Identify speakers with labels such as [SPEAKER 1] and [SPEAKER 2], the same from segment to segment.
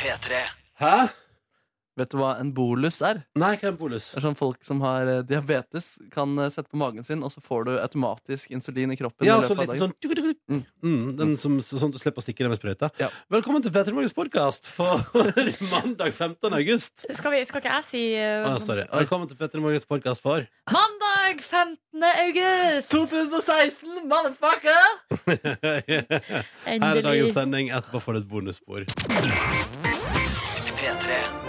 [SPEAKER 1] P3.
[SPEAKER 2] Hæ?
[SPEAKER 3] Vet du hva en bolus er?
[SPEAKER 2] Nei, hva er en bolus?
[SPEAKER 3] Det er sånn Folk som har eh, diabetes, kan eh, sette på magen sin, og så får du automatisk insulin i kroppen.
[SPEAKER 2] Ja,
[SPEAKER 3] i løpet
[SPEAKER 2] så
[SPEAKER 3] av dagen.
[SPEAKER 2] sånn tuk, tuk, tuk.
[SPEAKER 3] Mm.
[SPEAKER 2] mm, den som, Sånn at du slipper å stikke det med sprøyta.
[SPEAKER 3] Ja.
[SPEAKER 2] Velkommen til Petter Morgens podkast for mandag 15. august.
[SPEAKER 4] Skal, vi, skal ikke jeg si uh,
[SPEAKER 2] Ah, sorry. Velkommen til Petter Morgens podkast for
[SPEAKER 4] Mandag 15. august!
[SPEAKER 3] 2016, motherfucker!
[SPEAKER 2] Her er dagens
[SPEAKER 4] Endelig.
[SPEAKER 2] sending. Etterpå får du et bonusspor.
[SPEAKER 1] P3.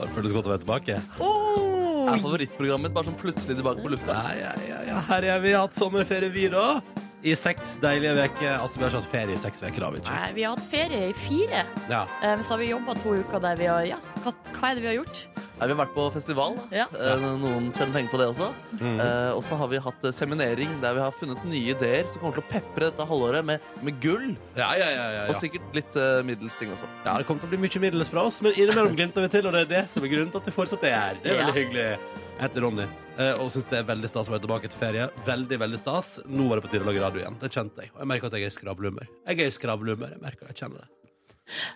[SPEAKER 2] Det føles godt å være tilbake.
[SPEAKER 3] Oh! er favorittprogrammet mitt, bare sånn plutselig tilbake på lufta.
[SPEAKER 2] Ja, ja, ja. Her er vi hatt sommerferie, vi, da. I seks deilige uker. Altså, vi har ikke hatt ferie i seks uker, har vi ikke?
[SPEAKER 4] Nei, vi har hatt ferie i fire.
[SPEAKER 2] Ja.
[SPEAKER 4] Eh, så har vi jobba to uker der vi har ja, hva, hva er det vi har gjort?
[SPEAKER 3] Nei, vi har vært på festival. da.
[SPEAKER 4] Ja.
[SPEAKER 3] Eh, Noen tjener penger på det også.
[SPEAKER 2] Mm.
[SPEAKER 3] Eh, og så har vi hatt eh, seminering der vi har funnet nye ideer som kommer til å pepre dette halvåret med, med gull.
[SPEAKER 2] Ja, ja, ja, ja,
[SPEAKER 3] Og sikkert litt uh, middels ting også.
[SPEAKER 2] ja, det kommer til å bli mye middels fra oss, men innimellom glimter vi til, og det er det som er grunnen til at vi fortsatt er her. Det er
[SPEAKER 4] Ja.
[SPEAKER 2] veldig hyggelig. Jeg heter Ronny, eh, og syns det er veldig stas å være tilbake til ferie. Veldig, veldig stas. Nå var det på tide å lage radio igjen. Det kjente jeg. Og jeg merker at jeg er i skravlehumør. Jeg er i skravlehumør. Jeg merker at Jeg kjenner det.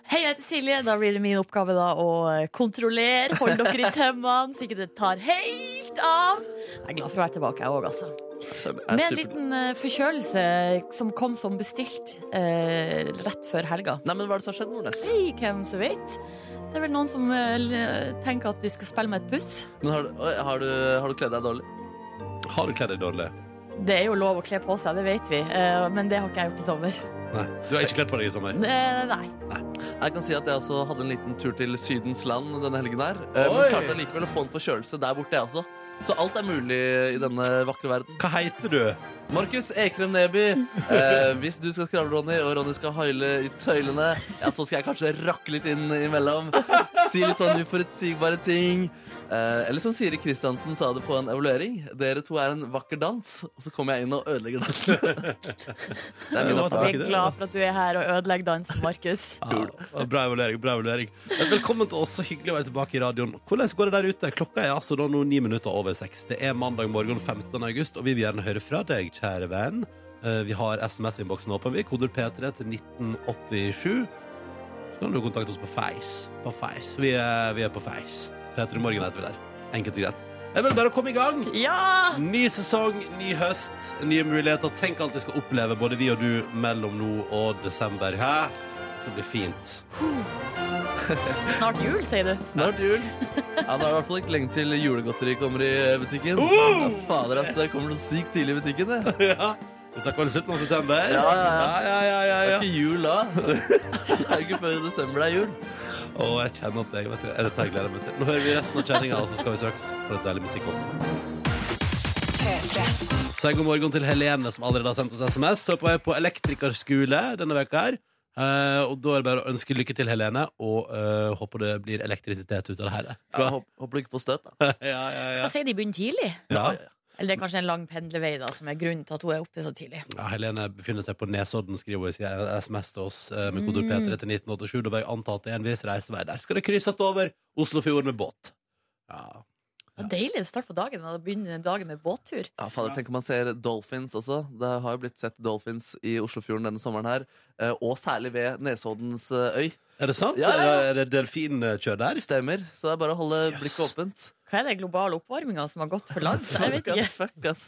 [SPEAKER 4] Hei, jeg heter Silje. Da blir det min oppgave da å eh, kontrollere, holde dere i tømmene, så ikke det tar helt av. Jeg er glad for å være tilbake, jeg òg, altså.
[SPEAKER 3] Så er
[SPEAKER 4] Med en liten eh, forkjølelse som kom som bestilt eh, rett før helga.
[SPEAKER 3] Nei, men Hva er det som har skjedd, Nordnes?
[SPEAKER 4] Hei, hvem som vet. Det er vel noen som eh, tenker at de skal spille med et puss.
[SPEAKER 3] Men har, har, du, har du kledd deg dårlig?
[SPEAKER 2] Har du kledd deg dårlig?
[SPEAKER 4] Det er jo lov å kle på seg, det vet vi. eh, Men det har ikke jeg gjort i sommer.
[SPEAKER 2] Nei. Du har ikke kledd på deg i sommer?
[SPEAKER 4] Nei. Nei.
[SPEAKER 3] Jeg kan si at jeg også hadde en liten tur til Sydens land denne helgen her. eh,
[SPEAKER 2] Oi!
[SPEAKER 3] Men klarte likevel å få en forkjølelse der borte, jeg også. Så alt er mulig i denne vakre verden.
[SPEAKER 2] Hva heter du?
[SPEAKER 3] Markus Ekrem Neby. Eh, hvis du skal skravle, Ronny, og Ronny skal haile i tøylene, ja, så skal jeg kanskje rakke litt inn imellom. Si litt sånn uforutsigbare ting. Eh, eller som Siri Kristiansen sa det på en evaluering. Dere to er en vakker dans. Og så kommer jeg inn og ødelegger dansen. Det er min oppgave.
[SPEAKER 4] Vi er glad for at du er her og ødelegger dansen, Markus.
[SPEAKER 2] Ja, bra evaluering. bra evaluering Velkommen til oss. Så hyggelig å være tilbake i radioen. Hvordan går det der ute? Klokka er altså nå ni minutter over seks. Det er mandag morgen 15. august, og vi vil gjerne høre fra deg, kjære venn. Eh, Vi har SMS-innboksen åpen. Vi koder P3 til 1987. Så kan du kontakte oss på Face. På Face. Vi er, vi er på Face. P3 Morgen heter vi der. Enkelt og greit. Jeg vil bare komme i gang.
[SPEAKER 4] Ja!
[SPEAKER 2] Ny sesong, ny høst, nye muligheter. Tenk alt vi skal oppleve, både vi og du, mellom nå og desember. Hæ? Så blir fint.
[SPEAKER 4] Snart jul, sier du.
[SPEAKER 3] Snart jul. Ja, Det er i hvert fall ikke lenge til julegodteri kommer i butikken.
[SPEAKER 2] Uh!
[SPEAKER 3] Ja, fader, altså, Det kommer så sykt tidlig i butikken. Det.
[SPEAKER 2] ja. Vi snakker vel slutten av september?
[SPEAKER 3] Ja, ja, ja.
[SPEAKER 2] ja, ja, ja,
[SPEAKER 3] Det er ikke jul da. Det er ikke før i desember det er jul.
[SPEAKER 2] Å, jeg kjenner at jeg vet du, Dette jeg gleder meg til. Nå hører vi resten av kjenninga, og så skal vi straks få et deilig musikk også. Si god morgen til Helene, som allerede har sendt oss SMS. Hun er på vei på elektrikerskole denne veka her. Uh, og da er det bare å ønske lykke til, Helene, og uh, håper det blir elektrisitet ut av det her.
[SPEAKER 3] Ja, håper, håper du ikke får støt, da.
[SPEAKER 2] ja, ja, ja.
[SPEAKER 4] Skal si de begynner tidlig.
[SPEAKER 2] Ja, Ja.
[SPEAKER 4] Eller det er kanskje en lang pendlevei da, som er grunnen til at hun er oppe så tidlig.
[SPEAKER 2] Ja, Helene befinner seg på Nesodden, skriver hun i sin SMS til oss eh, med kodord P3 til 1987. Da vil jeg anta at det er en viss reisevei. Der skal det krysses over Oslofjorden med båt. Ja.
[SPEAKER 4] Det er deilig å starte på dagen Da begynne dagen med båttur.
[SPEAKER 3] Ja, fader, Tenk om man ser dolphins også. Det har jo blitt sett dolphins i Oslofjorden denne sommeren her. eh, Og særlig ved Nesoddens eh, øy.
[SPEAKER 2] Er det sant?
[SPEAKER 3] Ja, ja.
[SPEAKER 2] Er det delfinkjør der?
[SPEAKER 3] Stemmer. Så det er bare å holde
[SPEAKER 2] Yes.
[SPEAKER 3] blikket åpent.
[SPEAKER 4] Hva er det globale oppvarminga som har gått for langt? Jeg vet ikke.
[SPEAKER 3] fuck, ass.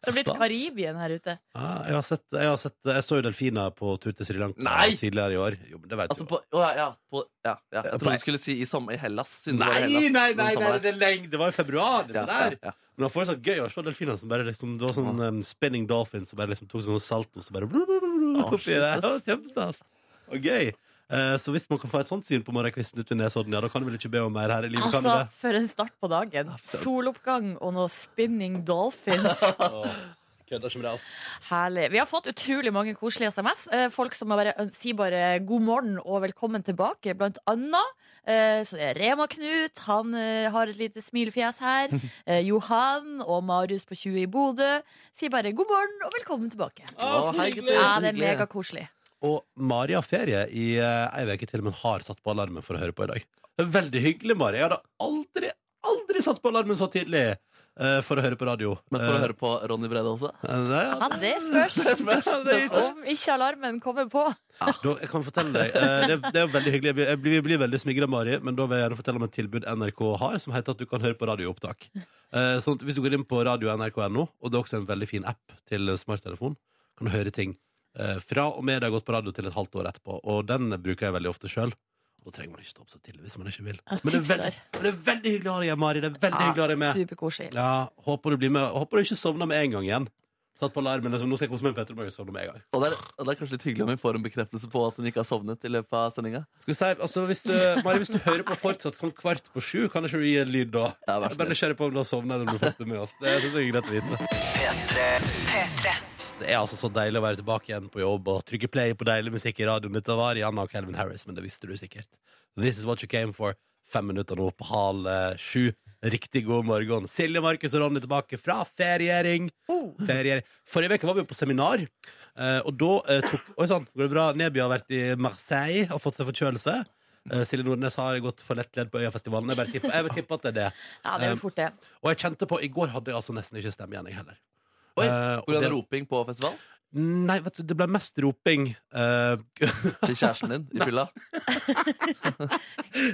[SPEAKER 4] Det har blitt Karibien her ute.
[SPEAKER 2] Ja, jeg, har sett, jeg, har sett, jeg så jo delfiner på tur til Sri Lanka
[SPEAKER 3] Nei!
[SPEAKER 2] tidligere i år. Jo, men det vet
[SPEAKER 3] Altså
[SPEAKER 2] du.
[SPEAKER 3] på, å, ja, på ja, ja. Jeg trodde du skulle si i, sommer, i Hellas. Nei, det var Hellas
[SPEAKER 2] nei, nei, nei, det, er lenge. det var i februar. Det der.
[SPEAKER 3] ja, ja.
[SPEAKER 2] Men det var fortsatt gøy å se delfiner som bare liksom Det var sånn um, spinning dolphins som bare liksom tok sånn salto, og bare
[SPEAKER 3] Å,
[SPEAKER 2] oppi
[SPEAKER 3] shit,
[SPEAKER 2] der. Det var Kjempestas. Og gøy. Eh, så hvis man kan få et sånt syn på morgenkvisten ute i Nesodden, ja, da kan du vel ikke be om mer her i livet? kan du
[SPEAKER 4] Altså,
[SPEAKER 2] det?
[SPEAKER 4] for en start på dagen. Soloppgang og noe spinning dolphins.
[SPEAKER 2] Kødder som altså.
[SPEAKER 4] Herlig. Vi har fått utrolig mange koselige SMS. Eh, Folk som bare øn- sier bare god morgen og velkommen tilbake. Blant annet eh, så er Rema-Knut. Han eh, har et lite smilefjes her. Eh, Johan og Marius på 20 i Bodø sier bare god morgen og velkommen tilbake.
[SPEAKER 2] Å, så hyggelig.
[SPEAKER 4] Ja, det er megakoselig.
[SPEAKER 2] Og Mari har ferie i uh, ei uke til, men har satt på alarmen for å høre på i dag. Det er Veldig hyggelig, Mari. Jeg hadde aldri, aldri satt på alarmen så tidlig. eh, for å høre på radio.
[SPEAKER 3] Men for å
[SPEAKER 2] Eh,
[SPEAKER 3] høre på Ronny Brede også?
[SPEAKER 2] eh, nei, ja,
[SPEAKER 4] Ja, det spørs.
[SPEAKER 2] det er ikke-
[SPEAKER 4] Om ikke alarmen kommer på.
[SPEAKER 2] Da, jeg kan fortelle deg eh, det, det er jo veldig hyggelig. Jeg blir, jeg blir veldig smigra, Mari, men da vil jeg gjerne fortelle om et tilbud NRK har, som heter at du kan høre på radioopptak. Eh, sånn hvis du går inn på radio nrk.no, og det er også en veldig fin app til smarttelefon, kan du høre ting eh, fra og med det har gått på radio til et halvt år etterpå. Og den bruker jeg veldig ofte sjøl. Da trenger man ikke stå opp så tidlig hvis man ikke vil. Men det er, veldig, men det er veldig hyggelig å ha deg her, Mari. Det er veldig hyggelig å ha deg med.
[SPEAKER 4] Superkoselig.
[SPEAKER 2] Ja, håper du blir med Håper du ikke sovner med en gang igjen. Satt på alarmen. Liksom, nå skal jeg kose meg med Petter Morgen sånn med en gang.
[SPEAKER 3] Og det, er, og det er kanskje litt hyggelig om vi får en bekreftelse på at hun ikke har sovnet i løpet av sendinga.
[SPEAKER 2] Skal vi si, altså hvis du, Mari, hvis du hører på fortsatt sånn kvart på sju, kan ikke du gi en lyd da?
[SPEAKER 3] Ja,
[SPEAKER 2] bare nysgjerrig på om du har sovnet eller om du fester med oss. Det syns jeg er greit å vite. Det er altså så deilig å være tilbake igjen på jobb og trykke play på deilig musikk i radioen. Dette var Rihanna og Calvin Harris, men det visste du sikkert. This is what you came for. Fem minutter nå på halv eh, sju. Riktig god morgen. Silje, Markus og Ronny tilbake fra feriering.
[SPEAKER 4] Oh.
[SPEAKER 2] feriering. Forrige uke var vi på seminar, eh, og da eh, tok Oi sann, går det bra? Neby har vært i Marseille og fått seg forkjølelse. Silje Nordnes har gått for lett ledd på Øyafestivalen. Jeg, bare tipper- jeg vil tippe at det er det.
[SPEAKER 4] Ja, det er fort det.
[SPEAKER 2] Og jeg kjente på I går hadde jeg altså nesten ikke stemme igjen, jeg heller.
[SPEAKER 3] Oi,
[SPEAKER 2] Eh, og det-
[SPEAKER 3] roping på festival?
[SPEAKER 2] Nei, vet du, det ble mest roping Uh,
[SPEAKER 3] Til kjæresten din i fylla?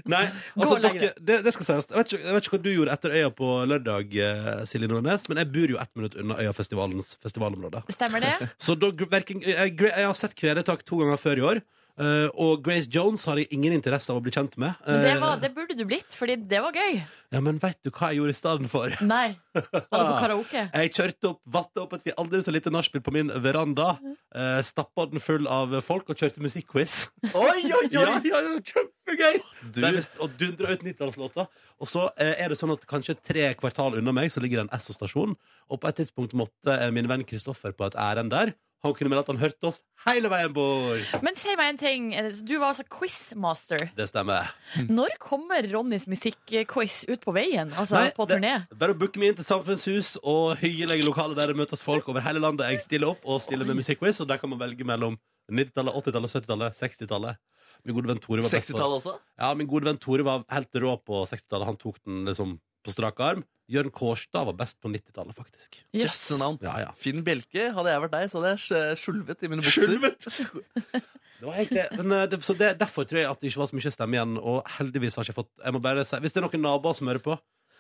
[SPEAKER 2] Nei, altså dere, det, det skal sies. Jeg vet, ikke, jeg vet ikke hva du gjorde etter Øya på lørdag, eh, Silje Nordnes, men jeg bor jo ett minutt unna Øyafestivalens festivalområde.
[SPEAKER 4] Stemmer det?
[SPEAKER 2] Så da, gr- jeg, jeg har sett Kvelertak to ganger før i år. Eh, og Grace Jones har jeg ingen interesse av å bli kjent med.
[SPEAKER 4] Men det,
[SPEAKER 2] Eh,
[SPEAKER 4] var, det burde du blitt, fordi det var gøy.
[SPEAKER 2] Ja, Men veit du hva jeg gjorde i stedet for?
[SPEAKER 4] Nei. Var det på karaoke?
[SPEAKER 2] Jeg kjørte opp, vatta opp et aldri så lite nachspiel på min veranda. Uh, Stappa den full av folk og kjørte musikkquiz.
[SPEAKER 3] Oi, oi,
[SPEAKER 2] oi! ja, ja, kjempegøy!
[SPEAKER 3] Du,
[SPEAKER 2] Nei, visst, og dundra ut 90-tallslåter. Og så uh, er det sånn at kanskje tre kvartal unna meg så ligger det en Esso-stasjon. Og på et tidspunkt måtte eh, min venn Kristoffer på et ærend der. Han kunne melde at han hørte oss hele veien bort.
[SPEAKER 4] Men si meg en ting. Du var altså quizmaster.
[SPEAKER 2] Det stemmer.
[SPEAKER 4] Når kommer Ronnys musikkquiz ut på veien? Altså
[SPEAKER 2] Nei,
[SPEAKER 4] på
[SPEAKER 2] det-
[SPEAKER 4] turné?
[SPEAKER 2] Bare å booke meg inn til samfunnshus og hyggelige lokaler der det møtes folk over hele landet. Jeg stiller opp og stiller med musikkquiz, og der kan man velge mellom 90-tallet, 80-tallet, 70-tallet, 60-tallet. Min gode venn Tore var best på
[SPEAKER 3] 60-tallet også?
[SPEAKER 2] Ja, min gode venn Tore var helt rå på 60-tallet. Han tok den liksom på strak arm. Jørn Kårstad var best på 90-tallet, faktisk.
[SPEAKER 4] Yes.
[SPEAKER 2] Ja, ja.
[SPEAKER 3] Finn Bjelke. Hadde jeg vært deg, så hadde jeg skjulvet i mine bukser.
[SPEAKER 2] Det var egentlig, men, eh, det, så det, Derfor tror jeg at det ikke var så mye stemme igjen. Og heldigvis har jeg ikke fått jeg må bare si, Hvis det er noen naboer som hører på,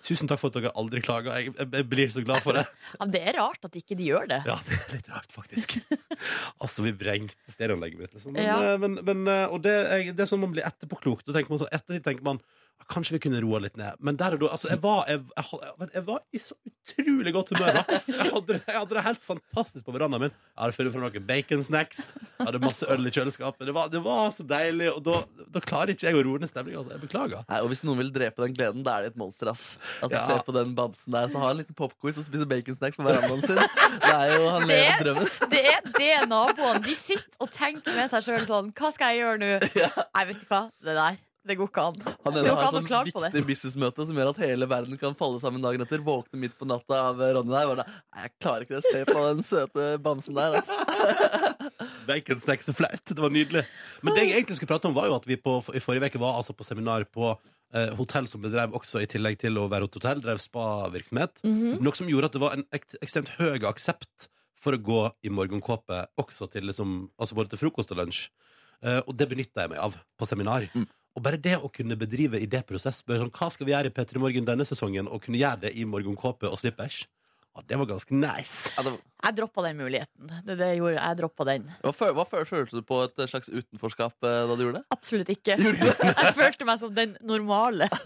[SPEAKER 2] tusen takk for at dere aldri klager. Jeg, jeg, jeg blir så glad for det.
[SPEAKER 4] Ja, det er rart at ikke de gjør det.
[SPEAKER 2] Ja, det er litt rart, faktisk. altså, vi vrengte stereoanlegget mitt, liksom. Men,
[SPEAKER 4] Ja.
[SPEAKER 2] eh, men, men, eh, og det, det er sånn man blir etterpåklok. Etter tenker man "Ja, Kanskje vi kunne roa litt ned. Men der og da altså, jeg, var, jeg, jeg, jeg, var i så utrolig godt humør. da Jeg hadde, hadde det helt fantastisk på verandaen min. Jeg hadde funnet fram noen baconsnacks. Hadde masse øl i kjøleskapet. Det var, det var så deilig. Og da, da klarer ikke jeg å roe ned stemninga. Altså. Jeg beklager.
[SPEAKER 3] Nei, og Hvis noen vil drepe den gleden, da er det et monster. ass Altså
[SPEAKER 2] Ja.
[SPEAKER 3] Se på den bamsen der Så har en liten popquiz og spiser baconsnacks på verandaen sin. Det er jo Han lever
[SPEAKER 4] Det-
[SPEAKER 3] drømmen.
[SPEAKER 4] Det er det naboene De sitter og tenker med seg sjøl sånn Hva skal jeg gjøre nå? Nei, vet du hva? Det der, det går ikke an.
[SPEAKER 3] Han ene har et sånn viktig businessmøte som gjør at hele verden kan falle sammen dagen etter. Våkne midt på natta av Ronny der. Bare, Nei, jeg klarer ikke det. Se på den søte bamsen der.
[SPEAKER 2] Baconsnacks er flaut. Det var nydelig. Men det jeg egentlig skulle prate om, var jo at vi på, i forrige uke var altså på seminar på eh, hotell som bedrev også, i tillegg til å være et hotell, drev spavirksomhet.
[SPEAKER 4] Mm -hmm.
[SPEAKER 2] Noe som gjorde at det var en ek ekstremt høy aksept for å gå i morgenkåpe også til liksom, altså både til frokost og lunsj. Eh, og det benytta jeg meg av på seminar.
[SPEAKER 3] Mm.
[SPEAKER 2] Og bare det å kunne bedrive idéprosess bare sånn, Hva skal vi gjøre i P3 Morgen denne sesongen? Og kunne gjøre det i morgenkåpe og slippers. Ja, det var ganske nice.
[SPEAKER 3] Ja, det var,
[SPEAKER 4] Jeg droppa den muligheten. Det, det gjorde, jeg droppa den.
[SPEAKER 3] hva, føl, hva føl, følte du på et slags utenforskap eh, da du gjorde det?
[SPEAKER 4] Absolutt ikke. Jeg følte meg som den normale.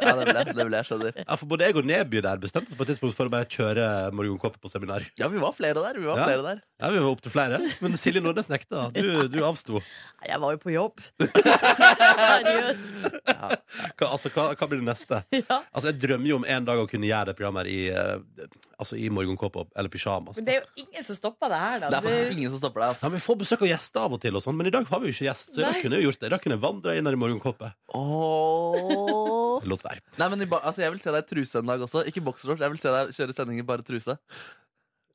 [SPEAKER 3] Ja, det vil jeg, det vil jeg skjønner.
[SPEAKER 2] Ja, for Både jeg og Neby der bestemte oss på et tidspunkt for å bare kjøre morgenkåpe på seminar.
[SPEAKER 3] Ja, vi var flere der. Vi var
[SPEAKER 2] Ja.
[SPEAKER 3] flere der.
[SPEAKER 2] Ja, Vi var opptil flere. Men Silje Nordnes nekta. Du, du avsto.
[SPEAKER 4] Jeg var jo på jobb. Seriøst.
[SPEAKER 2] Hva, altså, hva, hva blir det neste?
[SPEAKER 4] Ja.
[SPEAKER 2] Altså, Jeg drømmer jo om en dag å kunne gjøre det programmet her i, eh, altså, i morgenkåpe eller pyjamas.
[SPEAKER 4] Men det er jo ingen som stopper det her, da.
[SPEAKER 3] Det er faktisk ingen som stopper deg.
[SPEAKER 2] Ja. Vi får besøk av gjester av og til, og sånn, men i dag har vi jo ikke gjest. Så i dag kunne jeg jo gjort det. Da kunne jeg vandra inn her i morgenkåpe.
[SPEAKER 3] Oh.
[SPEAKER 2] Låt være.
[SPEAKER 3] Nei, men i ba altså, Jeg vil se deg i truse en dag også. Ikke boksershorts. Jeg vil se deg kjøre sending i bare truse.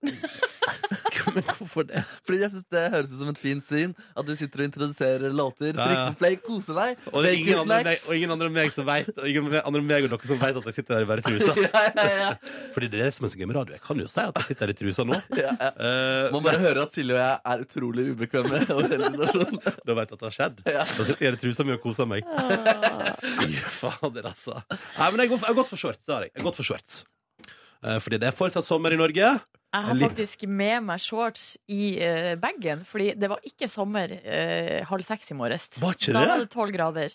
[SPEAKER 2] Men hvorfor det?
[SPEAKER 3] Fordi jeg synes det høres ut som et fint syn. At du sitter og introduserer låter, trykker på play, koser deg.
[SPEAKER 2] Og det er ingen andre, enn meg, og ingen andre enn meg som vet Og ingen andre enn meg og dere som vet at jeg sitter der i bare trusa.
[SPEAKER 3] ja, ja, ja.
[SPEAKER 2] Fordi det er det som er så gøy med radio. Jeg kan jo si at jeg sitter her i trusa nå.
[SPEAKER 3] ja, ja.
[SPEAKER 2] Eh,
[SPEAKER 3] Man bare hører at Silje og jeg er utrolig ubekvemme over hele situasjonen.
[SPEAKER 2] da vet du at det har skjedd.
[SPEAKER 3] Ja.
[SPEAKER 2] Da sitter jeg her i trusa mi og koser meg. Fy fader, altså. Nei, men jeg har gått- jeg har gått for shorts. Det har jeg. Jeg har gått for shorts. Eh, fordi det er fortsatt sommer i Norge.
[SPEAKER 4] Jeg har faktisk med meg shorts i uh, bagen, fordi det var ikke sommer uh, halv seks i morges. Da var det tolv grader.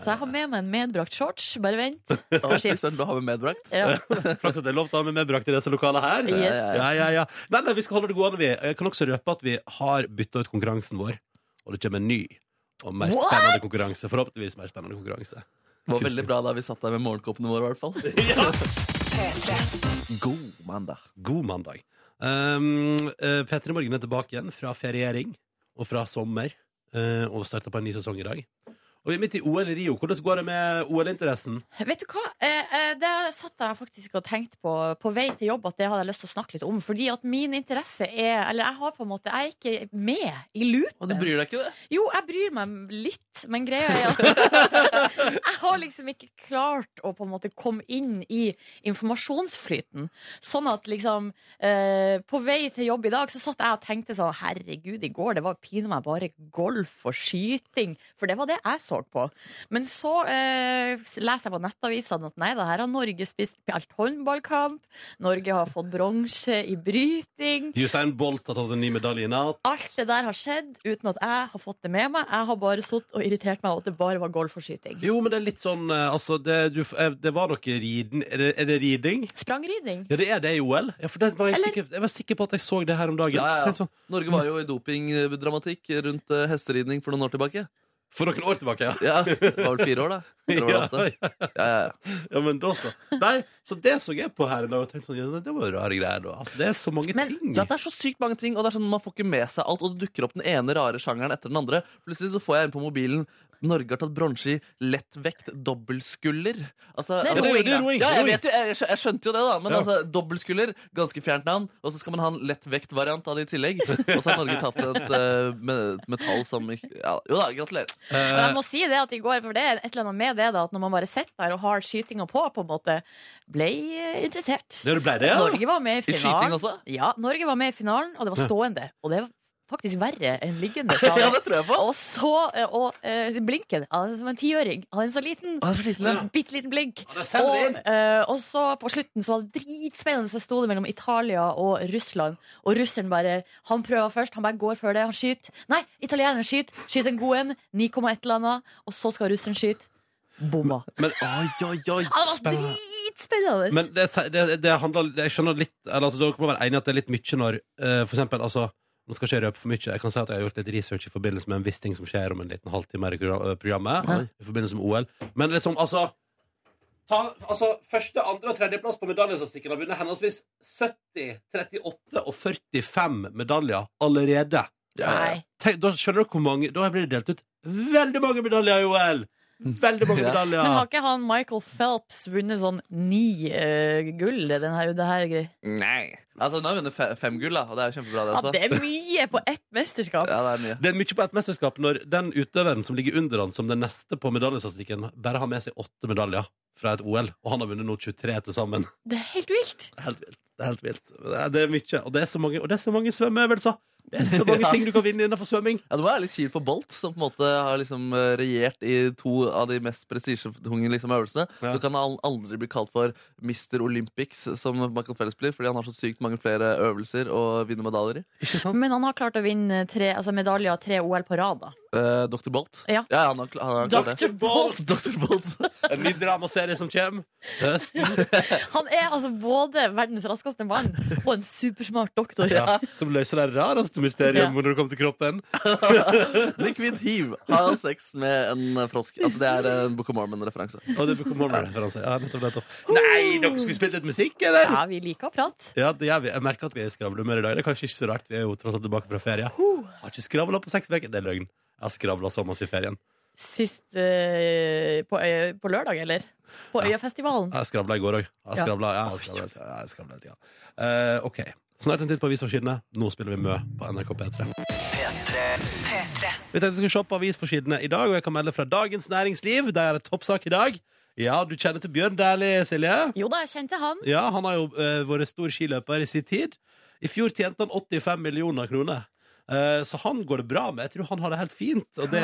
[SPEAKER 4] Så jeg har med meg en medbrakt shorts. Bare vent.
[SPEAKER 3] Sånn, da har vi medbrakt?
[SPEAKER 4] Ja.
[SPEAKER 2] Flaks at det er lov til å ha med medbrakt i disse lokalene her.
[SPEAKER 4] Yes.
[SPEAKER 2] Ja, ja, ja. Nei, nei, vi skal holde det gående, vi. Jeg kan også røpe at vi har bytta ut konkurransen vår. Og det kommer en ny og mer
[SPEAKER 4] What?
[SPEAKER 2] spennende konkurranse. Forhåpentligvis mer spennende konkurranse.
[SPEAKER 3] Det var veldig bra da vi satt der med morgenkoppene våre, i hvert fall. God mandag.
[SPEAKER 2] God mandag. Um, uh, P3 Morgen er tilbake igjen fra feriering og fra sommer. Uh, og starter på en ny sesong i dag. Og vi er midt i OL i Rio. Hvordan går det med OL-interessen?
[SPEAKER 4] Vet du hva? Eh, eh, det satt jeg faktisk og tenkte på på vei til jobb at det hadde jeg lyst til å snakke litt om. Fordi at min interesse er Eller jeg har på en måte Jeg er ikke med i loopen.
[SPEAKER 3] Og du bryr deg ikke det?
[SPEAKER 4] Jo, jeg bryr meg litt, men greia er at jeg har liksom ikke klart å på en måte komme inn i informasjonsflyten. Sånn at liksom eh, På vei til jobb i dag så satt jeg og tenkte sånn Herregud, i går det var pinadø meg bare golf og skyting. For det var det jeg så på. Men så eh, leser jeg på nettavisene at nei, da her har Norge spist alt håndballkamp. Norge har fått bronse i bryting.
[SPEAKER 2] Usain Bolt har tatt en ny medalje i natt.
[SPEAKER 4] Alt det der har skjedd uten at jeg har fått det med meg. Jeg har bare sittet og irritert meg over at det bare var golf og skyting.
[SPEAKER 2] Jo, men det er litt sånn eh, Altså, det, du, eh, det var noe riden Er det, er det riding?
[SPEAKER 4] Sprangriding.
[SPEAKER 2] Ja, det er det i OL. Ja, for var jeg,
[SPEAKER 4] Eller-
[SPEAKER 2] sikker, jeg var sikker på at jeg så det her om dagen.
[SPEAKER 3] Ja, ja, ja.
[SPEAKER 2] Sånn,
[SPEAKER 3] Norge var jo i dopingdramatikk rundt eh, hesteridning for noen år tilbake.
[SPEAKER 2] For noen år tilbake, ja.
[SPEAKER 3] Ja, Det var vel fire år, da? Eller var det
[SPEAKER 2] Ja,
[SPEAKER 3] åtte?
[SPEAKER 2] ja,
[SPEAKER 3] Ja, ja, ja.
[SPEAKER 2] ja, men da så. Nei, så det så jeg på her i dag og tenkte sånn, ja, det var jo rare greier. Da. Altså, det er så mange
[SPEAKER 4] Men-
[SPEAKER 2] ting.
[SPEAKER 3] Ja, det er så sykt mange ting, og det er sånn man får ikke med seg alt. Og det dukker opp den ene rare sjangeren etter den andre. Plutselig så får jeg inn på mobilen Norge har tatt bronse i lettvekt dobbeltskulder. Altså,
[SPEAKER 4] Det er
[SPEAKER 2] roing, roing,
[SPEAKER 3] Ja, jeg, vet jo, jeg, jeg skjønte jo det, da. Men
[SPEAKER 2] Ja.
[SPEAKER 3] altså, dobbeltskulder, ganske fjernt navn. Og så skal man ha en lettvektvariant av det i tillegg. Og så har Norge tatt et uh, metall som ja, Jo da, gratulerer.
[SPEAKER 4] Men jeg må si det at i går, for det er et eller annet med det da, at når man bare sitter der og har skytinga på, på en måte, ble interessert.
[SPEAKER 2] Det ble det, ja.
[SPEAKER 4] Norge var med i finalen.
[SPEAKER 3] I skyting også?
[SPEAKER 4] Ja, Norge var med i finalen, og det var stående. Og det var faktisk verre enn liggende. sa
[SPEAKER 3] Ja, det tror jeg på.
[SPEAKER 4] Og så eh, Og uh, blinken. Han er som en tiåring. Han er så liten.
[SPEAKER 3] Så liten, ja.
[SPEAKER 4] Bitte liten blink.
[SPEAKER 2] Ja,
[SPEAKER 4] Og, eh, og så på slutten så var det dritspennende, så sto det mellom Italia og Russland. Og russeren bare Han prøver først, han bare går før det, han skyter. Nei, italieneren skyter. Skyter en god en. 9,1 eller annet. Og så skal russeren skyte. Bomma.
[SPEAKER 2] Men,
[SPEAKER 3] Oi, oi, oi.
[SPEAKER 4] Ja, det var
[SPEAKER 2] Spennende.
[SPEAKER 4] dritspennende!
[SPEAKER 2] men det, det, det handler Jeg skjønner litt eller, altså, Dere må være enige at det er litt mye når uh, For eksempel, altså nå skal ikke jeg røpe for mye. Jeg kan si at jeg har gjort litt research i forbindelse med en viss ting som skjer om en liten halvtime i programmet.
[SPEAKER 4] Ja.
[SPEAKER 2] I forbindelse med OL. Men liksom, altså ta, altså, Første, andre og tredjeplass på medaljestatistikken har vunnet henholdsvis 70, 38 og 45 medaljer allerede.
[SPEAKER 4] Nei.
[SPEAKER 2] Tenk, da skjønner dere hvor mange Da blir det delt ut veldig mange medaljer i OL! Veldig mange
[SPEAKER 3] Ja.
[SPEAKER 2] medaljer.
[SPEAKER 4] Men har ikke han Michael Phelps vunnet sånn ni uh, gull? Den her, det her?
[SPEAKER 3] Nei. Altså, Nå har vi vunnet fe fem gull, da. Og det er jo kjempebra, det
[SPEAKER 4] Ja, det er mye på ett mesterskap.
[SPEAKER 3] Ja, det er mye.
[SPEAKER 2] Det er mye på ett mesterskap når den utøveren som ligger under han som den neste på medaljestatistikken, bare har med seg åtte medaljer fra et OL, og han har vunnet nå 23 til sammen.
[SPEAKER 4] Det er helt vilt.
[SPEAKER 2] Helt vilt. Det er helt vilt. Det er, det er mye. Og det er så mange, og det er så mange svømmeøvelser. Det er så mange
[SPEAKER 3] Ja.
[SPEAKER 2] ting du kan vinne innenfor svømming.
[SPEAKER 3] Ja, Det må være litt kjipt for Bolt, som på en måte har liksom eh, regjert i to av de mest prestisjetunge liksom, øvelsene.
[SPEAKER 2] Ja.
[SPEAKER 3] Så kan han aldri bli kalt for Mr. Olympics, som Michael Phelps blir, fordi han har så sykt mange flere øvelser å vinne medaljer i.
[SPEAKER 2] Ikke sant?
[SPEAKER 4] Men han har klart å vinne tre, altså medaljer tre OL på rad, da.
[SPEAKER 3] Eh, Dr. Bolt.
[SPEAKER 4] Ja.
[SPEAKER 3] han har, han har klart det.
[SPEAKER 4] Dr. Bolt.
[SPEAKER 3] Dr. Bolt.
[SPEAKER 2] En ny dramaserie som kommer til høsten.
[SPEAKER 4] Han er altså både verdens raskeste mann og en supersmart doktor.
[SPEAKER 2] Ja, som løser det rareste mysteriet
[SPEAKER 4] Ja.
[SPEAKER 2] når det kommer til kroppen.
[SPEAKER 3] Likvid hiv. Har sex med en frosk? Altså, det er en Book of Mormon-referanse.
[SPEAKER 2] Oh, det er Book of Mormon-referanse. Ja, nettopp, nettopp. Nei, dere skulle spilt litt musikk, eller?
[SPEAKER 4] Ja, vi liker å prate.
[SPEAKER 2] Ja, det gjør vi. Jeg merker at vi er i skravlehumør i dag. Det er kanskje ikke så rart. Vi er jo tross alt tilbake fra ferie. Jeg Har ikke skravla på seks uker. Det er løgn. Jeg har skravla så masse i ferien.
[SPEAKER 4] Sist eh, på, øy- på lørdag, eller? På Øyafestivalen.
[SPEAKER 2] Jeg skravla i går òg. Jeg
[SPEAKER 4] Ja.
[SPEAKER 2] skravla ja, jeg skravla ja, jeg skravla ja. Eh, OK. Snart en titt på avisforsidene. Nå spiller vi Mø på NRK P3. Vi tenkte vi skulle se på avisforsidene i dag, og jeg kan melde fra Dagens Næringsliv. Der er det toppsak i dag. Ja, du kjenner til Bjørn Dæhlie, Silje?
[SPEAKER 4] Jo da, jeg kjente han.
[SPEAKER 2] Ja, han har jo uh, vært stor skiløper i sin tid. I fjor tjente han 85 millioner kroner. Eh, så han går det bra med. Jeg tror han har det helt fint. Det,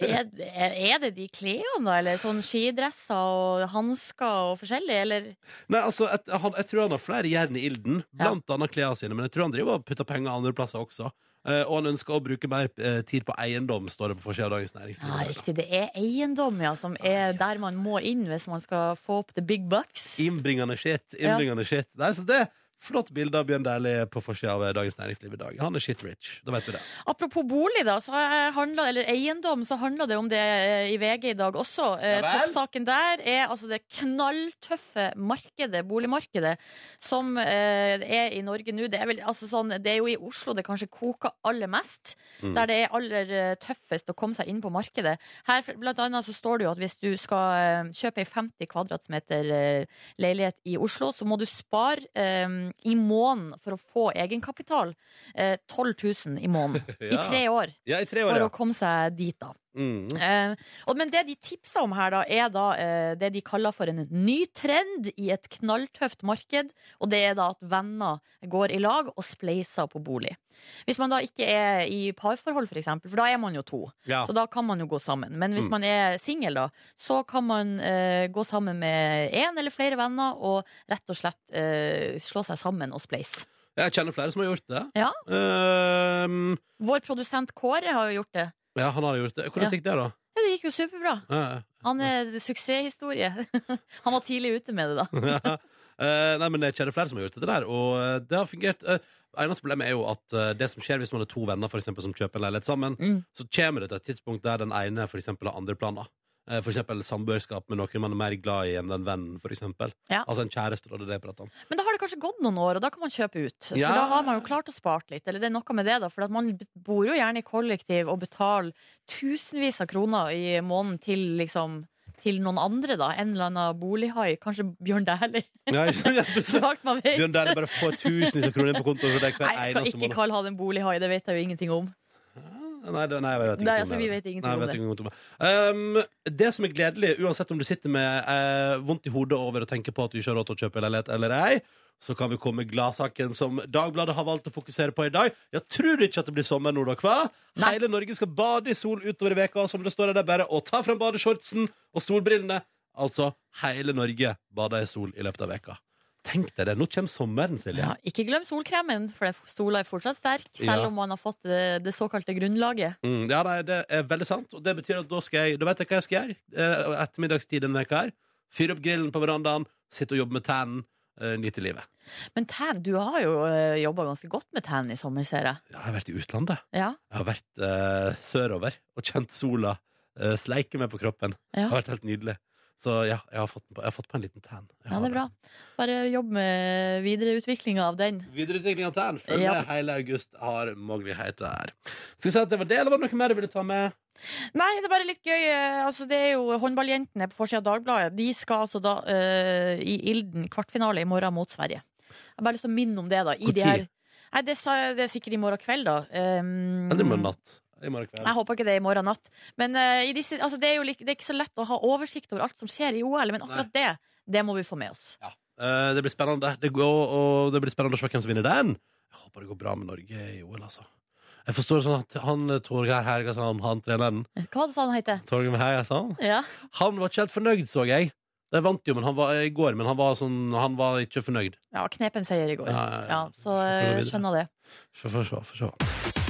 [SPEAKER 4] Er, det- er det de klærne, da? Eller sånn skidresser og hansker og forskjellig, eller?
[SPEAKER 2] Nei, altså, jeg, han, jeg tror han har flere jern i ilden, blant annet klærne sine. Men jeg tror han driver og putter penger andre plasser også. Eh, og han ønsker å bruke mer eh, tid på eiendom, står det på forsida av Dagens Næringsliv.
[SPEAKER 4] Ja, riktig. Det er eiendom, ja, som er der man må inn hvis man skal få opp the big bucks.
[SPEAKER 2] Innbringende shit. Innbringende shit. Nei, så det Flott bilde av Bjørn Dæhlie på forsida av Dagens Næringsliv i dag. Han er shit rich. Da vet vi det.
[SPEAKER 4] Apropos bolig, da, så handler, eller eiendom, så handler det om det eh, i VG i dag også. Eh,
[SPEAKER 2] Ja?
[SPEAKER 4] Toppsaken der er altså det knalltøffe markedet, boligmarkedet, som eh, er i Norge nå. Det er, vel, altså sånn, det er jo i Oslo det kanskje koker aller mest.
[SPEAKER 2] Mm.
[SPEAKER 4] Der det er aller eh, tøffest å komme seg inn på markedet. Her blant annet så står det jo at hvis du skal eh, kjøpe ei 50 kvadratmeter eh, leilighet i Oslo, så må du spare eh, i måneden for å få egenkapital. Eh, 12 000 i måneden. I tre år.
[SPEAKER 2] Ja, i tre år,
[SPEAKER 4] For
[SPEAKER 2] ja.
[SPEAKER 4] å komme seg dit, da.
[SPEAKER 2] Mm.
[SPEAKER 4] Eh, og, men det de tipser om her, da, er da eh, det de kaller for en ny trend i et knalltøft marked. Og det er da at venner går i lag og spleiser på bolig. Hvis man da ikke er i parforhold, for eksempel, for da er man jo to.
[SPEAKER 2] Ja.
[SPEAKER 4] Så da kan man jo gå sammen. Men hvis
[SPEAKER 2] Mm.
[SPEAKER 4] man er singel, da, så kan man eh, gå sammen med én eller flere venner og rett og slett eh, slå seg sammen og spleise.
[SPEAKER 2] Jeg kjenner flere som har gjort det.
[SPEAKER 4] Ja.
[SPEAKER 2] Ehm,
[SPEAKER 4] Vår produsent Kåre har jo gjort det.
[SPEAKER 2] Ja, han har gjort det. Hvordan
[SPEAKER 4] Ja.
[SPEAKER 2] gikk det, da?
[SPEAKER 4] Ja, det gikk jo superbra.
[SPEAKER 2] Ja,
[SPEAKER 4] Han er suksesshistorie. Han var tidlig ute med det, da.
[SPEAKER 2] ja. Eh, nei, men Jeg kjenner flere som har gjort det der, og eh, det har fungert. Uh, eneste problemet er jo at eh, det som skjer hvis man er to venner for eksempel, som kjøper en leilighet sammen,
[SPEAKER 4] Mm.
[SPEAKER 2] så kommer det til et tidspunkt der den ene for eksempel, har andre planer. Eh, eksempel samboerskap med noen man er mer glad i enn den vennen. Eksempel.
[SPEAKER 4] Ja.
[SPEAKER 2] Altså en kjæreste. Da, det jeg prater om.
[SPEAKER 4] Men da har det kanskje gått noen år, og da kan man kjøpe ut. Så
[SPEAKER 2] Ja.
[SPEAKER 4] da har man jo klart å spart litt. Eller det er noe med det, da. For man bor jo gjerne i kollektiv og betaler tusenvis av kroner i måneden til liksom til noen andre, da. En eller annen bolighai. Kanskje Bjørn Dæhlie.
[SPEAKER 2] Bjørn Dæhlie bare får tusenvis av kroner på kontoen for deg hver
[SPEAKER 4] Nei, jeg skal ikke kalle han en bolighai. Det vet jeg jo ingenting om.
[SPEAKER 2] Nei, det, nei, jeg vet ingenting
[SPEAKER 4] altså,
[SPEAKER 2] om
[SPEAKER 4] vi vet ingenting
[SPEAKER 2] Nei, jeg vet
[SPEAKER 4] det.
[SPEAKER 2] om det. Um, det som er gledelig, uansett om du sitter med eh, vondt i hodet over å tenke på at du ikke har råd til å kjøpe leilighet eller ei, så kan vi komme med gladsaken som Dagbladet har valgt å fokusere på i dag. Jeg tror ikke at det blir sommer nå, da, hva? Hele Norge skal bade i sol utover i veka, som det står der, det er bare å ta frem badeshortsen og solbrillene. Altså, hele Norge bader i sol i løpet av veka. Tenk deg det, nå kommer sommeren, Silje.
[SPEAKER 4] Ja, ikke glem solkremen, for sola er fortsatt sterk, selv
[SPEAKER 2] Ja.
[SPEAKER 4] om man har fått det, det såkalte grunnlaget.
[SPEAKER 2] Mm, ja, nei, det er veldig sant. Og det betyr at da skal jeg Da vet jeg hva jeg skal gjøre. Eh, ettermiddagstid denne uka her. Fyre opp grillen på verandaen, sitte og jobbe med tennene, Eh, nyte livet.
[SPEAKER 4] Men tan, du har jo jobba ganske godt med tan i sommer, ser jeg.
[SPEAKER 2] Ja, jeg har vært i utlandet.
[SPEAKER 4] Ja,
[SPEAKER 2] Jeg har vært uh, sørover og kjent sola uh, sleike meg på kroppen. Det har vært helt nydelig. Så ja, jeg har fått, på- jeg har fått på en liten tan. Jeg
[SPEAKER 4] ja det er bra. Bare jobb med videreutviklinga av den.
[SPEAKER 2] Videreutvikling av tan. Følg
[SPEAKER 4] Ja.
[SPEAKER 2] med hele august har muligheter. Skal vi si at det var det, eller var det noe mer du ville ta med?
[SPEAKER 4] Nei, det er bare litt gøy. eh, Altså, det er jo Håndballjentene på forsida av Dagbladet. De skal altså da uh, i Ilden kvartfinale i morgen mot Sverige. Jeg har bare lyst til å minne om det, da. I
[SPEAKER 2] Hvor
[SPEAKER 4] de
[SPEAKER 2] tid?
[SPEAKER 4] her Nei, det, sa, det er sikkert i morgen kveld, da. Um,
[SPEAKER 2] Eller i morgen natt? I morgen kveld.
[SPEAKER 4] Jeg håper ikke det er i morgen natt. Men uh, i disse, altså, det, er jo lik, det er ikke så lett å ha oversikt over alt som skjer i OL, men akkurat det, det må vi få med oss.
[SPEAKER 2] Eh, det blir spennende. Det går, og det blir spennende å se hvem som vinner den. Jeg håper det går bra med Norge i OL, altså. Jeg forstår sånn at han Torgeir Hergesson, han treneren
[SPEAKER 4] Hva var det sa han heter?
[SPEAKER 2] Torgeir Hergesson,
[SPEAKER 4] Ja.
[SPEAKER 2] han var ikke helt fornøyd, så jeg. De vant jo men han var, i går, men han var, sånn, han var ikke fornøyd.
[SPEAKER 4] ja, knepen seier i går.
[SPEAKER 2] Ja, ja, ja.
[SPEAKER 4] så eh, skjønner det.
[SPEAKER 2] Så får se, få se.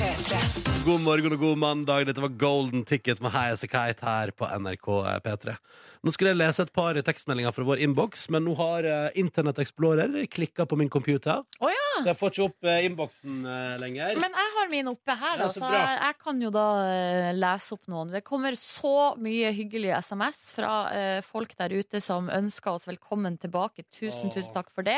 [SPEAKER 2] God morgen og god mandag. Dette var Golden Ticket med High As her på NRK P3. Nå skulle jeg lese et par tekstmeldinger fra vår innboks, men nå har eh, Internett Explorer klikka på min computer.
[SPEAKER 4] Å ja.
[SPEAKER 2] Så jeg får ikke opp eh, innboksen eh, lenger.
[SPEAKER 4] Men jeg har min oppe her,
[SPEAKER 2] Ja, så
[SPEAKER 4] så
[SPEAKER 2] bra.
[SPEAKER 4] jeg, jeg kan jo da eh, lese opp noen. Det kommer så mye hyggelige SMS fra eh, folk der ute som ønsker oss velkommen tilbake. Tusen,
[SPEAKER 2] Åh.
[SPEAKER 4] tusen takk for det.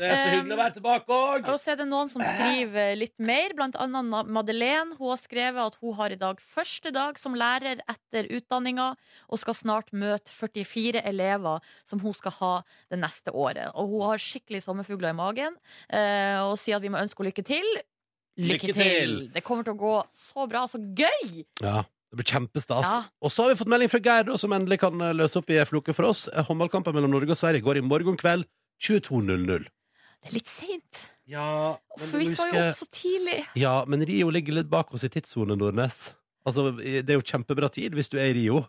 [SPEAKER 2] Det er så hyggelig å være tilbake òg!
[SPEAKER 4] Og så er det noen som skriver litt mer, blant annet Na- Madeleine. Hun har skrevet at hun har i dag første dag som lærer etter utdanninga, og skal snart møte 44 elever som hun skal ha det neste året. Og hun har skikkelig sommerfugler i magen eh, og sier at vi må ønske henne lykke til. Lykke,
[SPEAKER 2] Lykke
[SPEAKER 4] til!
[SPEAKER 2] til!
[SPEAKER 4] Det kommer til å gå så bra, så gøy!
[SPEAKER 2] Ja, det blir kjempestas.
[SPEAKER 4] Ja.
[SPEAKER 2] Og så har vi fått melding fra Geir, som endelig kan eh, løse opp i ei floke for oss. Eh, Håndballkampen mellom Norge og Sverige går i morgen kveld 22.00.
[SPEAKER 4] Det er litt seint,
[SPEAKER 2] Ja,
[SPEAKER 4] for vi skal jo opp så tidlig.
[SPEAKER 2] Ja, men Rio ligger litt bak oss i tidssone, Nordnes. Altså, det er jo kjempebra tid hvis du er i Rio.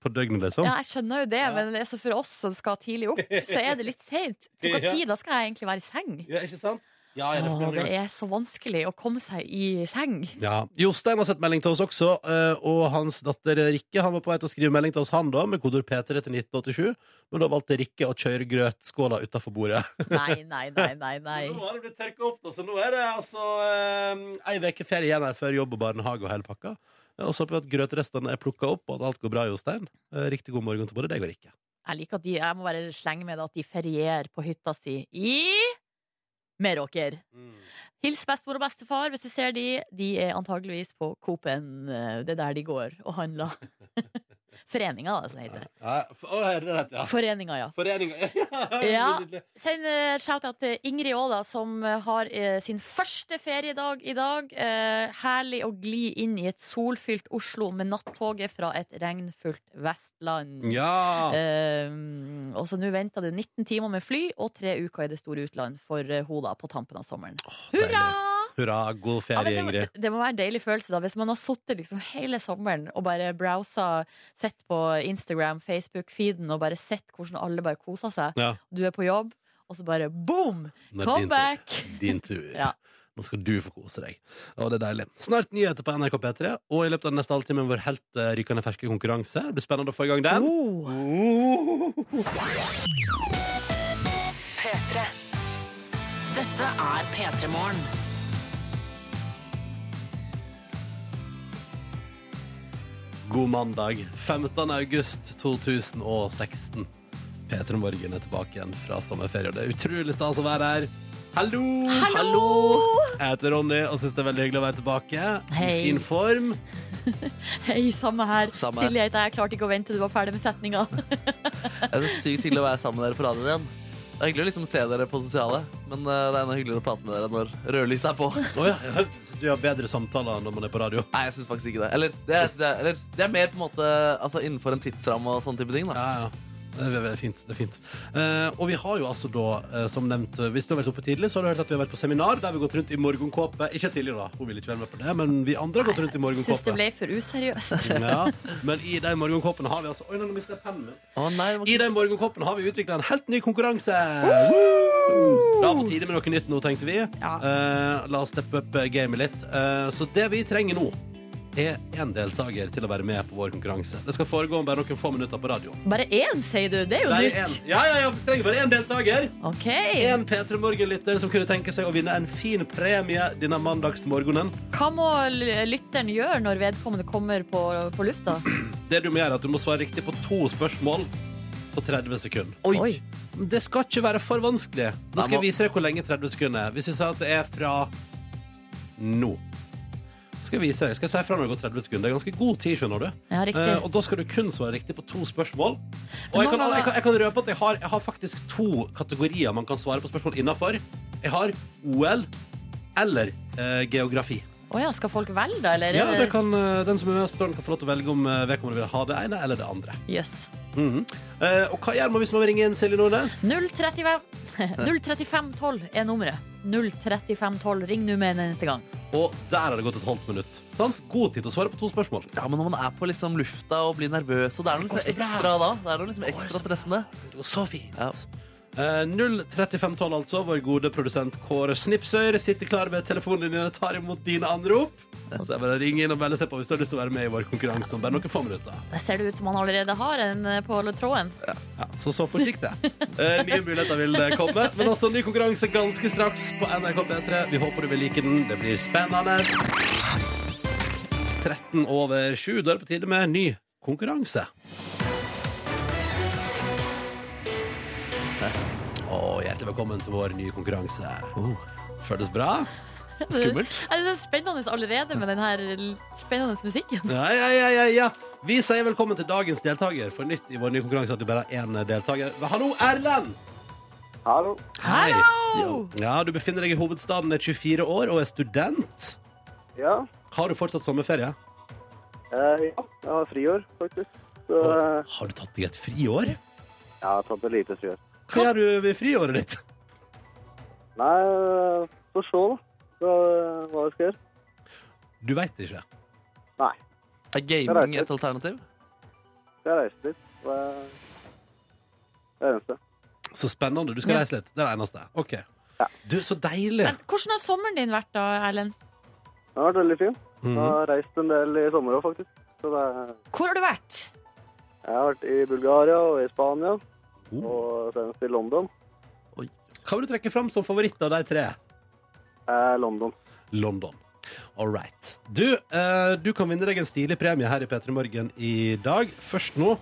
[SPEAKER 2] På døgnet, liksom.
[SPEAKER 4] Ja, jeg skjønner jo det,
[SPEAKER 2] Ja.
[SPEAKER 4] men altså for oss som skal tidlig opp, så er det litt seint. Klokka ti, da skal jeg egentlig være i seng.
[SPEAKER 2] Ja, ikke sant? Ja, ja, det
[SPEAKER 4] Åh, det er så vanskelig å komme seg i seng.
[SPEAKER 2] Ja. Jostein har sett melding til oss også, eh, og hans datter Rikke Han var på vei til å skrive melding til oss, han da, med kodord P3 til 1987. Men da valgte Rikke å kjøre grøtskåla utafor bordet.
[SPEAKER 4] Nei, nei, nei, nei. nei.
[SPEAKER 2] Nå har det blitt tørka opp, da, så nå er det altså eh, ei uke ferie igjen her før jobb og barnehage og hele pakka. Og så håper vi at grøtrestene er plukka opp, og at alt går bra, Jostein. Eh, Riktig god morgen til både deg og Rikke.
[SPEAKER 4] Jeg liker at de, jeg må bare slenge med det at de ferierer på hytta si i Meråker. Hils bestemor og bestefar hvis du ser de. De er antageligvis på Coop-en. eh, Det er der de går og handler. Foreninga, da, som det heter.
[SPEAKER 2] Ja, for, å, er det rett, ja.
[SPEAKER 4] Foreninga, ja.
[SPEAKER 2] Foreninga.
[SPEAKER 4] Ja.
[SPEAKER 2] ja.
[SPEAKER 4] Send uh, shout-out til Ingrid Aala, som eh, har uh, sin første feriedag i dag. Uh, herlig å gli inn i et solfylt Oslo med nattoget fra et regnfullt Vestland.
[SPEAKER 2] Ja.
[SPEAKER 4] Eh, og så nå venter det 19 timer med fly og tre uker i det store utland for uh, Hoda på tampen av sommeren. Hurra!
[SPEAKER 2] Hurra, god ferie,
[SPEAKER 4] ja, det,
[SPEAKER 2] Ingrid.
[SPEAKER 4] må- det må være en deilig følelse da Hvis man har sittet liksom hele sommeren og bare browsa, sett på Instagram, Facebook-feeden og bare sett hvordan alle bare koser seg.
[SPEAKER 2] Ja.
[SPEAKER 4] Du er på jobb, og så bare boom!
[SPEAKER 2] Nå er
[SPEAKER 4] Come
[SPEAKER 2] din tur. Din tur.
[SPEAKER 4] Ja.
[SPEAKER 2] Nå skal du få kose deg. Og det er deilig. Snart nyheter på NRK P3, og i løpet av den neste halvtimen vår helt eh, rykende ferske konkurranse. Det blir spennende å få i gang den.
[SPEAKER 4] Oh.
[SPEAKER 1] P3. Dette er P3 Morgen.
[SPEAKER 2] God mandag, 15. august 2016. P3 Morgen er tilbake igjen fra sommerferie, og det er utrolig stas å være her. Hallo!
[SPEAKER 4] Hallo!
[SPEAKER 2] Jeg heter Ronny og syns det er veldig hyggelig å være tilbake.
[SPEAKER 4] Hei.
[SPEAKER 2] I fin form.
[SPEAKER 4] Hei, samme her.
[SPEAKER 3] Samme her.
[SPEAKER 4] Silje heter jeg. Jeg klarte ikke å vente, til du var ferdig med setninga.
[SPEAKER 3] Det er så sykt hyggelig å være sammen med dere på radioen igjen. Det er hyggelig å liksom se dere på sosiale, men eh, det er enda hyggeligere å prate med dere når rødlyset er på.
[SPEAKER 2] Oh, ja, så du har bedre samtaler når man er på radio.
[SPEAKER 3] Nei, jeg syns faktisk ikke det. Eller det, synes jeg, eller, det er mer på en måte altså, innenfor en tidsramme og sånne type ting. da
[SPEAKER 2] Ja, ja. Det er fint. det er fint Eh, Og vi har jo altså da, eh, som nevnt eh, Hvis du har vært oppe tidlig, så har du hørt at vi har vært på seminar der vi har gått rundt i morgenkåpe. Ikke Silje, da. Hun vil ikke være med på det, men vi andre har gått rundt i
[SPEAKER 4] Syns det ble for useriøst.
[SPEAKER 2] Ja, men i de morgenkåpene har vi altså Oi, nå mistet jeg pennen min.
[SPEAKER 3] Å nei,
[SPEAKER 2] I
[SPEAKER 3] de
[SPEAKER 2] den morgenkåpen har vi utvikla en helt ny konkurranse. Det var på tide med noe nytt nå, tenkte vi.
[SPEAKER 4] Ja.
[SPEAKER 2] Eh, la oss steppe opp gamet litt. Eh, så det vi trenger nå, er én deltaker til å være med på vår konkurranse. Det skal foregå om bare noen få minutter på radio.
[SPEAKER 4] Bare én, sier du. Det er jo
[SPEAKER 2] Bare
[SPEAKER 4] nytt.
[SPEAKER 2] en- Ja, ja, ja, vi trenger bare én deltaker.
[SPEAKER 4] OK.
[SPEAKER 2] En P3 Morgen-lytter som kunne tenke seg å vinne en fin premie denne mandagsmorgenen.
[SPEAKER 4] Hva må l- lytteren gjøre når vedkommende kommer på, på lufta?
[SPEAKER 2] Det du må gjøre, er at du må svare riktig på to spørsmål på 30 sekunder.
[SPEAKER 4] Oi.
[SPEAKER 2] Det skal ikke være for vanskelig. Nå skal jeg vise deg hvor lenge 30 sekunder er. Hvis vi sier at det er fra nå. Skal jeg vise deg. Skal si fra når det går 30 sekunder. Det er ganske god tid, skjønner du.
[SPEAKER 4] Ja, riktig.
[SPEAKER 2] Eh, og da skal du kun svare riktig på to spørsmål. Og jeg kan, jeg kan, jeg kan røpe at jeg har, jeg har faktisk to kategorier man kan svare på spørsmål innafor. Jeg har OL eller eh, geografi.
[SPEAKER 4] Å ja, skal folk velge, da? Eller?
[SPEAKER 2] Ja, det kan, eh, Den som er med og spør, kan få lov til å velge om eh, vedkommende vil ha det ene eller det andre.
[SPEAKER 4] Yes.
[SPEAKER 2] Mm -hmm. Eh, og hva gjør man hvis man vil ringe inn Silje Nordnes?
[SPEAKER 4] 035 03512 er nummeret. 03512. Ring nå med en eneste gang.
[SPEAKER 2] Og der har det gått et halvt minutt. Sant? God tid til å svare på to spørsmål.
[SPEAKER 3] Ja, men når man er på liksom lufta og blir nervøs, og det er noe liksom ekstra da. Det er noe liksom ekstra stressende.
[SPEAKER 2] Det var så fint.
[SPEAKER 3] Ja.
[SPEAKER 2] Eh, 03512, altså. Vår gode produsent Kåre Snipsøyr sitter klar med telefonen din og tar imot dine anrop. Så jeg bare ringer inn og melde seg på hvis du har lyst til å være med i vår konkurranse om bare noen få minutter.
[SPEAKER 4] Det ser det ut som han allerede har en eh, på tråden.
[SPEAKER 2] Ja, så så forsiktig. det. Eh, nye muligheter vil komme. Men også ny konkurranse ganske straks på NRK P3. Vi håper du vil like den. Det blir spennende. 13 over 7. Da er det på tide med ny konkurranse. Og hjertelig velkommen til vår nye konkurranse. Føles bra?
[SPEAKER 3] Skummelt.
[SPEAKER 4] Det er så spennende allerede med den her spennende musikken.
[SPEAKER 2] Ja, ja, ja, ja, ja. Vi sier velkommen til dagens deltaker. For nytt i vår nye konkurranse at du bare har én deltaker. Hallo, Erlend!
[SPEAKER 5] Hallo.
[SPEAKER 2] Hei.
[SPEAKER 4] Hallo!
[SPEAKER 2] Ja, Du befinner deg i hovedstaden, er 24 år og er student.
[SPEAKER 5] Ja,
[SPEAKER 2] Har du fortsatt sommerferie?
[SPEAKER 5] eh, ja, jeg har friår, faktisk. Så Har,
[SPEAKER 2] Har du tatt deg et friår?
[SPEAKER 5] jeg har tatt et lite friår.
[SPEAKER 2] Hva gjør du ved friåret ditt?
[SPEAKER 5] Nei, få får se da, hva, hva jeg skal gjøre.
[SPEAKER 2] Du veit ikke.
[SPEAKER 5] Nei,
[SPEAKER 3] Er gaming et alternativ?
[SPEAKER 5] jeg reiser litt. Det er det eneste.
[SPEAKER 2] Så spennende. Du skal
[SPEAKER 4] Ja.
[SPEAKER 2] reise litt. Det er det eneste. Ok.
[SPEAKER 5] Ja.
[SPEAKER 2] Du, så deilig.
[SPEAKER 4] Men hvordan har sommeren din vært da, Erlend?
[SPEAKER 5] Den har vært veldig fin. Jeg
[SPEAKER 2] Mhm.
[SPEAKER 5] har reist en del i sommer òg, faktisk. Så det er,
[SPEAKER 4] Hvor har du vært?
[SPEAKER 5] jeg har vært i Bulgaria og i Spania. Og senest i London.
[SPEAKER 2] Hva vil du trekke fram som favoritt av de tre?
[SPEAKER 5] Eh, London.
[SPEAKER 2] London. All right. Du, eh, du kan vinne deg en stilig premie her i P3 Morgen i dag. Først nå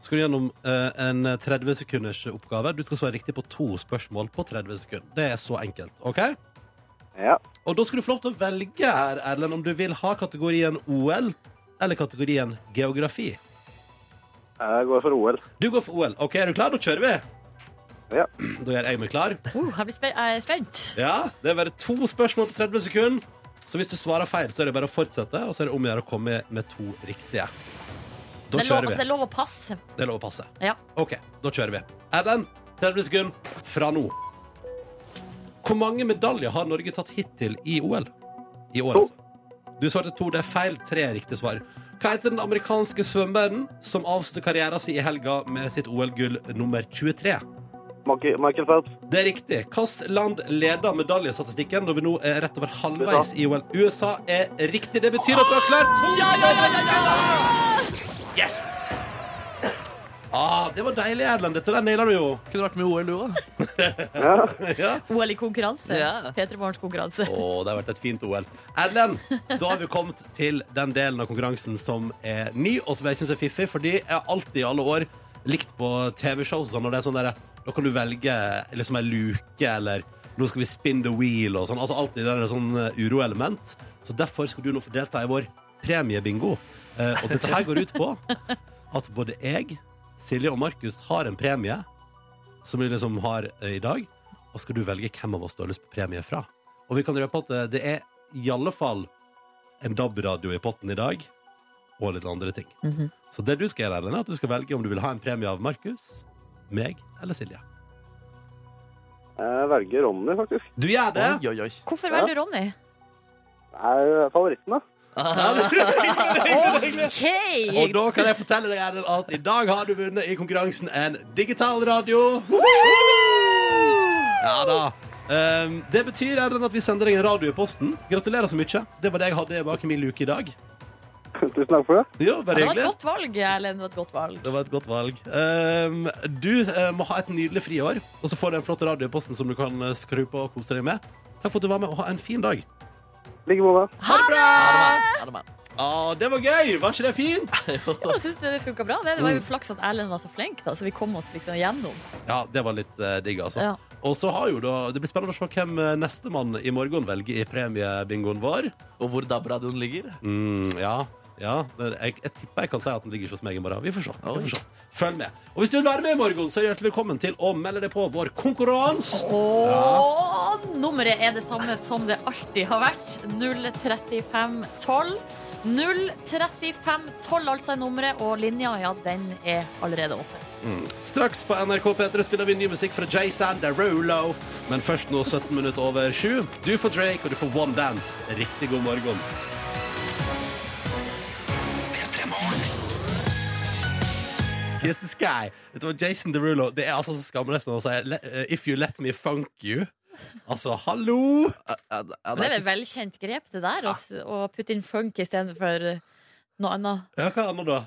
[SPEAKER 2] skal du gjennom eh, en 30 sekunders oppgave. Du skal svare riktig på to spørsmål på 30 sekunder. Det er så enkelt. ok?
[SPEAKER 5] Ja,
[SPEAKER 2] Og da skal du få lov til å velge her, Erlend, om du vil ha kategorien OL eller kategorien geografi.
[SPEAKER 5] Jeg går for OL.
[SPEAKER 2] Du går for OL. Ok, Er du klar? Da kjører vi.
[SPEAKER 5] Ja.
[SPEAKER 2] Da gjør jeg meg klar.
[SPEAKER 4] Uh, jeg, blir spe jeg spent.
[SPEAKER 2] Ja, Det er bare to spørsmål på 30 sekunder. Så hvis du svarer feil, så er det bare å fortsette, og så er det om å gjøre å komme med to riktige. Da
[SPEAKER 4] Det er, lov, altså, det er lov å passe.
[SPEAKER 2] Det er lov å passe.
[SPEAKER 4] Ja.
[SPEAKER 2] OK, da kjører vi. Adam, 30 sekunder fra nå. Hvor mange medaljer har Norge tatt hittil i OL? I år,
[SPEAKER 5] To.
[SPEAKER 2] altså. Du svarte to. Det er feil. Tre er riktig svar. Hva heter den amerikanske svømmeren som avslutter karrieren sin i helga med sitt OL-gull nummer 23?
[SPEAKER 5] Michael Phelps.
[SPEAKER 2] Det er riktig. Hvilket land leder medaljestatistikken når vi nå er rett over halvveis i OL? USA er riktig. Det betyr at du har klart to! Ja, ja, ja, ja, ja! Yes! Ah, det var deilig, Erlend. Dette der naila du jo.
[SPEAKER 3] Kunne vært med i OL, du òg.
[SPEAKER 5] Ja,
[SPEAKER 2] Ja.
[SPEAKER 4] OL i konkurranse.
[SPEAKER 3] Ja.
[SPEAKER 4] P3 Morgens konkurranse.
[SPEAKER 2] Å, det har vært et fint OL. Erlend, da har vi kommet til den delen av konkurransen som er ny, og som jeg syns er fiffig, fordi jeg har alltid i alle år likt på TV-show sånn, når det er sånn der, da kan du velge liksom ei luke, eller nå skal vi spin the wheel, og sånn. Altså alltid det er sånn eh, uroelement. Så derfor skal du nå få delta i vår premiebingo. Eh, og dette her går ut på at både jeg, Silje og Markus har en premie som vi liksom har eh, i dag, og skal du velge hvem av oss du har lyst på premie fra. Og vi kan røpe at eh, det er i alle fall en DAB-radio i potten i dag, og litt andre ting.
[SPEAKER 4] Mhm.
[SPEAKER 2] Så det du skal gjøre, Ellen, er at du skal velge om du vil ha en premie av Markus, meg eller Silje.
[SPEAKER 5] jeg velger Ronny, faktisk.
[SPEAKER 2] Du gjør det!
[SPEAKER 3] Oi, oi, oi.
[SPEAKER 4] Hvorfor
[SPEAKER 5] Ja.
[SPEAKER 4] velger du Ronny?
[SPEAKER 5] Det er favoritten, da.
[SPEAKER 4] OK!
[SPEAKER 2] Og da kan jeg fortelle deg Erlend, at i dag har du vunnet i konkurransen en digital radio. Ja da. Um, det betyr Erlend, at vi sender deg en radio i posten. Gratulerer så mye. Det var det jeg hadde bak i min luke i dag.
[SPEAKER 5] Tusen takk for det.
[SPEAKER 2] Ja,
[SPEAKER 4] det var et godt valg, Erlend. Det var et godt valg.
[SPEAKER 2] Det var et godt valg. Um, du uh, må ha et nydelig friår, og så får du en flott radio i posten som du kan eh, skru på og kose deg med. Takk for at du var med, og ha en fin dag.
[SPEAKER 5] Like måte.
[SPEAKER 2] Ha det bra!
[SPEAKER 3] Ha det, man.
[SPEAKER 2] Ah, det var gøy! Var ikke det fint?
[SPEAKER 4] Jo, jeg synes det funka bra. Det, det var jo flaks at Erlend var så flink, da, så vi kom oss liksom gjennom.
[SPEAKER 2] Ja, det var litt eh, digg, altså.
[SPEAKER 4] Ja.
[SPEAKER 2] Og så har jo da Det blir spennende å se hvem eh, nestemann i morgen velger i premiebingoen vår.
[SPEAKER 3] Og hvor DAB-radioen ligger.
[SPEAKER 2] Mm, ja, ja. Jeg, jeg tipper jeg kan si at den ligger hos meg i morgen. Vi får se. Vi får se. Følg med. Og hvis du vil være med i morgen, så er hjertelig velkommen til å melde deg på vår konkurranse.
[SPEAKER 4] Og nummeret er det samme som det alltid har vært. 03512. 03512 altså er nummeret, og linja ja, den er allerede åpen.
[SPEAKER 2] Straks på NRK P3 spiller vi ny musikk fra Jay Sanderolo. Men først nå 17 minutter over 7. Du får Drake, og du får One Dance. Riktig god morgen. Kiss the Sky. Dette var Jason Derulo. Det er altså så skamløst når han sier eh, If you let me funk you. Altså, hallo!
[SPEAKER 3] Det-
[SPEAKER 4] er et velkjent grep, det der, å å putte inn funk istedenfor noe annet.
[SPEAKER 2] Ja, hva annet da?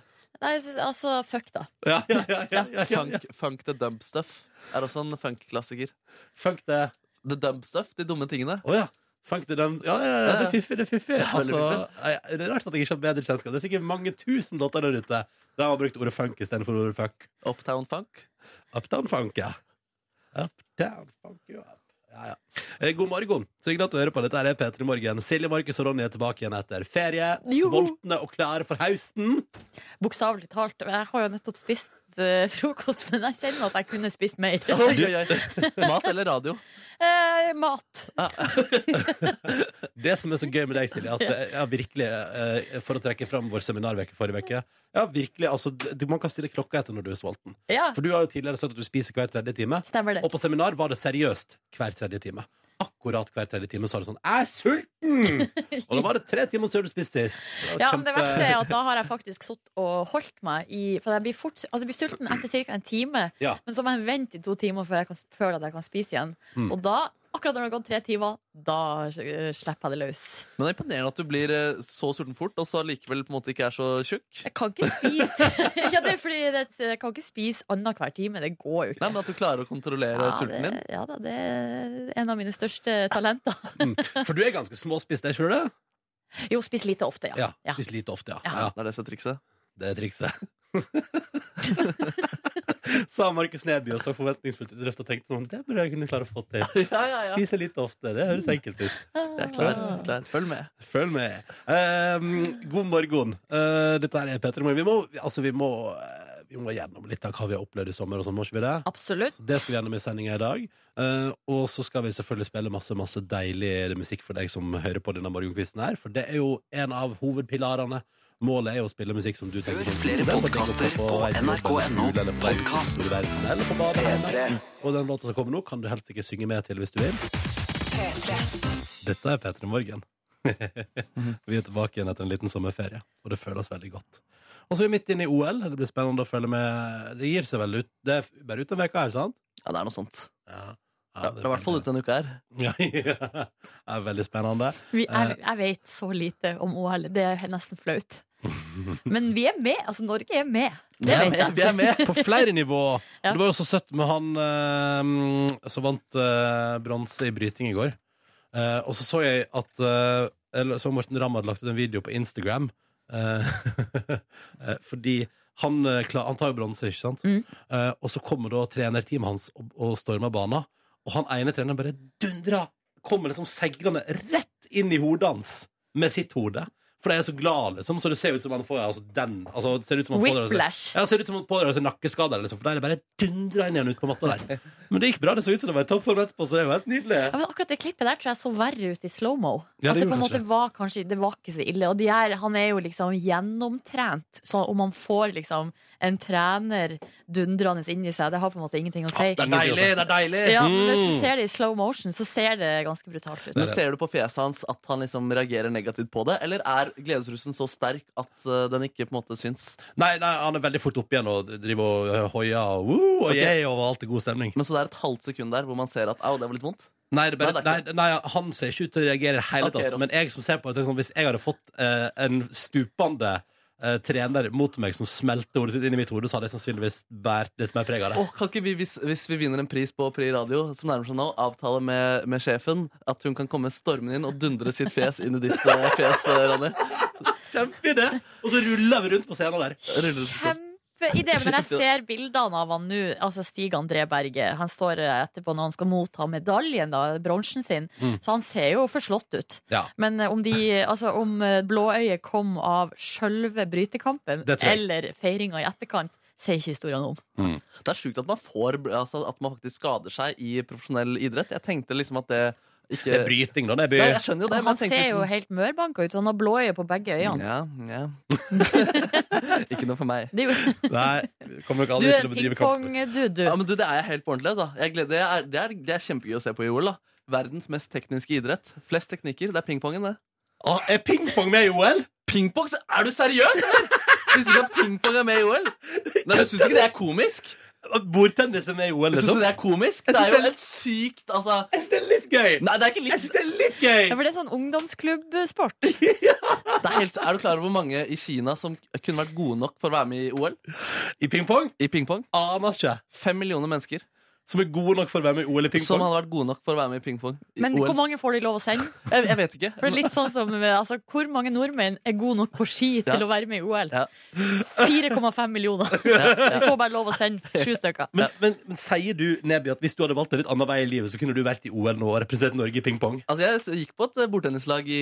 [SPEAKER 4] Nei, altså fuck, da.
[SPEAKER 2] Ja, ja, ja, ja, ja, ja.
[SPEAKER 3] Funk, funk the dump stuff er også en funk-klassiker.
[SPEAKER 2] Funk the
[SPEAKER 3] The dump stuff, de dumme tingene.
[SPEAKER 2] Å ja. Funk det den Ja, ja, ja, det er fiffig. Det er fiffig. Altså, jeg, det er rart at jeg ikke har bedre kjennskap. Det er sikkert mange tusen låter der ute der man har brukt ordet funk istedenfor ordet fuck.
[SPEAKER 3] Uptown funk.
[SPEAKER 2] Uptown funk, ja. Uptown funk ja. Ja, ja. Eh, God morgen. Så hyggelig at du hører på. Dette er P3 Morgen. Silje, Markus og Ronny er tilbake igjen etter ferie.
[SPEAKER 4] Jo.
[SPEAKER 2] Sultne og klare for høsten.
[SPEAKER 4] Bokstavelig talt. Jeg har jo nettopp spist eh, frokost, men jeg kjenner at jeg kunne spist mer.
[SPEAKER 3] Oi, oi, oi. Mat eller radio?
[SPEAKER 4] Eh, mat.
[SPEAKER 2] Det som er så gøy med deg, Silje, at jeg virkelig, eh, for å trekke fram vår seminarveke forrige uke Ja, virkelig, altså, du, Man kan stille klokka etter når du er sulten.
[SPEAKER 4] Ja,
[SPEAKER 2] For du har jo tidligere sagt at du spiser hver tredje time.
[SPEAKER 4] stemmer det.
[SPEAKER 2] Og på seminar var det seriøst hver tredje time. Akkurat hver tredje time sa du sånn 'Jeg er sulten!' Og da var det tre timer siden du spiste sist.
[SPEAKER 4] Ja, kjempe... Men det verste er at da har jeg faktisk sittet og holdt meg i For jeg blir, fort, altså jeg blir sulten etter ca. en time,
[SPEAKER 2] Ja.
[SPEAKER 4] men så må jeg vente i to timer før jeg kan, føler at jeg kan spise igjen.
[SPEAKER 2] Mm.
[SPEAKER 4] Og da, akkurat når det har gått tre timer, da eh, slipper jeg det løs.
[SPEAKER 3] Men det er imponerende at du blir eh, så sulten fort, og så likevel på en måte ikke er så tjukk.
[SPEAKER 4] Jeg kan ikke spise Ja, det er fordi det, jeg kan ikke spise annenhver time. Det går jo ikke.
[SPEAKER 3] Nei, men At du klarer å kontrollere sulten din.
[SPEAKER 4] ja da, det er en av mine største talenter.
[SPEAKER 2] For du er ganske småspist, deg sjøl, du?
[SPEAKER 4] Jo, spis lite ofte, ja.
[SPEAKER 2] Ja.
[SPEAKER 4] ja.
[SPEAKER 2] Spis lite ofte, ja.
[SPEAKER 4] Ja.
[SPEAKER 2] ja.
[SPEAKER 3] Det er det som er trikset.
[SPEAKER 2] Det er trikset. Sa Markus Neby og så forventningsfullt ut og tenkte sånn Det burde jeg kunne klare å få til.
[SPEAKER 3] Ja, ja, ja.
[SPEAKER 2] Spise litt ofte. Det høres enkelt ut.
[SPEAKER 3] Jeg er klar. klar. Følg med.
[SPEAKER 2] Følg med. Um, god morgen. Uh, dette er Peter Morgen. Vi må, altså, vi, må, eh, vi må gjennom litt av hva vi har opplevd i sommer, og sånn, må ikke vi det?
[SPEAKER 4] Absolutt.
[SPEAKER 2] Det skal vi gjennom i sendinga i dag. Uh, og så skal vi selvfølgelig spille masse masse deilig musikk for deg som hører på denne morgenkvisten her. For det er jo en av hovedpilarene. Målet er jo å spille musikk som du tenker
[SPEAKER 6] Hør flere podkaster på nrk.no podkast.
[SPEAKER 2] Eller på badet. Og den låta som kommer nå, kan du helst ikke synge med til hvis du vil. Dette er P3 Morgen. vi er tilbake igjen etter en liten sommerferie, og det føles veldig godt. Og så er vi midt inne i OL. Det blir spennende å følge med. Det gir seg vel ut Det er bare ut en uke her, sant?
[SPEAKER 3] Ja, det er noe sånt.
[SPEAKER 2] Ja.
[SPEAKER 3] Ja, det er i hvert fall ut denne uka her.
[SPEAKER 2] Ja, ja. Det er veldig spennende.
[SPEAKER 4] Vi, jeg, jeg vet så lite om OL. Det er nesten flaut. Men vi er med. Altså, Norge er med.
[SPEAKER 3] Vi
[SPEAKER 4] Det
[SPEAKER 3] er
[SPEAKER 4] vet
[SPEAKER 3] med.
[SPEAKER 4] jeg.
[SPEAKER 3] Vi er med.
[SPEAKER 2] På flere nivå.
[SPEAKER 4] Ja.
[SPEAKER 2] Det var jo så søtt med han eh, som vant eh, bronse i bryting i går. Eh, og så så jeg at eh, eller, så Morten Ramm hadde lagt ut en video på Instagram. eh, eh, fordi han, eh, han tar jo bronse, ikke sant?
[SPEAKER 4] Mm.
[SPEAKER 2] Eh, og så kommer da trenerteamet hans og, og stormer banen. Og han ene treneren bare dundrer! Kommer liksom seilende rett inn i hodet hans med sitt hode. For de er så glad, liksom. Så det ser ut som han får altså, den altså, det ser ut som han
[SPEAKER 4] Whiplash.
[SPEAKER 2] ja, det ser ut som han pådrar seg nakkeskader, liksom, for der er det bare dundra inn igjen ut på matta der. Men det gikk bra. Det så ut som det var i toppform etterpå, så det er jo helt nydelig.
[SPEAKER 4] Ja, men akkurat det klippet der tror jeg så verre ut i slow-mo.
[SPEAKER 2] Ja, det
[SPEAKER 4] det på en måte var kanskje Det var ikke så ille. Og her, han er jo liksom gjennomtrent, så om han får liksom en trener dundrende inni seg, det har på en måte ingenting å si.
[SPEAKER 3] Det er deilig! det er deilig
[SPEAKER 4] Ja, men Hvis du
[SPEAKER 2] Mm.
[SPEAKER 4] ser det i slow motion, så ser det ganske brutalt ut.
[SPEAKER 3] Men Ser du på fjeset hans at han liksom reagerer negativt på det, eller er gledesrusen så sterk at uh, den ikke på en måte syns?
[SPEAKER 2] Nei, nei, han er veldig fort opp igjen og driver og øh, hoier og, woo, og
[SPEAKER 3] okay.
[SPEAKER 2] yeah, og alt er god stemning.
[SPEAKER 3] Men så det er et halvt sekund der hvor man ser at au, det var litt vondt?
[SPEAKER 2] Nei, det bare,
[SPEAKER 3] Nei, det
[SPEAKER 2] nei, nei, han ser ikke ut til å reagere i hele
[SPEAKER 3] Ok,
[SPEAKER 2] tatt. Men jeg som ser på det, tenker sånn, hvis jeg hadde fått eh, en stupende eh, trener mot meg som smelter ordet sitt inn i mitt hode, så hadde jeg sannsynligvis båret litt mer preg av det.
[SPEAKER 3] Åh, kan ikke vi, hvis, hvis vi vinner en pris på Pri Radio, som nærmer seg nå, avtale med, med sjefen at hun kan komme stormende inn og dundre sitt fjes inn i ditt eh, fjes, eh, Ronny?
[SPEAKER 2] Kjempeidé! Og så ruller vi rundt på scenen der.
[SPEAKER 4] Kjempeidé. Men jeg ser bildene av han nå, altså Stig André Berge. Han står etterpå når han skal motta medaljen, da, bronsen sin.
[SPEAKER 2] Mm.
[SPEAKER 4] Så han ser jo forslått ut.
[SPEAKER 2] Ja.
[SPEAKER 4] Men eh, om, de, altså, om eh, blåøyet kom av sjølve brytekampen eller feiringa i etterkant, sier ikke historien om.
[SPEAKER 3] Det er sjukt at man får altså, At man faktisk skader seg i profesjonell idrett. Jeg tenkte liksom at det ikke
[SPEAKER 2] Det er bryting, da. Det er by.
[SPEAKER 3] ja, jeg skjønner jo det,
[SPEAKER 4] han ser jo
[SPEAKER 3] liksom-
[SPEAKER 4] helt mørbanka ut. Han har blåøye på begge øynene.
[SPEAKER 3] Ja, ja. ikke noe for meg.
[SPEAKER 4] Er jo,
[SPEAKER 2] Nei, kommer nok
[SPEAKER 4] du
[SPEAKER 2] aldri
[SPEAKER 4] er
[SPEAKER 2] til å bedrive kampsport.
[SPEAKER 4] pingpong-dude,
[SPEAKER 3] Ja, men du, Det er jeg helt på ordentlig. Altså. Jeg gleder, det, er, det, er, det er kjempegøy å se på i OL. da Verdens mest tekniske idrett. Flest teknikker. Det er pingpongen, det.
[SPEAKER 2] Ah, er pingpong med i OL?
[SPEAKER 3] Pingpong? Er du seriøs, eller?! Du ikke at pingpong er med i OL? Nei, Du syns ikke det er komisk?
[SPEAKER 2] Bordtennis er i OL, liksom?
[SPEAKER 3] det er komisk?
[SPEAKER 2] Jeg
[SPEAKER 3] Det er jo
[SPEAKER 2] det er-
[SPEAKER 3] helt sykt, altså.
[SPEAKER 2] Jeg syns det er litt gøy!
[SPEAKER 3] Nei, det er ikke
[SPEAKER 2] Jeg
[SPEAKER 3] synes
[SPEAKER 2] syns det er litt gøy!
[SPEAKER 4] Ja, for det er sånn ungdomsklubbsport.
[SPEAKER 3] det er, helt, er du klar over hvor mange i Kina som kunne vært gode nok for å være med i OL?
[SPEAKER 2] I pingpong?
[SPEAKER 3] I pingpong?
[SPEAKER 2] Aner ikke.
[SPEAKER 3] Fem millioner mennesker.
[SPEAKER 2] Som er gode nok for å være med i OL i pingpong?
[SPEAKER 3] Som hadde vært gode nok for å være med i pingpong.
[SPEAKER 4] Men
[SPEAKER 3] OL.
[SPEAKER 4] hvor mange får de lov å sende?
[SPEAKER 3] Jeg, jeg vet ikke.
[SPEAKER 4] For det er litt sånn som, altså, Hvor mange nordmenn er gode nok på ski til
[SPEAKER 3] Ja.
[SPEAKER 4] å være med i OL?
[SPEAKER 3] Ja.
[SPEAKER 4] 4,5 millioner.
[SPEAKER 3] Ja,
[SPEAKER 4] Vi får bare lov å sende sju stykker.
[SPEAKER 2] Men, men, men sier du, Neby, at hvis du hadde valgt en litt annen vei i livet, så kunne du vært i OL nå og representert Norge i pingpong?
[SPEAKER 3] Altså, jeg gikk på et eh, bordtennislag i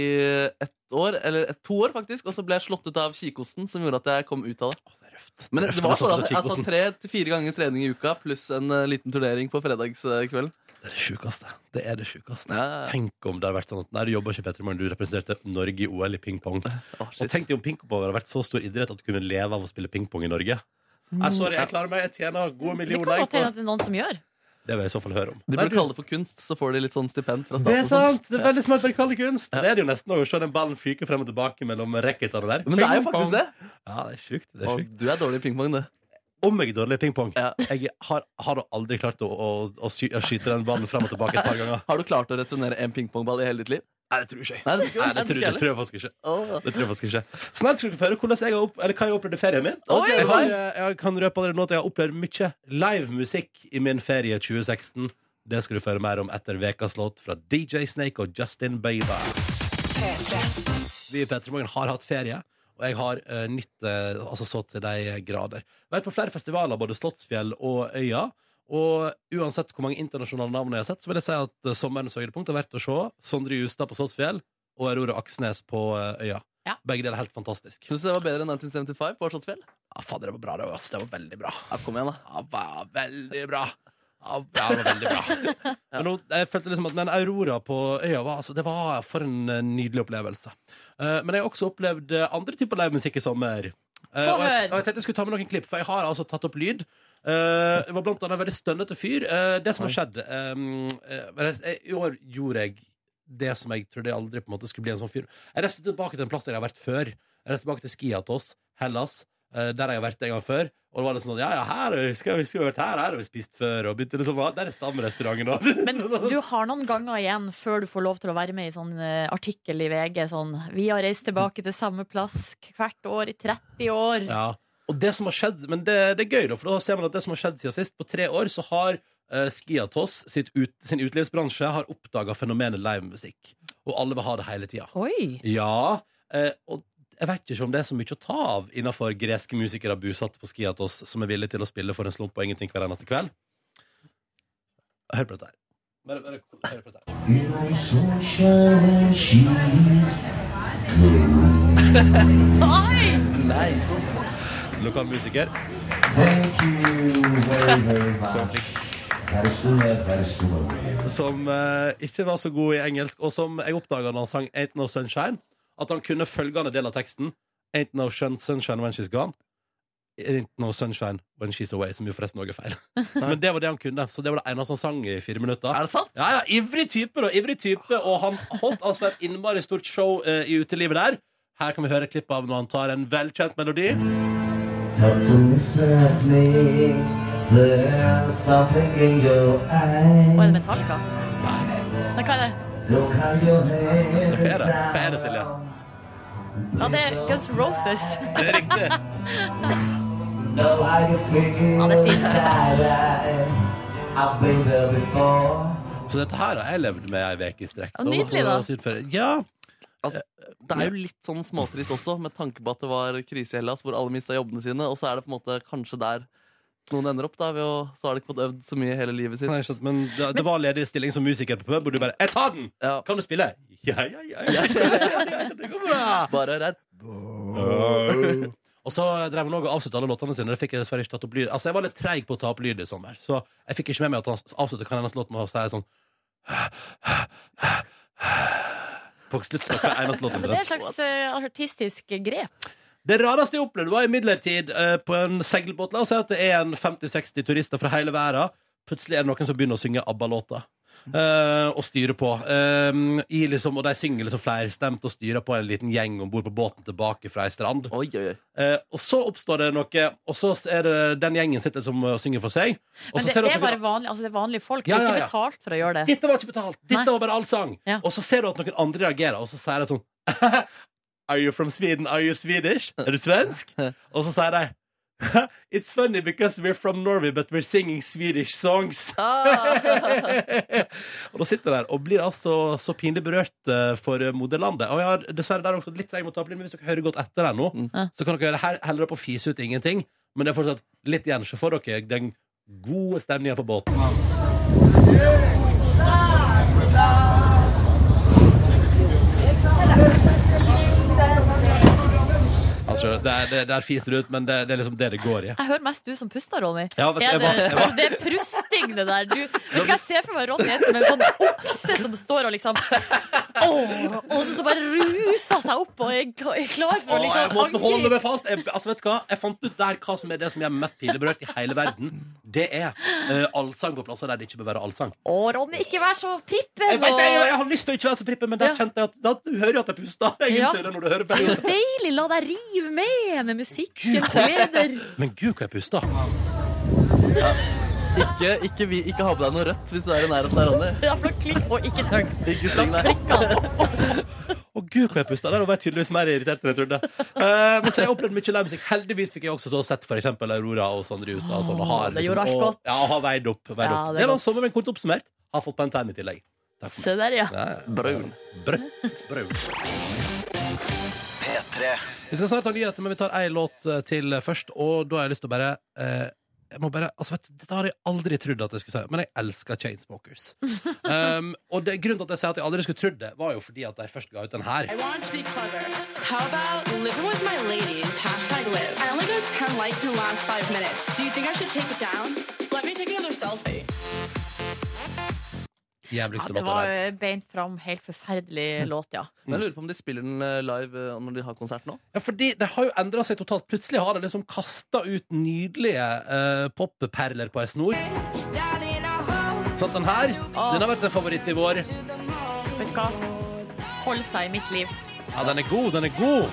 [SPEAKER 3] ett år, eller et, to år faktisk, og så ble jeg slått ut av kikosten, som gjorde at jeg kom ut av det.
[SPEAKER 2] Røft.
[SPEAKER 3] Men det, det var sånn altså, tre til fire ganger trening i uka, pluss en uh, liten turnering på fredagskvelden.
[SPEAKER 2] Det er det sjukeste. Det er det sjukeste.
[SPEAKER 3] Ja.
[SPEAKER 2] Tenk om det hadde vært sånn at Nei, du jobber ikke, Petter, Morgen, du representerte Norge i OL i pingpong.
[SPEAKER 3] Oh,
[SPEAKER 2] Og tenk deg om pingpong hadde vært så stor idrett at du kunne leve av å spille pingpong i Norge. Nei, sorry, jeg klarer meg. Jeg tjener gode
[SPEAKER 4] Det kan godt hende at det er noen som gjør.
[SPEAKER 2] Det vil jeg i så fall høre om.
[SPEAKER 3] De burde kalle det for kunst, så får de litt sånn stipend fra
[SPEAKER 2] Det er sant! Det er veldig smart for å kalle det kunst. Det er det jo nesten å se den ballen fyke frem og tilbake mellom racketene der.
[SPEAKER 3] Men det er jo faktisk det.
[SPEAKER 2] Ja, det er sjukt. Det er
[SPEAKER 3] Og
[SPEAKER 2] sjukt.
[SPEAKER 3] du er dårlig i pingpong, du.
[SPEAKER 2] Om jeg er dårlig i pingpong.
[SPEAKER 3] Ja.
[SPEAKER 2] Jeg har, har aldri klart å, å, å, sky, å skyte den ballen frem og tilbake et par ganger.
[SPEAKER 3] Har du klart å returnere en pingpongball i hele ditt liv?
[SPEAKER 2] Nei, det tror jeg ikke.
[SPEAKER 3] Nei, det tror
[SPEAKER 2] Nei, det tror, det tror jeg faktisk ikke. Det tror jeg faktisk ikke. Snart skal dere få høre hvordan jeg har opp, eller hva jeg har opplevd i ferien min.
[SPEAKER 3] Oi,
[SPEAKER 2] jeg, har, jeg kan røpe allerede nå at jeg har opplevd mye livemusikk i min ferie 2016. Det skal du få høre mer om etter ukas låt fra DJ Snake og Justin Bieber. Vi i P3 Morgen har hatt ferie, og jeg har uh, nytt eh, altså så til de grader. Vært på flere festivaler, både Slottsfjell og Øya. Og uansett hvor mange internasjonale navn jeg har sett, så vil jeg si at uh, sommerens høydepunkt har vært å se Sondre Justad på Slottsfjell og Aurora Aksnes på eh, Øya.
[SPEAKER 4] Ja.
[SPEAKER 2] Begge deler helt fantastisk.
[SPEAKER 3] Syns du det var bedre enn 1975 på Slottsfjell?
[SPEAKER 2] Ja, fader, det var bra, det. ass. Det var veldig bra.
[SPEAKER 3] Ja, kom igjen, da.
[SPEAKER 2] Ja, det var veldig bra. Ja, det var veldig bra. Men nå, jeg følte liksom at den Aurora på øya var, altså, det var for en eh, nydelig opplevelse. Eh, men jeg har også opplevd eh, andre typer livemusikk i sommer. Eh,
[SPEAKER 4] Få
[SPEAKER 2] og, jeg, og jeg tenkte jeg skulle ta med noen klipp, for jeg har altså tatt opp lyd. Uh, det var blant annet en veldig stønnete fyr. Uh, det som har skjedd um, uh, jeg- I år gjorde jeg det som jeg trodde jeg aldri på en måte skulle bli en sånn fyr. Jeg reiste tilbake til en plass der jeg har vært før. Jeg reiste tilbake til Skiatos, Hellas. Eh, der jeg har vært en gang før. Og da var det sånn ja, ja, her skal vi skulle vært her, her har vi spist før. Og begynte liksom, «Ah, Der er stamrestauranten da.
[SPEAKER 4] Men du har noen ganger igjen før du får lov til å være med i sånn eh, artikkel i VG. Sånn 'Vi har reist tilbake til samme plass hvert år i 30 år'.
[SPEAKER 2] Ja. Og det som har skjedd, men det, det er gøy, da, for da ser man at det som har skjedd siden sist, på tre år, så har uh, Skiatos sitt ut, sin utelivsbransje har oppdaga fenomenet livemusikk. Og alle vil ha det hele tida. Ja, Uh, og jeg vet ikke om det er så mye å ta av innenfor greske musikere busatt på Skiatos som er villige til å spille for en slump og ingenting hver eneste kveld. Hør på dette her. Bare, bare hør på dette her.
[SPEAKER 4] Oi!
[SPEAKER 3] Nice.
[SPEAKER 2] Lokal musiker.
[SPEAKER 7] Thank you very, very much.
[SPEAKER 2] Som eh, ikke var så god i engelsk, og som jeg oppdaga da han sang Ain't No Sunshine, at han kunne følgende del av teksten. Ain't no sunshine when she's gone. Ain't no sunshine when she's away, som jo forresten også er feil. Men det var det han kunne, så det var det eneste han sang i fire minutter.
[SPEAKER 3] Er det sant?
[SPEAKER 2] Ja, ja, Ivrig type, da. Ivrig type, og han holdt altså et innmari stort show eh, i utelivet der. Her kan vi høre et klipp av når han tar en velkjent melodi.
[SPEAKER 4] Og er det. Metallica? Nei, hva er det?
[SPEAKER 7] Hide your head
[SPEAKER 2] Hva er det? Silje?
[SPEAKER 4] Ja, det er Guns Roses.
[SPEAKER 2] Det er riktig.
[SPEAKER 4] Ja, det er fint.
[SPEAKER 7] inside. I- I've been there before.
[SPEAKER 2] Så dette her har jeg levd med ei uke i strekk.
[SPEAKER 4] Ja, nydelig, da.
[SPEAKER 2] Ja.
[SPEAKER 3] Altså, det er jo litt sånn småtrist også, med tanke på at det var krise i Hellas, hvor alle mista jobbene sine, og så er det på en måte kanskje der noen ender opp, da, ved å, så har de ikke fått øvd så mye hele livet sitt.
[SPEAKER 2] Nei, skjønt, men det, det var ledig stilling som musiker på pub, og du bare 'Jeg tar den!'
[SPEAKER 3] Ja.
[SPEAKER 2] Kan du spille? Ja, ja, ja. ja, ja, ja det går bra.
[SPEAKER 3] Bare redd.
[SPEAKER 2] Og så drev han også og avsluttet alle låtene sine. Det fikk jeg dessverre ikke tatt opp lyd. Altså, jeg var litt treig på å ta opp lyd i sommer, så jeg fikk ikke med meg at han avsluttet hver eneste låt med å si sånn På slutten av hver eneste låt.
[SPEAKER 4] Det er et slags uh, artistisk grep.
[SPEAKER 2] Det rareste jeg opplevde, var imidlertid uh, på en seilbåt. La oss si at det er en 50-60 turister fra hele verden. Plutselig er det noen som begynner å synge ABBA-låter. Uh, og styrer på. Eh, i liksom, og de synger liksom flerstemt og styrer på en liten gjeng om bord på båten tilbake fra ei strand.
[SPEAKER 3] Oi, oi, oi.
[SPEAKER 2] Eh, og så oppstår det noe, og så er det den gjengen sitter som uh, synger for seg. Og
[SPEAKER 4] Men
[SPEAKER 2] så
[SPEAKER 4] det, det er bare vanlig, altså det er vanlige folk.
[SPEAKER 2] Ja,
[SPEAKER 4] Det er ikke betalt for å gjøre det.
[SPEAKER 2] Dette var ikke betalt! Dette
[SPEAKER 4] Nei.
[SPEAKER 2] var bare allsang!
[SPEAKER 4] Ja.
[SPEAKER 2] Og så ser du at noen andre reagerer, og så sier de sånn Are you from Sweden? Are you Swedish? Er du svensk? og så sier de It's funny because we're from Norway, but we're singing Swedish songs.
[SPEAKER 4] Ah.
[SPEAKER 2] og da sitter jeg der og blir altså så pinlig berørt eh, for moderlandet. Og jeg har dessverre der også litt treg mot men hvis dere hører godt etter her nå, så kan dere høre her heller opp og fise ut ingenting. Men det er fortsatt litt igjen, så får dere den gode stemninga på båten. Altså, der, der, der fiser det ut, men det, det er liksom det det går i.
[SPEAKER 4] Jeg hører mest du som puster, Ronny.
[SPEAKER 2] Ja, vet du,
[SPEAKER 4] Er
[SPEAKER 2] jeg
[SPEAKER 4] det,
[SPEAKER 2] var- jeg var-
[SPEAKER 4] altså, det er prusting, det der. Du, vet du hva jeg ser for meg Ronny er som en sånn okse som står og liksom Åh, og så bare ruser seg opp og er klar for å
[SPEAKER 2] Åh, jeg
[SPEAKER 4] liksom
[SPEAKER 2] måtte holde meg fast. Jeg, altså, vet du hva? jeg fant ut der hva som er det som gjør mest pinlig i hele verden. Det er uh, allsang på plasser der det ikke bør være allsang.
[SPEAKER 4] Å, Ronny, ikke vær så prippen.
[SPEAKER 2] Jeg, vet, jeg, jeg har lyst til å ikke være så prippen, men der
[SPEAKER 4] Ja.
[SPEAKER 2] kjente jeg at da, du hører jo at jeg puster. Jeg
[SPEAKER 4] Ja.
[SPEAKER 2] det når du hører på
[SPEAKER 4] Det
[SPEAKER 2] perioden.
[SPEAKER 4] deilig. La deg rive med med musikkens gleder.
[SPEAKER 2] Men gud, hva jeg puster.
[SPEAKER 3] Ikke, ikke, vi, ikke ha på deg noe rødt hvis du er i nærheten av Ronny.
[SPEAKER 4] Ja, for klikk og ikke søng.
[SPEAKER 3] Ikke syng, nei.
[SPEAKER 2] Å gud, hvor jeg pusta. Der var jeg tydeligvis mer irritert enn jeg trodde. Uh, men så jeg opplevd mye livemusikk. Heldigvis fikk jeg også så sett eksempel Aurora og Sondre Justad. og sånn, og har,
[SPEAKER 4] det gjorde alt
[SPEAKER 2] og,
[SPEAKER 4] godt.
[SPEAKER 2] Ja, og har veid opp. Veid
[SPEAKER 4] Ja, det er
[SPEAKER 2] det, var
[SPEAKER 4] sommeren
[SPEAKER 2] sommer, kort oppsummert. Har fått på en tegn i tillegg.
[SPEAKER 4] Se der, ja.
[SPEAKER 2] Brun. Ja, ja.
[SPEAKER 3] Brun.
[SPEAKER 2] Brød. Brød.
[SPEAKER 6] P3.
[SPEAKER 2] Vi skal snart ha nyheter, men vi tar ei låt eh, til først. Og da har jeg lyst til å bare eh, jeg må bare, altså vet du, Dette har jeg aldri trodd at jeg skulle si, men jeg elsker Chainsmokers. um, og det, grunnen til at jeg sier at jeg aldri skulle trodd det, var jo fordi at de først ga ut den her.
[SPEAKER 8] I want
[SPEAKER 2] Jævligste
[SPEAKER 4] ja det
[SPEAKER 2] låta
[SPEAKER 4] var
[SPEAKER 2] der.
[SPEAKER 4] beint fram, helt forferdelig låt, ja.
[SPEAKER 3] Men jeg lurer på om de spiller den eh, live eh, når de har konsert nå.
[SPEAKER 2] Ja, fordi det har jo endra seg totalt. Plutselig har de liksom kasta ut nydelige uh, popperler på ei snor. Sånn, den her den har vært en favoritt i vår.
[SPEAKER 4] Vet du hva? Hold seg i mitt liv.
[SPEAKER 2] Ja, den er god, den er god.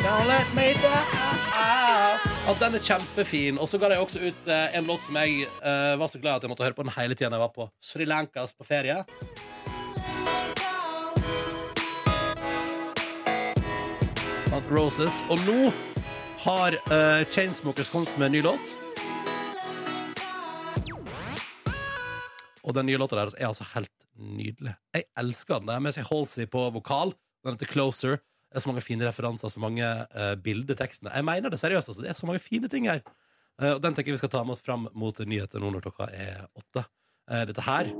[SPEAKER 2] Don't let me down. Ja, den er kjempefin. Og så ga de også ut eh, en låt som jeg eh, var så glad i at jeg måtte høre på den hele tida jeg var på Sri Lankas på ferie. Roses. Og nå har eh, Chainsmokers kommet med en ny låt. Og den nye låta deres er altså helt nydelig. Jeg elsker den. Det er med seg Halsey på vokal. Den heter Closer. Det er så mange fine referanser, så mange uh, bildetekster. Jeg mener det seriøst. Altså. Det er så mange fine ting her. Uh, og Den tenker jeg vi skal ta med oss fram mot nyheter nå når klokka er åtte. Uh, dette her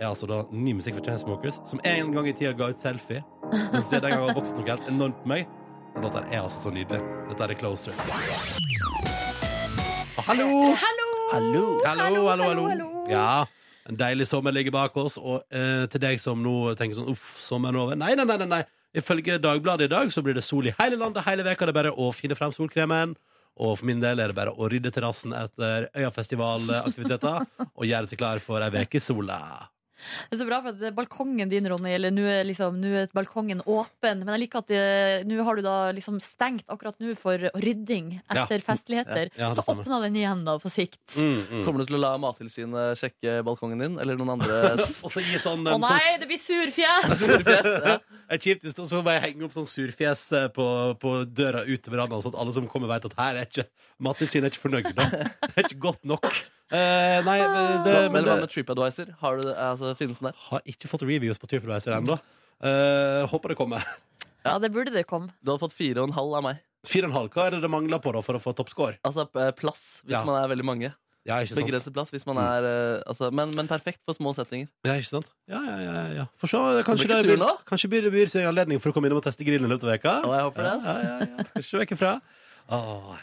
[SPEAKER 2] er altså da ny musikk for Chainsmokers, som en gang i tida ga ut selfie. Mens det den gangen har vokst noe helt enormt på meg. Den låta er altså så nydelig. Dette er Closer. Og hallo!
[SPEAKER 4] Hallo!
[SPEAKER 2] Hallo, hallo, hallo,
[SPEAKER 4] hallo, hallo.
[SPEAKER 2] Ja, en deilig sommer ligger bak oss, og eh, til deg som nå tenker sånn uff, sommeren er over. Nei, nei, nei, nei. Ifølge Dagbladet i dag så blir det sol i hele landet hele veka. Det er bare å finne frem solkremen. Og for min del er det bare å rydde terrassen etter Øyafestivalaktiviteter og gjøre seg klar for ei uke i sola.
[SPEAKER 4] Det er så bra for at balkongen din, Ronny, eller nå er, liksom, nå er balkongen åpen, men jeg liker at det- nå har du da liksom stengt akkurat nå for rydding etter
[SPEAKER 2] Ja.
[SPEAKER 4] festligheter.
[SPEAKER 2] Ja, ja, det
[SPEAKER 4] så
[SPEAKER 2] stemmer.
[SPEAKER 4] åpna den igjen da på sikt.
[SPEAKER 2] Mm, mm.
[SPEAKER 3] Kommer du til å la Mattilsynet sjekke balkongen din? Eller noen andre
[SPEAKER 2] Og så gi sånn,
[SPEAKER 4] Å
[SPEAKER 2] um,
[SPEAKER 4] nei, det blir surfjes!
[SPEAKER 3] surfjes? Ja.
[SPEAKER 2] Det er kjipt hvis du så bare henge opp sånn surfjes eh, på, på døra ut til verandaen, sånn at alle som kommer, vet at her er ikke Mattilsynet er ikke fornøyd. Da. Det er ikke godt nok. Eh, nei, det, Men
[SPEAKER 3] Hva-
[SPEAKER 2] men
[SPEAKER 3] Men hva
[SPEAKER 2] det
[SPEAKER 3] med TripAdvisor? Har du det, altså, finnes der?
[SPEAKER 2] har ikke fått reviews på TripAdvisor ennå. Uh, håper det kommer.
[SPEAKER 4] Ja, det burde det komme.
[SPEAKER 3] Du hadde fått fire og en halv av meg.
[SPEAKER 2] Fire og en halv. Hva er det det mangler på da for å få toppscore?
[SPEAKER 3] Altså eh, plass, hvis
[SPEAKER 2] Ja.
[SPEAKER 3] man er veldig mange.
[SPEAKER 2] Ja, ikke sant?
[SPEAKER 3] Begrenset plass hvis man er uh, altså, men, men perfekt for små settinger.
[SPEAKER 2] Ja, ikke sant? Ja, ja, ja, ja. For så, kanskje det
[SPEAKER 3] blir
[SPEAKER 2] byr, kanskje byr det byr seg anledning for å komme innom og teste grillen i løpet av veka.
[SPEAKER 3] Og jeg håper det. Ass.
[SPEAKER 2] ja, ja, ja. Skal ikke vekk ifra. Åh.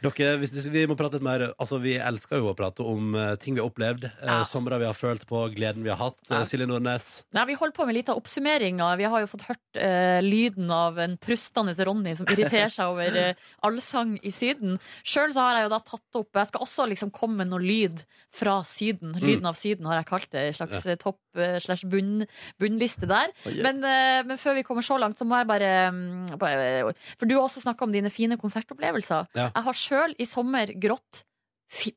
[SPEAKER 2] Dere, hvis det, vi må prate litt mer Altså, Vi elsker jo å prate om eh, ting vi har opplevd. Uh,
[SPEAKER 4] Ja.
[SPEAKER 2] Somre vi har følt på, gleden vi har hatt. Eh, Silje Nordnes.
[SPEAKER 4] Nei, vi holder på med litt av oppsummeringa. Vi har jo fått hørt eh, lyden av en prustende Ronny som irriterer seg over eh, allsang i Syden. Sjøl har jeg jo da tatt opp Jeg skal også liksom komme med noe lyd fra Syden. Lyden av Syden har jeg kalt det. En slags ja. topp eh, slash bunn, bunnliste der.
[SPEAKER 3] Oh, yeah.
[SPEAKER 4] Men, eh, men før vi kommer så langt, så må jeg bare, mm, bare For du har også snakka om dine fine konsertopplevelser.
[SPEAKER 2] Ja.
[SPEAKER 4] Jeg har sjøl i sommer grått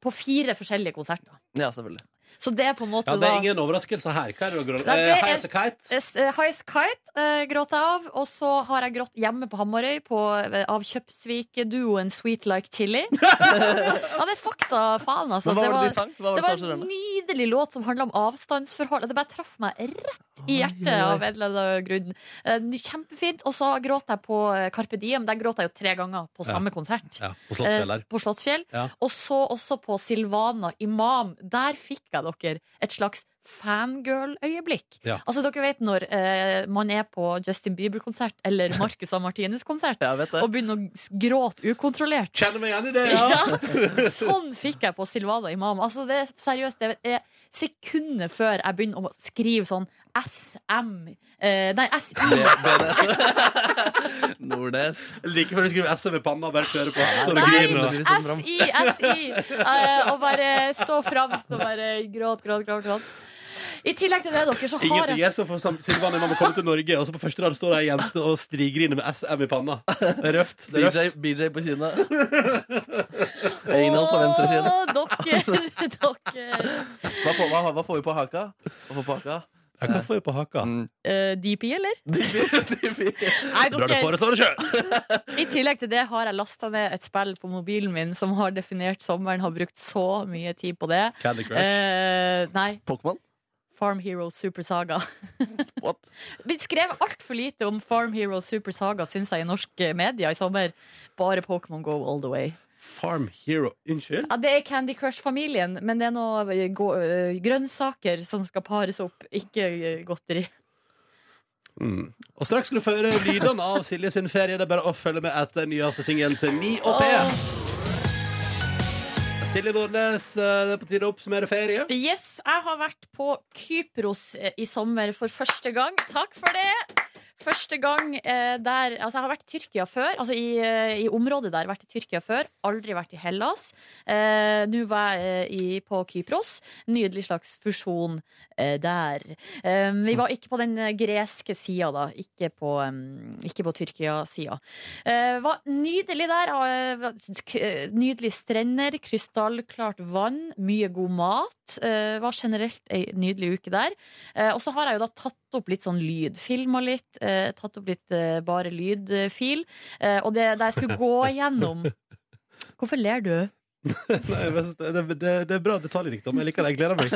[SPEAKER 4] på fire forskjellige konserter.
[SPEAKER 3] Ja, selvfølgelig.
[SPEAKER 4] Så det er på en måte
[SPEAKER 2] Ja, det er ingen overraskelse her. Hva er det du gråter?
[SPEAKER 4] av?
[SPEAKER 2] Eh, High as a kite.
[SPEAKER 4] Eh, High as a Kite eh, gråt jeg av. Og så har jeg grått hjemme på Hamarøy på, eh, av Kjøpsvik-duoen Sweet Like Chili. ja, det er fakta faen, altså.
[SPEAKER 3] Men hva var det
[SPEAKER 4] var-
[SPEAKER 3] de sang? Hva var
[SPEAKER 4] det
[SPEAKER 3] det
[SPEAKER 4] var en nydelig låt som handla om avstandsforhold. Det bare traff meg rett i hjertet av en eller annen grunn. Eh, Kjempefint. Og så gråt jeg på eh, Carpe Diem. Der gråt jeg jo tre ganger på
[SPEAKER 2] Ja.
[SPEAKER 4] samme konsert.
[SPEAKER 2] Ja, på Slottsfjell
[SPEAKER 4] Eh, på Slottsfjell.
[SPEAKER 2] Ja.
[SPEAKER 4] Og så også på Silvana Imam. Der fikk jeg dere et slags fangirl-øyeblikk.
[SPEAKER 2] Ja.
[SPEAKER 4] Altså Dere vet når eh, man er på Justin Bieber-konsert eller Marcus og
[SPEAKER 3] Martinus-konsert ja,
[SPEAKER 4] og begynner å gråte ukontrollert.
[SPEAKER 2] Kjenner meg igjen i det, ja!
[SPEAKER 4] Ja, sånn fikk jeg på Silvana Imam. Altså det er Seriøst, det er sekunder før jeg begynner å skrive sånn SM eh, Nei, SI.
[SPEAKER 3] BDS. Nordnes.
[SPEAKER 2] Like før du skriver SM i panna, bare kjøre på. Står og griner. Nei,
[SPEAKER 4] SI, SI! Eh, og bare stå framst og bare gråt, gråt, gråt. gråt. I tillegg til det, dere, så har
[SPEAKER 2] Ingenting
[SPEAKER 4] jeg
[SPEAKER 2] er så for Sam- Silvana Imam å komme til Norge, og så på første rad står det ei jente og strigriner med SM i panna. Det er røft. Det er
[SPEAKER 3] BJ,
[SPEAKER 2] røft.
[SPEAKER 3] BJ på kinnet. Anal på venstre kinn.
[SPEAKER 4] Å, dere, dere.
[SPEAKER 3] Hva, får- hva, hva får vi på haka? Hva får vi på haka?
[SPEAKER 2] Hva får vi på haka?
[SPEAKER 4] Eh, DP, eller? Nei,
[SPEAKER 2] Bra du
[SPEAKER 4] dere.
[SPEAKER 2] foreslår det sjøl!
[SPEAKER 4] I tillegg til det har jeg lasta ned et spill på mobilen min som har definert sommeren, har brukt så mye tid på det.
[SPEAKER 2] Candy Crush.
[SPEAKER 4] Eh, nei,
[SPEAKER 3] Pokémon?
[SPEAKER 4] Farm Hero Super Saga. Vi skrev altfor lite om Farm Hero Super Saga, syns jeg, i norske medier i sommer. Bare Pokémon Go all the way.
[SPEAKER 2] Farm Hero. Unnskyld?
[SPEAKER 4] Ja, Det er Candy Crush-familien, men det er noe eh, eh, grønnsaker som skal pares opp, ikke eh, godteri.
[SPEAKER 2] Mm. Og straks skal du få høre lydene av Silje sin ferie. Det er bare å følge med etter nyeste singel til 9 og P. Silje Nordnes, eh, det er på tide å oppsummere ferie.
[SPEAKER 4] Yes, jeg har vært på Kypros eh, i sommer for første gang. Takk for det! Første gang eh, der Altså, jeg har vært i Tyrkia før. Altså i, eh, i området der. Vært i Tyrkia før. Aldri vært i Hellas. Eh, Nå var jeg eh, i, på Kypros. Nydelig slags fusjon eh, der. Eh, vi var ikke på den greske sida, da. Ikke på, um, på Tyrkia-sida. Var nydelig der. Nydelige strender, krystallklart vann, mye god mat. Var generelt ei nydelig uke der. Og så har jeg jo da tatt opp litt sånn lyd. Filma litt, tatt opp litt eh, bare lydfil. Eh, og det, da jeg skulle gå gjennom Hvorfor ler du?
[SPEAKER 2] Nei, det, det, det, det er bra detaljrikdom. Jeg liker det. Jeg gleder meg.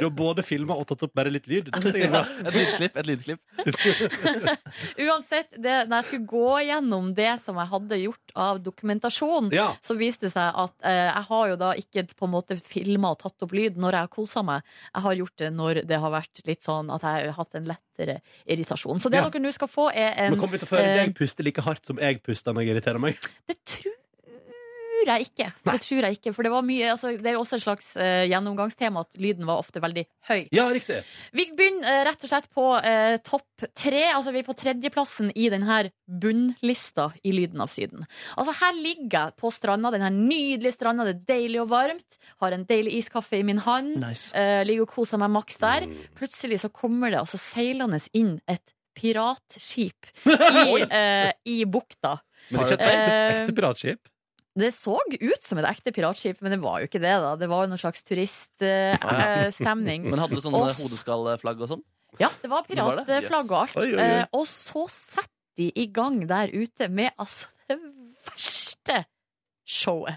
[SPEAKER 2] Du har både filma og tatt opp bare litt lyd. Det er bra.
[SPEAKER 3] Et lydklipp. Et lydklipp.
[SPEAKER 4] Uansett, det, når jeg skulle gå gjennom det som jeg hadde gjort av dokumentasjon,
[SPEAKER 2] Ja.
[SPEAKER 4] så viste det seg at eh, jeg har jo da ikke på en måte filma og tatt opp lyd når jeg har kosa meg. Jeg har gjort det når det har vært litt sånn at jeg har hatt en lettere irritasjon. Så det
[SPEAKER 2] Ja.
[SPEAKER 4] dere nå skal få, er en
[SPEAKER 2] Men kommer vi til å føle
[SPEAKER 4] eh,
[SPEAKER 2] deg puste like hardt som jeg puster når jeg irriterer meg?
[SPEAKER 4] Det tror jeg ikke. Det tror jeg ikke, for det var mye altså, Det er jo også et slags uh, gjennomgangstema at lyden var ofte veldig høy.
[SPEAKER 2] Ja, riktig.
[SPEAKER 4] Vi begynner uh, rett og slett på uh, topp tre. Altså Vi er på tredjeplassen i denne bunnlista i Lyden av Syden. Altså Her ligger jeg på stranda, denne nydelige stranda. Det er deilig og varmt. Har en deilig iskaffe i min hånd.
[SPEAKER 3] Nice.
[SPEAKER 4] Ligger og koser meg maks der. Plutselig så kommer det altså seilende inn et piratskip i, i bukta.
[SPEAKER 2] Men ikke et ekte, ekte piratskip?
[SPEAKER 4] Det så ut som et ekte piratskip, men det var jo ikke det. da Det var jo noen slags turiststemning.
[SPEAKER 3] Men hadde du sånne
[SPEAKER 4] Og
[SPEAKER 3] hodeskallflagg og sånn?
[SPEAKER 4] ja, det var piratflagg og alt.
[SPEAKER 2] Oi, oi, oi.
[SPEAKER 4] Eh, og så setter de i gang der ute med altså det verste showet.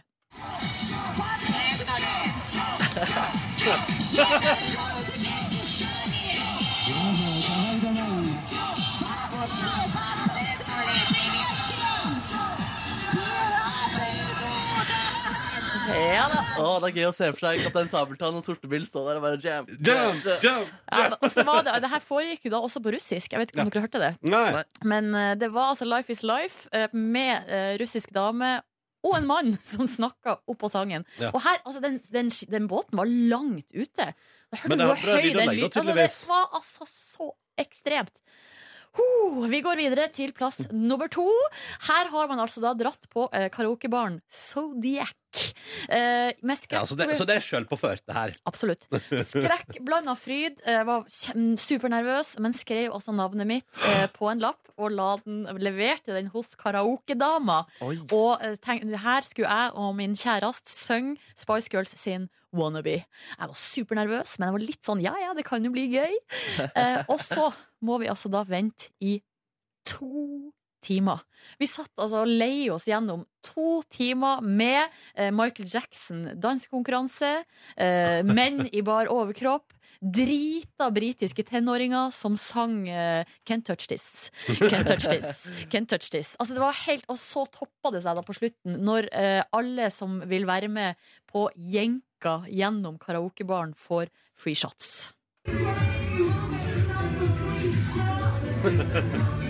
[SPEAKER 4] Ja da.
[SPEAKER 3] Å, det er gøy å se for seg Kaptein Sabeltann og Sortebil stå der og bare jam.
[SPEAKER 2] Jump, jump,
[SPEAKER 4] Ja, og så var det, det her foregikk jo da også på russisk. Jeg vet ikke om dere hørte det.
[SPEAKER 2] Nei.
[SPEAKER 4] Men eh, det var altså Life is Life eh, med eh, russisk dame og en mann som snakka oppå sangen.
[SPEAKER 2] Ja.
[SPEAKER 4] Og her, altså den, den, den båten var langt ute. Da hørte
[SPEAKER 2] Men
[SPEAKER 4] du
[SPEAKER 2] det
[SPEAKER 4] hvor
[SPEAKER 2] bra
[SPEAKER 4] høy den
[SPEAKER 2] lydanlegg, da,
[SPEAKER 4] altså, Det
[SPEAKER 2] tydeligvis.
[SPEAKER 4] var altså så ekstremt. Huh, vi går videre til plass nummer to. Her har man altså da dratt på eh, karaokebaren Zodiac. Eh, med
[SPEAKER 2] Ja,
[SPEAKER 4] skrekk
[SPEAKER 2] så, det, så det er sjølpåført, det her.
[SPEAKER 4] Absolutt. Skrekk blanda fryd. Jeg var supernervøs, men skrev også navnet mitt eh, på en lapp og la den, leverte den hos karaokedama. Og eh, tenk, her skulle jeg og min kjæreste synge Spice Girls sin Wannabe. Jeg var supernervøs, men jeg var litt sånn ja ja, det kan jo bli gøy. Eh, og så må vi altså da vente i to timer. Vi satt altså og leie oss gjennom to timer med eh, Michael Jackson dansekonkurranse, eh, menn i bar overkropp, drita britiske tenåringer som sang eh, Can't touch this, can't touch this, can't touch this. Altså det var helt, Og så toppa det seg da på slutten, når eh, alle som vil være med på jenka gjennom karaokebaren, får free shots.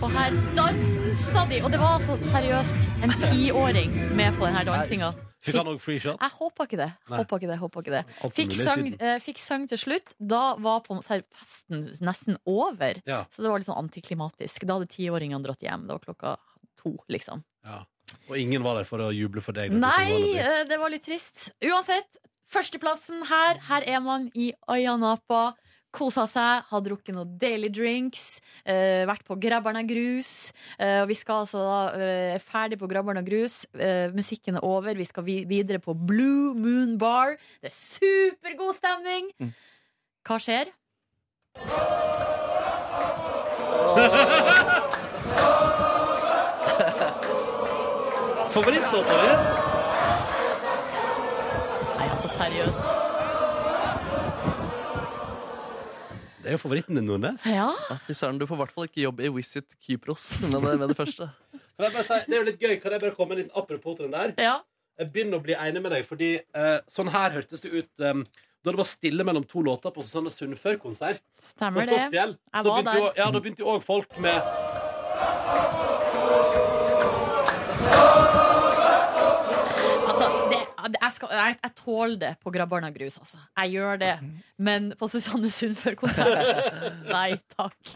[SPEAKER 4] Og her dansa de! Og det var altså seriøst en tiåring med på denne dansinga.
[SPEAKER 2] Fikk han òg free shot?
[SPEAKER 4] Jeg håper ikke det. Håper ikke det, håper ikke det. Fikk sang, eh, fikk sang til slutt. Da var på festen nesten over.
[SPEAKER 2] Ja.
[SPEAKER 4] Så det var litt sånn antiklimatisk. Da hadde tiåringene dratt hjem. Det var klokka to, liksom.
[SPEAKER 2] Ja. Og ingen var der for å juble for deg?
[SPEAKER 4] Nei, eh, det var litt trist. Uansett, førsteplassen her. Her er man i Ayanapa. Kosa seg, har drukket noen daily drinks, uh, vært på Grabber'n grus. Uh, og vi skal altså da uh, er ferdig på Grabber'n grus. Eh, musikken er over. Vi skal vi videre på Blue Moon Bar. Det er supergod stemning!
[SPEAKER 3] Mm.
[SPEAKER 4] Hva skjer?
[SPEAKER 2] Favorittlåta di?
[SPEAKER 4] Nei, altså seriøst.
[SPEAKER 2] Det er jo favoritten din, Nordnes.
[SPEAKER 4] Ja.
[SPEAKER 3] Ja, Fy søren, du får i hvert fall ikke jobb i Visit Kypros med det, med det første.
[SPEAKER 2] Kan jeg bare si, det er jo litt gøy. Kan jeg bare komme litt apropos til den der?
[SPEAKER 4] ja.
[SPEAKER 2] Jeg begynner å bli enig med deg, fordi eh, sånn her hørtes det ut eh, da det var stille mellom to låter på Susanne Sundfør-konsert. På
[SPEAKER 4] Stemmer det.
[SPEAKER 2] Slottsfjell.
[SPEAKER 4] Jeg
[SPEAKER 2] Så
[SPEAKER 4] var
[SPEAKER 2] begynte jo,
[SPEAKER 4] der.
[SPEAKER 2] ja, da begynte jo òg folk med
[SPEAKER 4] jeg, skal, jeg, jeg tåler det på Grabbarna grus, altså. Jeg gjør det. Men på Susanne Sund før konsert Nei takk.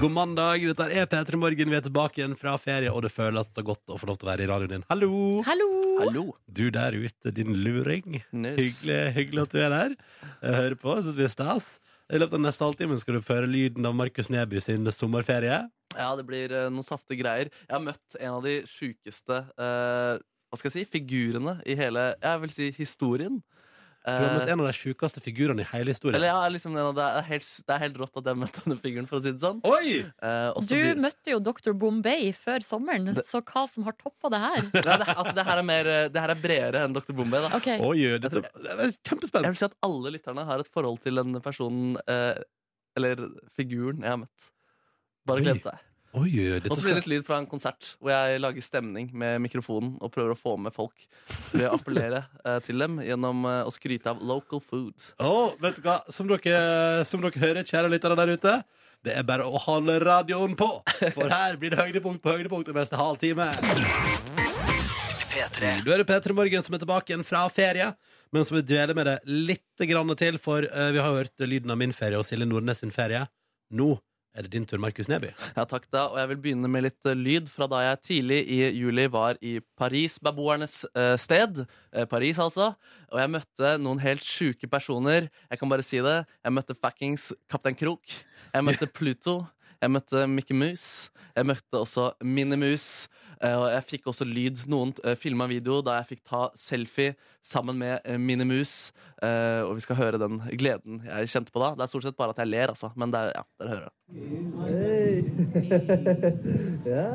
[SPEAKER 2] God mandag, dette er P3 Morgen. Vi er tilbake igjen fra ferie, og det føles så godt å få lov til å være i radioen din. Hallo!
[SPEAKER 4] Hallo!
[SPEAKER 3] Hallo.
[SPEAKER 2] Du der ute, din luring.
[SPEAKER 3] Nus.
[SPEAKER 2] Hyggelig, hyggelig at du er der. Jeg hører på, Syns vi er stas. I løpet av neste halvtime skal du føre lyden av Markus Neby sin sommerferie.
[SPEAKER 3] Ja, det blir eh, noen saftige greier. Jeg har møtt en av de sjukeste eh, hva skal jeg si, figurene i hele Jeg vil si historien.
[SPEAKER 2] Du har møtt
[SPEAKER 3] Eh,
[SPEAKER 2] en av de sjukeste figurene i hele historien.
[SPEAKER 3] eller ja, liksom det, er helt, det er helt rått at jeg møtte denne figuren, for å si det sånn.
[SPEAKER 2] Oi!
[SPEAKER 3] Eh,
[SPEAKER 4] Du
[SPEAKER 3] blir-
[SPEAKER 4] møtte jo Dr. Bombay før sommeren,
[SPEAKER 3] Det-
[SPEAKER 4] så hva som har toppa det her?
[SPEAKER 3] ja, det, altså, det, her er mer, eh, det her er bredere enn Dr. Bombay. Da.
[SPEAKER 4] Okay.
[SPEAKER 2] Oi, dette, jeg er
[SPEAKER 3] Jeg vil si at alle lytterne har et forhold til den personen eh, Eller figuren jeg har møtt. Bare gled seg.
[SPEAKER 2] Oi, dette
[SPEAKER 3] Og så blir det litt lyd fra en konsert hvor jeg lager stemning med mikrofonen og prøver å få med folk ved å appellere eh, til dem gjennom eh, å skryte av local food.
[SPEAKER 2] Å, vet du hva? Som dere, som dere hører, kjære lyttere der ute, det er bare å holde radioen på. For her blir det høydepunkt på høydepunkt den neste halvtime. Du er det P3 Morgen som er tilbake igjen fra ferie, men som vil dvele med det litt grann til, for eh, vi har hørt lyden av min ferie og Silje Nordnes sin ferie. Nå er det din tur, Markus Neby.
[SPEAKER 3] Ja, takk da, og jeg vil begynne med litt eh, lyd fra da jeg tidlig i juli var i Paris, beboernes eh, sted. Eh, Paris, altså. Og jeg møtte noen helt sjuke personer. Jeg kan bare si det. Jeg møtte fuckings Kaptein Krok. Jeg møtte Pluto. Jeg møtte Mickey Mouse. Jeg møtte også Minimus. Eh, jeg fikk også lyd. Noen uh, filma video da jeg fikk ta selfie sammen med uh, Minimus. Eh, og vi skal høre den gleden jeg kjente på da. Det er stort sett bare at jeg ler, altså. Men det er, ja, dere hører det. Ja,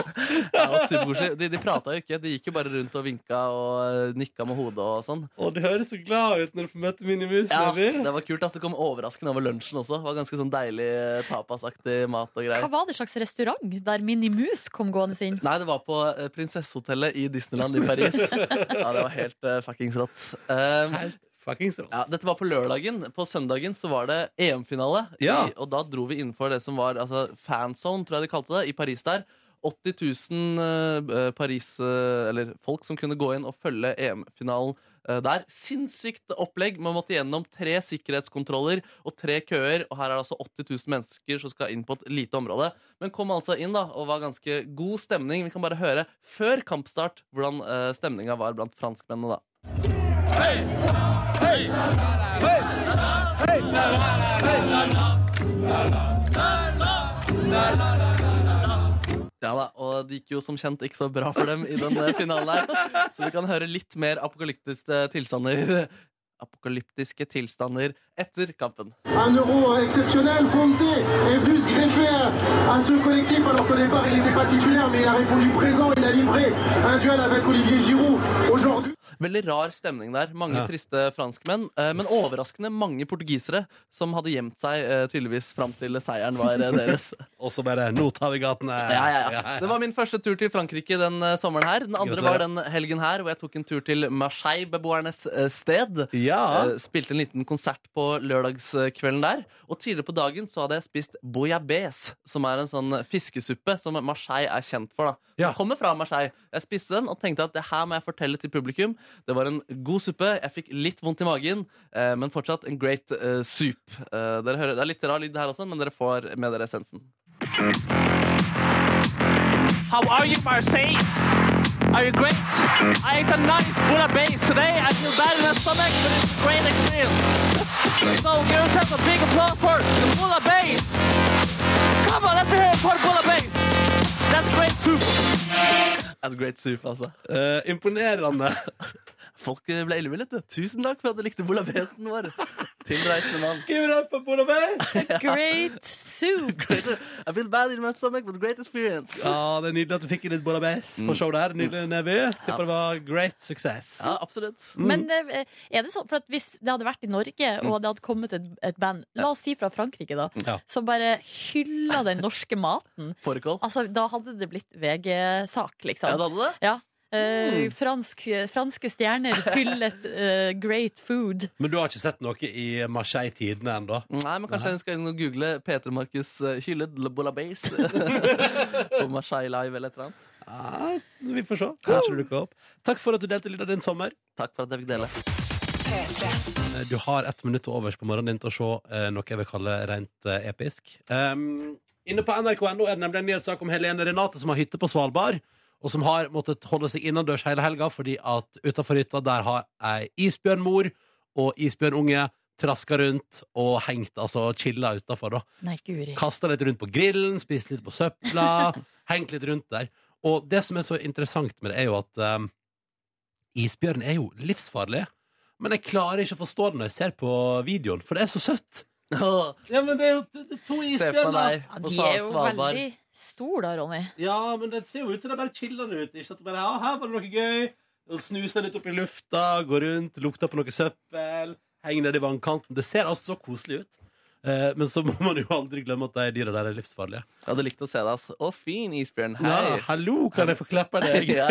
[SPEAKER 3] var superkoselig. De, de prata jo ikke, de gikk jo bare rundt og vinka og eh, nikka med hodet og sånn.
[SPEAKER 2] Og du høres så glad ut når du får møte Minimus,
[SPEAKER 3] Ja, det var kult. Altså, Det kom overraskende over lunsjen også. Det var ganske sånn deilig eh, tapasaktig mat og
[SPEAKER 4] Hva var det slags restaurant der Minimus kom gående inn?
[SPEAKER 3] Nei, det var på eh, Prinsessehotellet i Disneyland i Paris. Ja, Det var helt uh, fuckings rått. Um,
[SPEAKER 2] Helt.
[SPEAKER 3] Ja, dette var på lørdagen. På søndagen så var det EM-finale.
[SPEAKER 2] Ja.
[SPEAKER 3] Og da dro vi innenfor det som var altså, fanzone, tror jeg de kalte det, i Paris der. 80 000 eh, Paris, eh, eller folk som kunne gå inn og følge EM-finalen eh, der. Sinnssykt opplegg. Man måtte gjennom tre sikkerhetskontroller og tre køer. Og her er det altså 80 000 mennesker som skal inn på et lite område. Men kom altså inn da, og var ganske god stemning. Vi kan bare høre før kampstart hvordan uh, stemninga var blant franskmennene da. Ja da, og det gikk jo som kjent ikke så bra for dem i den eh, finalen her. Så vi kan høre litt mer apokalyptiske tilstander Apokalyptiske tilstander etter kampen.
[SPEAKER 9] En euro exceptionnel, Fonte est venu se greffer à, ce collectif alors qu'au départ il n'était pas titulaire mais il a répondu présent, il a duel avec Olivier Giroud. Aujourd'hui,
[SPEAKER 3] Veldig rar stemning der. Mange
[SPEAKER 2] Ja.
[SPEAKER 3] triste franskmenn. eh, Men overraskende mange portugisere som hadde gjemt seg eh, tydeligvis fram til seieren var eh, deres.
[SPEAKER 2] Og så bare Nå tar vi gatene!
[SPEAKER 3] Ja, ja, ja. Det var min første tur til Frankrike den sommeren her. Den andre var den helgen her, hvor jeg tok en tur til Marseille-beboernes sted.
[SPEAKER 2] Ja.
[SPEAKER 3] Spilte en liten konsert på lørdagskvelden der. Og tidligere på dagen så hadde jeg spist bouillabaisse, som er en sånn fiskesuppe som Marseille er kjent for. da
[SPEAKER 2] Ja.
[SPEAKER 3] Jeg kommer fra Marseille. Jeg spiste den og tenkte at det her må jeg fortelle til publikum. Det var en god suppe. Jeg fikk litt vondt i magen, eh, men fortsatt en great eh, soup. Eh, dere hører, det er litt rar lyd her også, men dere får med dere essensen.
[SPEAKER 10] How are you, Marseille? Are you great? I ate a nice Buddha base today. I feel bad in my stomach, but it's a great experience. So give yourself a big applause for the Buddha base. Come on, let me hear it for Buddha base. That's great soup.
[SPEAKER 3] That's great soup, altså.
[SPEAKER 2] Uh, imponerende.
[SPEAKER 3] Folk ble elleville. Tusen takk for at du likte bolabesen vår. Tilreisende mann.
[SPEAKER 2] Give it up for bolabes!
[SPEAKER 4] Great soup!
[SPEAKER 3] I feel bad in my stomach, but great experience.
[SPEAKER 2] Ja, det er Nydelig at du fikk inn litt Budapest på show der. Nydelig, Neby. Tipper det var great success.
[SPEAKER 3] Ja, absolutt.
[SPEAKER 4] Men eh, er det sånn, for at hvis det hadde vært i Norge, og det hadde kommet et, et band, la oss si fra Frankrike, da,
[SPEAKER 2] Ja.
[SPEAKER 4] som bare hylla den norske maten,
[SPEAKER 3] Fårikål.
[SPEAKER 4] altså, da hadde det blitt VG-sak, liksom.
[SPEAKER 3] Ja, det hadde det?
[SPEAKER 4] Ja. Eh, fransk, franske stjerner hyllet uh, great food.
[SPEAKER 2] Men du har ikke sett noe i Marseille-tidene ennå?
[SPEAKER 3] Nei, men kanskje jeg skal inn og google Peter Markus uh, hyllet Le Bouillabaisse på Marseille Live eller et eller annet.
[SPEAKER 2] Ja, vi får se. Kanskje det dukker opp. Takk for at du delte litt av din sommer.
[SPEAKER 3] Takk for at jeg fikk dele.
[SPEAKER 2] Eh, Du har ett minutt til overs på morgenen din til å se eh, noe jeg vil kalle rent uh, episk. Um, inne på nrk.no er det nemlig en nyhetssak om Helene Renate som har hytte på Svalbard. Og som har måttet holde seg innendørs hele helga fordi at utafor hytta der har ei isbjørnmor og isbjørnunge traska rundt og hengt, altså chilla utafor.
[SPEAKER 4] Guri.
[SPEAKER 2] Kasta litt rundt på grillen, spist litt på søpla, hengt litt rundt der. Og det som er så interessant med det, er jo at um, isbjørn er jo livsfarlig. Men jeg klarer ikke å forstå det når jeg ser på videoen, for det er så søtt. Ja, men det er jo er to
[SPEAKER 3] deg
[SPEAKER 4] Ja, de er jo
[SPEAKER 3] Svalbard.
[SPEAKER 4] veldig store da, Ronny.
[SPEAKER 2] Ja, men det ser jo ut som det bare chiller ut. ute. Ikke at det bare, ja, her var det noe gøy. Snuser litt opp i lufta, går rundt, lukter på noe søppel, henger nede i vannkanten. Det ser altså så koselig ut. Eh, men så må man jo aldri glemme at de dyra der er livsfarlige.
[SPEAKER 3] Jeg hadde likt å se deg. Altså. Å, fin isbjørn.
[SPEAKER 2] Ja,
[SPEAKER 3] Hei.
[SPEAKER 2] hallo, kan jeg få klappe deg?
[SPEAKER 3] Ja,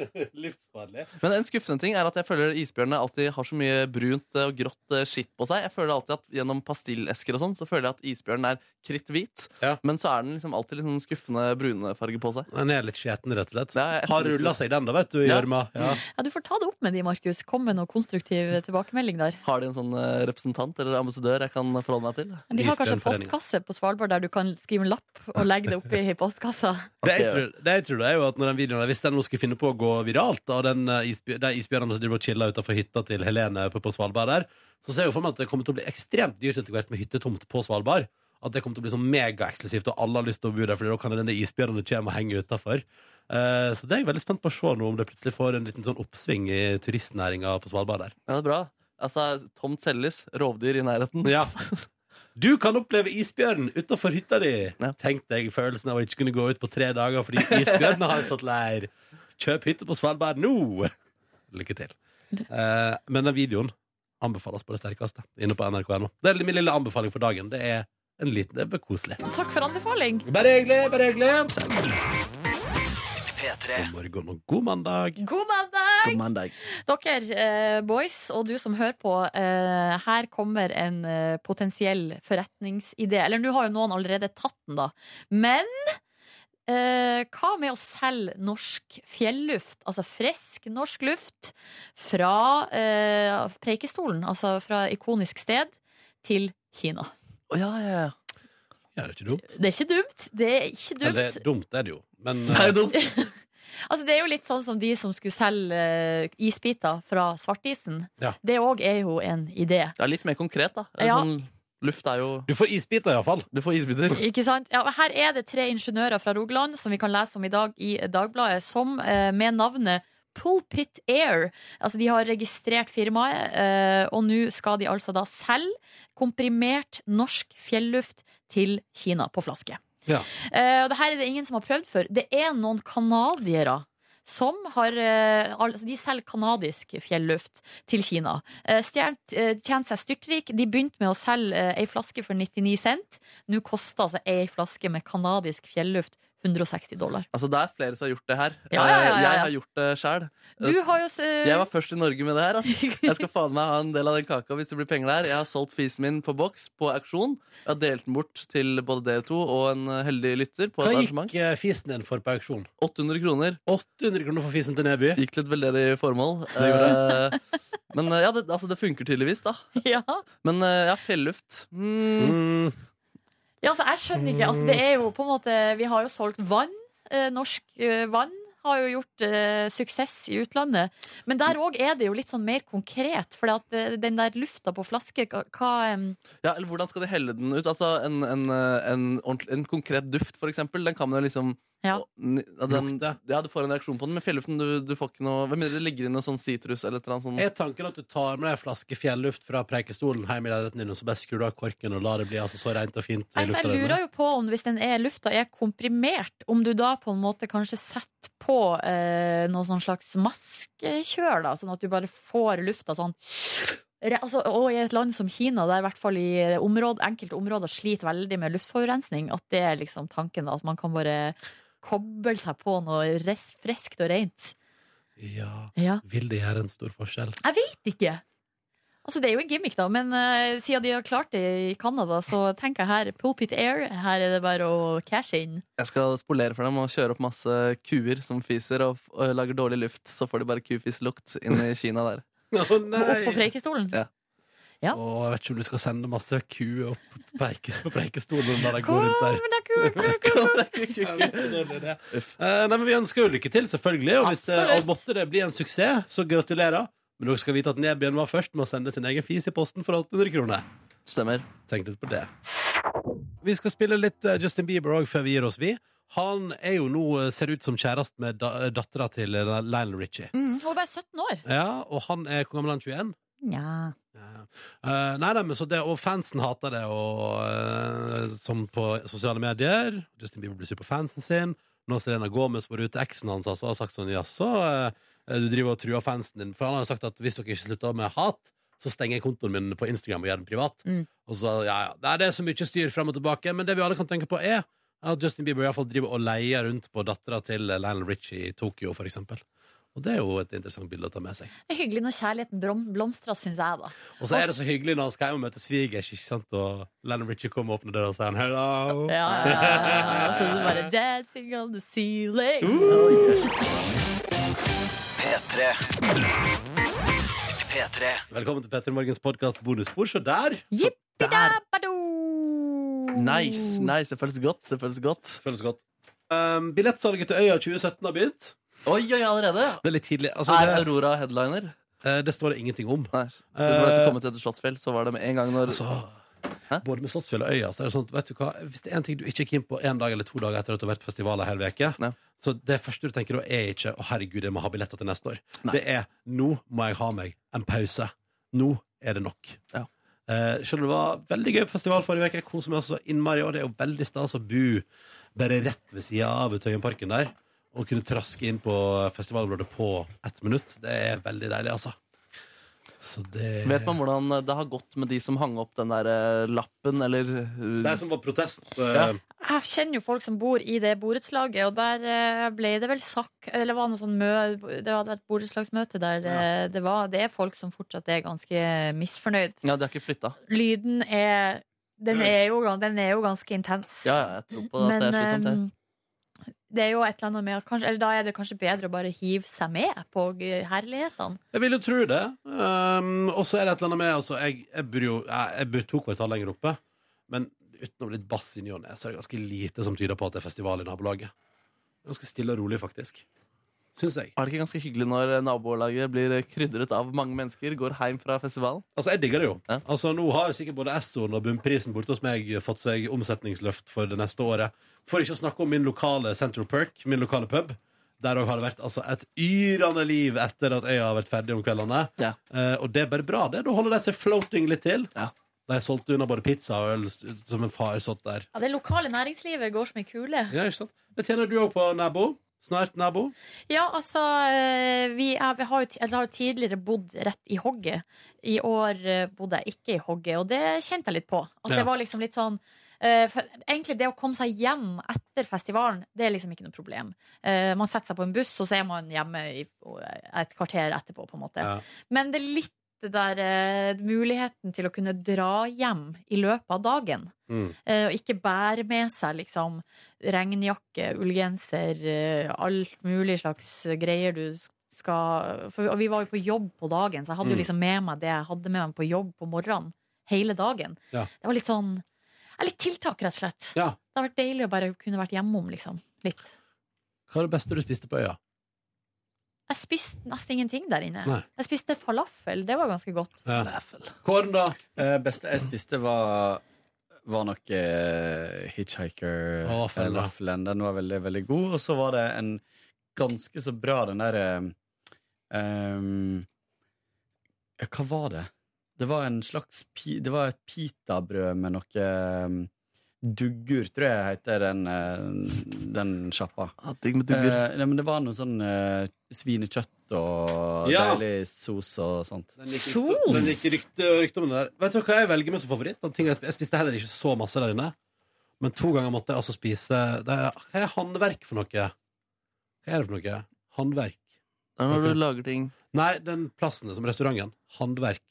[SPEAKER 2] livsfarlig.
[SPEAKER 3] Men en skuffende ting er at jeg føler isbjørnene alltid har så mye brunt eh, og grått eh, skitt på seg. Jeg føler alltid at Gjennom pastillesker og sånn Så føler jeg at isbjørnen er kritthvit.
[SPEAKER 2] Ja.
[SPEAKER 3] Men så er den liksom alltid litt sånn skuffende brunfarge på seg.
[SPEAKER 2] Den er litt skjeten, rett og slett.
[SPEAKER 3] Ja,
[SPEAKER 2] Har rulla seg den, da, vet du, i
[SPEAKER 3] Ja.
[SPEAKER 2] gjørma. Ja.
[SPEAKER 4] Ja, Du får ta det opp med de, Markus. Kom med noe konstruktiv tilbakemelding der.
[SPEAKER 3] Har de en sånn representant eller ambassadør jeg kan forholde meg til?
[SPEAKER 4] De har kanskje postkasse på Svalbard der du kan skrive en lapp og legge det oppi postkassa.
[SPEAKER 2] Det jeg, tror, det jeg tror det er jo at når den videoen Hvis den nå skulle finne på å gå viralt, og den eh, isbjør, de isbjørnene som driver og chiller utenfor hytta til Helene på, på Svalbard der, så ser jeg jo for meg at det kommer til å bli ekstremt dyrt etter hvert med hyttetomt på Svalbard. At det kommer til å bli sånn megaeksklusivt, og alle har lyst til å bo der, for da kan denne isbjørnen komme og henge utafor. så det er jeg veldig spent på å se nå om det plutselig får en liten sånn oppsving i turistnæringa på Svalbard der.
[SPEAKER 3] Ja, det er bra. Altså, Tomt selges, rovdyr i nærheten.
[SPEAKER 2] Ja. Du kan oppleve isbjørn utafor hytta di.
[SPEAKER 3] Ja.
[SPEAKER 2] Tenk deg følelsen av å ikke kunne gå ut på tre dager fordi isbjørnene har satt leir. Kjøp hytte på Svalbard nå! Lykke til. Eh, men den videoen anbefales på det sterkeste inne på nrk.no. Det er min lille anbefaling for dagen. Det er en liten, det er koselig.
[SPEAKER 4] Takk for anbefaling.
[SPEAKER 2] Bare hyggelig, bare hyggelig. God morgen og god mandag.
[SPEAKER 4] God mandag!
[SPEAKER 3] God mandag.
[SPEAKER 4] Dere eh, boys, og du som hører på, eh, her kommer en eh, potensiell forretningsidé. Eller nå har jo noen allerede tatt den, da. Men eh, hva med å selge norsk fjelluft, altså frisk norsk luft, fra eh, Preikestolen, altså fra ikonisk sted, til Kina?
[SPEAKER 3] Å, ja, ja, ja.
[SPEAKER 2] Ja, det er ikke dumt.
[SPEAKER 4] Det er ikke dumt. Det er ikke dumt.
[SPEAKER 2] Det er dumt, det er det jo. Men
[SPEAKER 3] uh...
[SPEAKER 2] Nei,
[SPEAKER 3] dumt.
[SPEAKER 4] Altså, det er jo litt sånn som de som skulle selge eh, isbiter fra svartisen.
[SPEAKER 2] Ja.
[SPEAKER 4] Det òg er jo en idé.
[SPEAKER 3] Ja, litt mer konkret, da.
[SPEAKER 4] Ja.
[SPEAKER 3] Sånn, luft er jo
[SPEAKER 2] du får isbiter, iallfall.
[SPEAKER 3] Du får isbiter.
[SPEAKER 4] Ikke sant? Ja, her er det tre ingeniører fra Rogaland som vi kan lese om i dag i Dagbladet, som eh, med navnet Pulpit Air. Altså, de har registrert firmaet, eh, og nå skal de altså da selge komprimert norsk fjelluft til Kina på flaske.
[SPEAKER 2] Ja.
[SPEAKER 4] Uh, og det her er det ingen som har prøvd før. Det er noen canadiere som har eh, altså De selger canadisk fjelluft til Kina. Eh, Stjernt eh, seg styrtrik. De begynte med å selge ei flaske for 99 cent. Nå koster altså ei flaske med canadisk fjelluft 160 dollar.
[SPEAKER 3] Altså, det er flere som har gjort det her.
[SPEAKER 4] Ja, ja, ja, ja,
[SPEAKER 3] Eh. Jeg har gjort det sjæl.
[SPEAKER 4] Du har jo s-
[SPEAKER 3] Jeg var først i Norge med det her. Altså. Jeg skal faen meg ha en del av den kaka hvis det blir penger der. Jeg har solgt fisen min på boks på auksjon. Jeg har delt den bort til både dere to og en eh, heldig lytter på et
[SPEAKER 2] Hva
[SPEAKER 3] arrangement.
[SPEAKER 2] gikk eh, fisen din for på auksjon?
[SPEAKER 3] 800 kroner.
[SPEAKER 2] 800 kroner for fisen til Neby.
[SPEAKER 3] Gikk til et veldedig formål.
[SPEAKER 2] Det
[SPEAKER 3] Eh, Men eh, ja, det, altså, det funker tydeligvis, da.
[SPEAKER 4] Ja.
[SPEAKER 3] Men eh, ja, fjelluft mm.
[SPEAKER 4] Ja, altså, jeg skjønner ikke. Altså, det er jo på en måte Vi har jo solgt vann. Eh, norsk eh, vann har jo gjort eh, suksess i utlandet. Men der òg er det jo litt sånn mer konkret. For eh, den der lufta på flaske, hva, um...
[SPEAKER 3] Ja, eller hvordan skal de helle den ut? Altså En, en, eh, en, en konkret duft, for eksempel. Den kan man jo liksom
[SPEAKER 4] Ja.
[SPEAKER 3] Og den, ja, du får en reaksjon på den. Men fjelluften du, du får ikke noe Hvem mindre det ligger inn en sånn sitrus eller et eller annet sånt.
[SPEAKER 2] Er tanken at du tar med deg en flaske fjelluft fra Preikestolen hjem i leiligheten din, og så bare skrur du av korken og lar det bli altså så rent og fint? i
[SPEAKER 4] Altså,
[SPEAKER 2] lufta
[SPEAKER 4] jeg lurer jo på om hvis den er, lufta er komprimert, om du da på en måte kanskje setter på eh, noe sånn slags maskekjør, da, sånn at du bare får lufta sånn Altså, og i et land som Kina, der i hvert fall i område, enkelte områder sliter veldig med luftforurensning, at det er liksom tanken, da, at man kan bare koble seg på noe res friskt og rent.
[SPEAKER 2] Ja.
[SPEAKER 4] Ja.
[SPEAKER 2] Vil det gjøre en stor forskjell?
[SPEAKER 4] Jeg vet ikke! Altså, det er jo en gimmick, da, men uh, siden de har klart det i Canada, så tenker jeg her Pulpit Air, her er det bare å cashe inn.
[SPEAKER 3] Jeg skal spolere for dem og kjøre opp masse kuer som fiser og, og lager dårlig luft. Så får de bare kufislukt inn i Kina der.
[SPEAKER 2] Å
[SPEAKER 4] Opp på
[SPEAKER 2] nei!
[SPEAKER 4] Preikestolen.
[SPEAKER 3] Ja.
[SPEAKER 4] Ja.
[SPEAKER 2] Og jeg vet ikke om du skal sende masse ku opp på preike, på Preikestolen og de
[SPEAKER 4] går
[SPEAKER 2] rundt der.
[SPEAKER 4] er
[SPEAKER 2] er. Eh, nei, men Vi ønsker jo lykke til, selvfølgelig. Og, hvis det, og måtte det bli en suksess, så gratulerer. Men dere skal vite at Nebyen var først med å sende sin egen fis i posten for 800 kroner.
[SPEAKER 3] Stemmer.
[SPEAKER 2] Tenk litt på det. Vi skal spille litt eh, Justin Bieber òg før vi gir oss, vi. Han er jo nå, eh, ser ut som kjæreste med da, dattera til Lionel Richie.
[SPEAKER 4] Mm, hun er bare 17 år.
[SPEAKER 2] Ja, og han er hvor gammel er han? 21?
[SPEAKER 4] Ja.
[SPEAKER 2] Eh, nei, nei, men så det, og fansen hater det, og, uh, som på sosiale medier. Justin Bieber blir sur på fansen sin. Nå har Selena Gomez vært ute, eksen hans altså, har sagt sånn Jaså, uh, du driver og truer fansen din. For han har jo sagt at hvis dere ikke slutter med hat, så stenger jeg kontoen min på Instagram og gjør den privat.
[SPEAKER 4] Mm.
[SPEAKER 2] Og så, ja, ja, Nei, Det er så mye styr frem og tilbake, men det vi alle kan tenke på, er at Justin Bieber i hvert fall driver og leier rundt på dattera til Lionel Richie i Tokyo, for eksempel. Og det er jo et interessant bilde å ta med seg.
[SPEAKER 4] Det er hyggelig når kjærligheten blomstrer, syns jeg, da.
[SPEAKER 2] Og så er det så hyggelig når han skal hjem og møte svigers, ikke sant? Og Lennon Richie kommer og åpner døra og sier han, hello.
[SPEAKER 4] Ja, ja, ja, ja. Og så er det bare 'dancing on the ceiling'.
[SPEAKER 6] P3. P3.
[SPEAKER 2] Velkommen til Petter Morgens podkast bonusbord. Se der!
[SPEAKER 4] Jippidabado!
[SPEAKER 3] Nice. nice, Det føles godt. Det føles godt.
[SPEAKER 2] Føles godt. Um, billettsalget til Øya 2017 har begynt.
[SPEAKER 3] Oi, oi, allerede?
[SPEAKER 2] Det er litt tidlig. Altså,
[SPEAKER 3] Er
[SPEAKER 2] det,
[SPEAKER 3] Aurora headliner?
[SPEAKER 2] eh, det står det ingenting om.
[SPEAKER 3] Nei. Når jeg
[SPEAKER 2] Eh,
[SPEAKER 3] kom etter Slottsfjell, så var det med en gang når
[SPEAKER 2] Altså,
[SPEAKER 3] Hæ?
[SPEAKER 2] både med Slottsfjell og Øya så er det sånn at, vet du hva, Hvis det er en ting du ikke er keen på en dag eller to dager etter at du har vært på festival en hel uke,
[SPEAKER 3] Ja.
[SPEAKER 2] så det første du tenker da, er ikke 'Å, herregud, jeg må ha billetter til neste år'.
[SPEAKER 3] Nei.
[SPEAKER 2] Det er 'Nå må jeg ha meg en pause'. Nå er det nok.
[SPEAKER 3] Ja.
[SPEAKER 2] Eh, selv om det var veldig gøy på festival forrige uke, jeg koser meg også innmari, og det er jo veldig stas å bo bare rett ved sida av Tøyenparken der, og kunne traske inn på festivalområdet på ett minutt. Det er veldig deilig, altså. Så det
[SPEAKER 3] Vet man hvordan det har gått med de som hang opp den der eh, lappen, eller eh,
[SPEAKER 2] Det er som var protest.
[SPEAKER 3] Ja.
[SPEAKER 2] eh,
[SPEAKER 4] Jeg kjenner jo folk som bor i det borettslaget, og der eh, ble det vel sagt Eller var det noe sånn mø, Det hadde vært borettslagsmøte der eh, det var Det er folk som fortsatt er ganske misfornøyd.
[SPEAKER 3] Ja, de har ikke flytta.
[SPEAKER 4] Lyden er Den er jo, den er jo ganske intens.
[SPEAKER 3] Ja, ja, jeg tror på at
[SPEAKER 4] Men
[SPEAKER 3] det er slitsomt.
[SPEAKER 4] ehm,
[SPEAKER 3] det.
[SPEAKER 4] Er jo et eller annet med at kanskje, eller Da er det kanskje bedre å bare hive seg med på herlighetene.
[SPEAKER 2] Jeg vil jo tro det. Um, og så er det et eller annet med altså, Jeg, jeg bor jo jeg, jeg bor to kvartal lenger oppe, men utenom litt bass i ny og ne, så er det ganske lite som tyder på at det er festival i nabolaget. Ganske stille og rolig, faktisk. Syns jeg.
[SPEAKER 3] Er det ikke ganske hyggelig når nabolaget blir krydret av mange mennesker, går hjem fra festivalen?
[SPEAKER 2] Altså, jeg digger det jo.
[SPEAKER 3] Ja.
[SPEAKER 2] Altså, nå har sikkert både Essoen og Bunnprisen borte hos meg fått seg omsetningsløft for det neste året. For ikke å snakke om min lokale Central Perk, min lokale pub. Der òg har det vært altså, et yrende liv etter at øya har vært ferdig om kveldene.
[SPEAKER 3] Ja.
[SPEAKER 2] Eh, og det er bare bra, det. Da holder de seg floating litt til.
[SPEAKER 3] Ja.
[SPEAKER 2] De solgte unna både pizza og øl som en far satt der.
[SPEAKER 4] Ja, Det lokale næringslivet går som ei kule.
[SPEAKER 2] Ja, ikke sant? Det tjener du òg på, nabo. Snart nabo.
[SPEAKER 4] Ja, altså eh, vi, er, vi har, jo, eller har jo tidligere bodd rett i hogget. I år eh, bodde jeg ikke i hogget, og det kjente jeg litt på. At
[SPEAKER 2] Ja.
[SPEAKER 4] det var liksom litt sånn for Egentlig det å komme seg hjem etter festivalen, det er liksom ikke noe problem. Eh, man setter seg på en buss, og så er man hjemme et kvarter etterpå, på en måte.
[SPEAKER 2] Ja.
[SPEAKER 4] Men det er litt det der eh, muligheten til å kunne dra hjem i løpet av dagen.
[SPEAKER 2] Mm.
[SPEAKER 4] Eh, og ikke bære med seg liksom regnjakke, ullgenser, eh, alt mulig slags greier du skal for, vi var jo på jobb på dagen, så jeg hadde jo
[SPEAKER 2] Mm.
[SPEAKER 4] liksom med meg det jeg hadde med meg på jobb på morgenen. Hele dagen.
[SPEAKER 2] Ja.
[SPEAKER 4] Det var litt sånn ja, Litt tiltak, rett og slett.
[SPEAKER 2] Ja.
[SPEAKER 4] Det har vært deilig å bare kunne vært hjemom, liksom. Litt.
[SPEAKER 2] Hva er det beste du spiste på øya?
[SPEAKER 4] Jeg spiste nesten ingenting der inne.
[SPEAKER 2] Nei.
[SPEAKER 4] Jeg spiste falafel. Det var ganske godt.
[SPEAKER 2] Ja. Kåren, da?
[SPEAKER 11] Eh, beste jeg spiste, var var nok eh, Hitchhiker
[SPEAKER 2] Å, fella.
[SPEAKER 11] eh. Den var veldig, veldig god. Og så var det en ganske så bra den derre eh, um, Hva var det? Det var en slags pi, Det var et pitabrød med noe ehm, Duggur, tror jeg heter den, eh, den sjappa.
[SPEAKER 3] Digg med dugger.
[SPEAKER 11] Eh, nei, men det var noe sånn eh, svinekjøtt og
[SPEAKER 2] Ja.
[SPEAKER 11] deilig sos og sånt.
[SPEAKER 2] Den gikk rykte- Den gikk rykte, rykte om den der. Vet du hva jeg velger meg som favoritt? Jeg, jeg spiste heller ikke så masse der inne. Men to ganger måtte jeg altså spise det er, Hva er håndverk for noe? Hva er det for noe? Håndverk.
[SPEAKER 3] Det har når du lager ting.
[SPEAKER 2] Nei, den plassen som restauranten. Håndverk.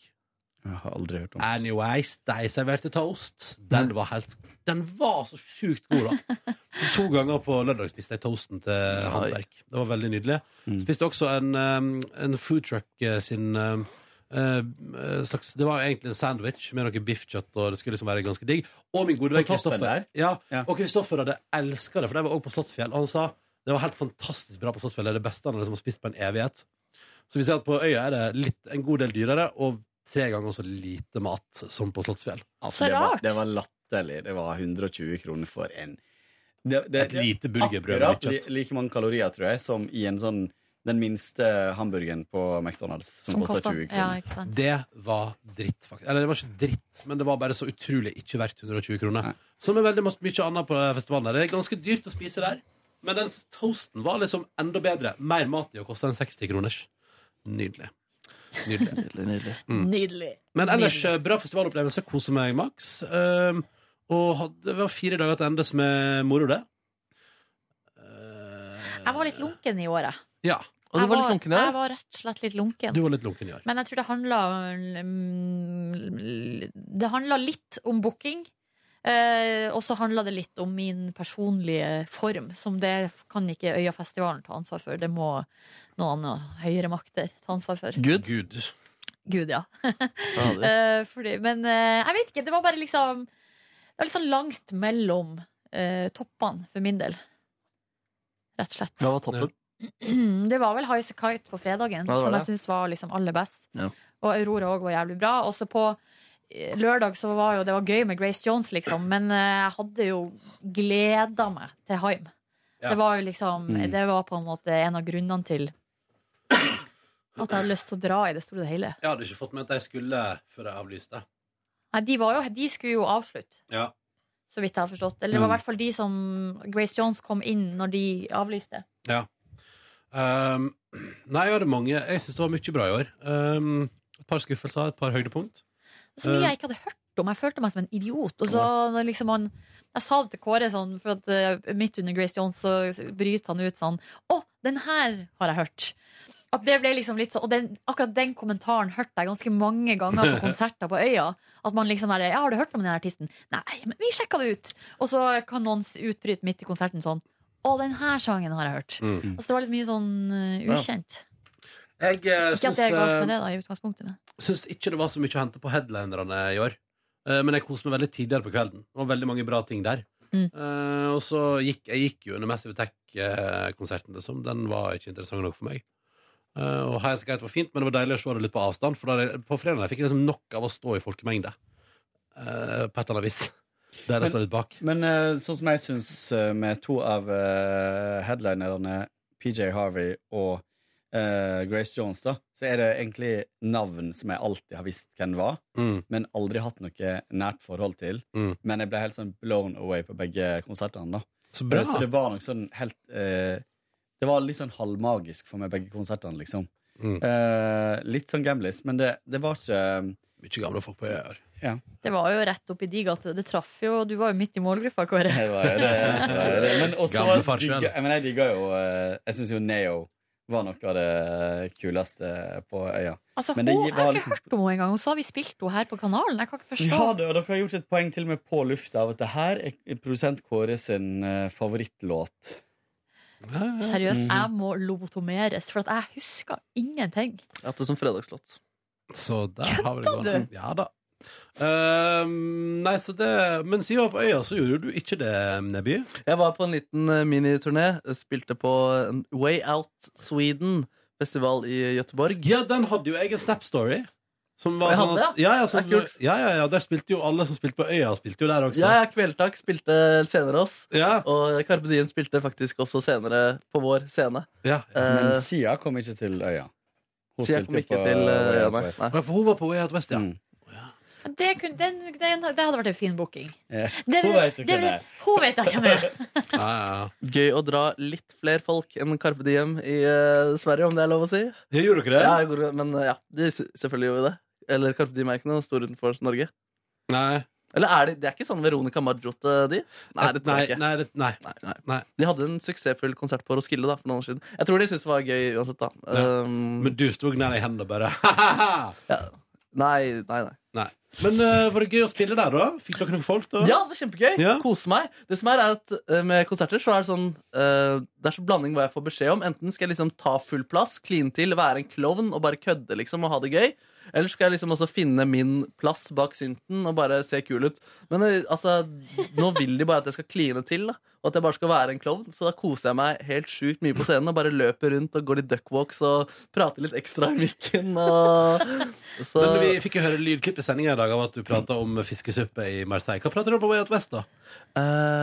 [SPEAKER 11] Jeg har aldri hørt om
[SPEAKER 2] Anyways, de serverte toast. Den var helt Den var så sjukt god, da. To ganger på lørdag spiste jeg toasten til Handverk. Det var veldig nydelig.
[SPEAKER 11] Mm.
[SPEAKER 2] Spiste også en, um, en food truck eh, sin eh, slags, Det var jo egentlig en sandwich med noe biffkjøtt, og det skulle liksom være ganske digg. Og min gode venn Kristoffer. Ja,
[SPEAKER 11] Ja.
[SPEAKER 2] og Kristoffer hadde elska det, for de var også på Slottsfjell. Og han sa det var helt fantastisk bra på Slottsfjell. Det er det beste han liksom har spist på en evighet. Så vi ser at på øya er det litt, en god del dyrere, og tre ganger så lite mat som på Slottsfjell.
[SPEAKER 11] Altså, det, var, det var latterlig. Det var 120 kroner for en det, det,
[SPEAKER 2] Et lite burgerbrød med kjøtt.
[SPEAKER 11] li, like mange kalorier, tror jeg, som i en sånn den minste hamburgeren på McDonald's, som,
[SPEAKER 4] Som
[SPEAKER 11] koster- 20 kroner.
[SPEAKER 4] Ja.
[SPEAKER 2] Det var dritt, faktisk. Eller det var ikke dritt, men det var bare så utrolig ikke verdt 120 kroner. Som er veldig mye annet på festivalen. Det er ganske dyrt å spise der, men den toasten var liksom enda bedre. Mer mat i å koste enn 60 kroners. Nydelig. Nydelig. Mm.
[SPEAKER 4] Nydelig.
[SPEAKER 2] Men ellers,
[SPEAKER 4] Nydelig.
[SPEAKER 2] eh, bra festivalopplevelse. Koser meg maks. Um, og hadde, det var fire dager til endes med moro, det.
[SPEAKER 4] Jeg var litt lunken i året.
[SPEAKER 2] Ja.
[SPEAKER 3] Og du
[SPEAKER 4] var,
[SPEAKER 3] var litt lunken i år?
[SPEAKER 4] Jeg var rett og slett litt lunken.
[SPEAKER 2] Du var litt lunken i år.
[SPEAKER 4] Men jeg tror det handla Det handla litt om booking. Eh, og så handla det litt om min personlige form, som det kan ikke Øyafestivalen ta ansvar for. Det må noen andre høyere makter ta ansvar for.
[SPEAKER 3] Gud.
[SPEAKER 2] Gud.
[SPEAKER 4] Gud, ja. Eh, fordi, men eh, jeg vet ikke. Det var bare liksom Det var litt sånn langt mellom eh, toppene for min del. Rett og slett.
[SPEAKER 3] Hva var toppen?
[SPEAKER 4] Det var vel Highasakite på fredagen,
[SPEAKER 3] Ja,
[SPEAKER 4] som jeg syns var liksom aller best.
[SPEAKER 3] Ja.
[SPEAKER 4] Og Aurora òg var jævlig bra. Også på lørdag så var jo det var gøy med Grace Jones, liksom, men eh, jeg hadde jo gleda meg til Haim.
[SPEAKER 2] Ja.
[SPEAKER 4] Det var jo liksom
[SPEAKER 2] Mm.
[SPEAKER 4] Det var på en måte en av grunnene til at jeg hadde lyst til å dra i det store og hele.
[SPEAKER 2] Jeg hadde ikke fått med at jeg skulle før jeg avlyste.
[SPEAKER 4] Nei, de, var jo, de skulle jo avslutte,
[SPEAKER 2] Ja.
[SPEAKER 4] så vidt jeg har forstått. Eller det var i
[SPEAKER 2] Mm.
[SPEAKER 4] hvert fall de som Grace Jones kom inn når de avlyste.
[SPEAKER 2] Ja. Um, nei, jeg hadde mange. Jeg syns det var mye bra i år. Um, et par skuffelser, et par høydepunkt.
[SPEAKER 4] Så mye
[SPEAKER 2] Eh,
[SPEAKER 4] jeg ikke hadde hørt om. Jeg følte meg som en idiot. Og så når liksom han Jeg sa det til Kåre sånn, for at eh, midt under Grace Jones så bryter han ut sånn Å, den her har jeg hørt. At det ble liksom litt sånn Og den, akkurat den kommentaren hørte jeg ganske mange ganger på konserter på Øya. At man liksom bare Ja, har du hørt om den artisten? Nei, men vi sjekka det ut. Og så kan noen utbryte midt i konserten sånn Å, den her sangen har jeg hørt.
[SPEAKER 2] Mm.
[SPEAKER 4] Altså, det var litt mye sånn uh, ukjent.
[SPEAKER 2] Jeg uh,
[SPEAKER 4] Ikke at det er galt med det, da, i utgangspunktet. Men.
[SPEAKER 2] Syns ikke det var så mye å hente på headlinerne i år. Eh, Men jeg koste meg veldig tidligere på kvelden. Det var veldig mange bra ting der.
[SPEAKER 4] Mm.
[SPEAKER 2] Eh, og så gikk jeg gikk jo under Massive Tech-konserten, liksom. Den var ikke interessant nok for meg. Eh, og High Skate var fint, men det var deilig å se det litt på avstand. For da, på fredag fikk jeg liksom nok av å stå i folkemengde. eh, på et eller annet vis. Der jeg står litt bak.
[SPEAKER 11] Men sånn som jeg syns med to av headlinerne, PJ Harvey og eh, Grace Jones, da, så er det egentlig navn som jeg alltid har visst hvem var,
[SPEAKER 2] Mm.
[SPEAKER 11] men aldri hatt noe nært forhold til.
[SPEAKER 2] Mm.
[SPEAKER 11] Men jeg ble helt sånn blown away på begge konsertene, da.
[SPEAKER 2] Så bra.
[SPEAKER 11] Eh, Så det var noe sånn helt uh, Det var litt sånn halvmagisk for meg, begge konsertene, liksom.
[SPEAKER 2] Mm.
[SPEAKER 11] Uh, litt sånn gamlis, men det, det var ikke
[SPEAKER 2] Mye gamle folk på øya her.
[SPEAKER 11] Ja.
[SPEAKER 4] Det var jo rett oppi de gatene. Det traff jo Du var jo midt i målgruppa, Kåre.
[SPEAKER 11] Det var jo det. det, var det. Men også jeg digga jo Jeg syns jo Neo var noe av det kuleste på øya.
[SPEAKER 4] Altså,
[SPEAKER 11] Men det
[SPEAKER 4] hun, jeg har
[SPEAKER 11] liksom...
[SPEAKER 4] ikke hørt om henne engang. Og så har vi spilt henne her på kanalen. Jeg kan ikke forstå.
[SPEAKER 11] Ja, det, og dere har gjort et poeng til og med på lufta av at det her er produsent Kåre sin eh, favorittlåt.
[SPEAKER 4] Seriøst,
[SPEAKER 11] Mhm.
[SPEAKER 4] jeg må lobotomeres, for at jeg husker ingenting.
[SPEAKER 3] Jeg har hatt det som fredagslåt.
[SPEAKER 2] Så der har vi det
[SPEAKER 4] Kødda
[SPEAKER 2] gående. Ja da. Ehm, nei, så det Men siden du var på øya, så gjorde du ikke det, Neby.
[SPEAKER 3] Jeg var på en liten eh, miniturné. Spilte på Way Out Sweden-festival i Gøteborg.
[SPEAKER 2] Ja, den hadde jo egen Snap-story. Som var
[SPEAKER 3] Jeg
[SPEAKER 2] sånn at, ja, ja,
[SPEAKER 3] Det kult.
[SPEAKER 2] ja, ja, ja, der spilte jo alle som spilte på øya, spilte jo der også.
[SPEAKER 3] Ja, ja, Kvelertak spilte senere oss.
[SPEAKER 2] Ja.
[SPEAKER 3] Og Carpe Diem spilte faktisk også senere på vår scene.
[SPEAKER 2] Ja.
[SPEAKER 11] Men
[SPEAKER 3] Eh,
[SPEAKER 11] Sia kom ikke til øya. Hun
[SPEAKER 3] Sia
[SPEAKER 11] spilte
[SPEAKER 3] kom ikke
[SPEAKER 11] på
[SPEAKER 3] til, Øya,
[SPEAKER 11] Way
[SPEAKER 3] nei, nei.
[SPEAKER 2] For hun var på Way Out West, ja.
[SPEAKER 11] Mm.
[SPEAKER 4] Det, kunne, den, den, det hadde vært en fin booking.
[SPEAKER 11] Ja.
[SPEAKER 4] Det,
[SPEAKER 11] Hun vet jo
[SPEAKER 4] det-
[SPEAKER 11] hvem det er.
[SPEAKER 4] Hun vet jeg hvem er.
[SPEAKER 2] ja, ja.
[SPEAKER 3] Gøy å dra litt flere folk enn Carpe Diem i uh, Sverige, om det er lov å si.
[SPEAKER 2] Jeg Gjorde dere det?
[SPEAKER 3] Ja, jeg går- men eh, ja, de, selvfølgelig gjorde vi det. Eller Carpe Diem er ikke noe stor utenfor Norge.
[SPEAKER 2] Nei.
[SPEAKER 3] Eller er det, det er ikke sånn Veronica Maggiotte, de? Nei, det tror jeg ikke.
[SPEAKER 2] nei, nei.
[SPEAKER 3] Nei, nei.
[SPEAKER 2] Nei.
[SPEAKER 3] De hadde en suksessfull konsert på Roskilde da, for noen år siden. Jeg tror de syntes det var gøy uansett. da
[SPEAKER 2] Ja.
[SPEAKER 3] um,
[SPEAKER 2] Men du sto nær i hendene bare
[SPEAKER 3] ja. Nei, nei, nei.
[SPEAKER 2] Nei. Men uh, var det gøy å spille der, da? Fikk dere noen folk, da?
[SPEAKER 3] Ja, det var kjempegøy.
[SPEAKER 2] Ja.
[SPEAKER 3] Kose meg. Det som er, er at uh, Med konserter så er det sånn uh, Det er så blanding hva jeg får beskjed om. Enten skal jeg liksom ta full plass, kline til, være en klovn og bare kødde liksom og ha det gøy. Eller skal jeg liksom også finne min plass bak synten og bare se kul ut. Men eh, altså, nå vil de bare at jeg skal kline til, da. Og at jeg bare skal være en klovn. Så da koser jeg meg helt sjukt mye på scenen og bare løper rundt og går litt duckwalks og prater litt ekstra i mikken. Og, så,
[SPEAKER 2] Men vi fikk jo høre lydklipp i sendinga i dag av at du prata om fiskesuppe i Marseille. Hva prater du om på Way Out West, da?
[SPEAKER 3] Eh,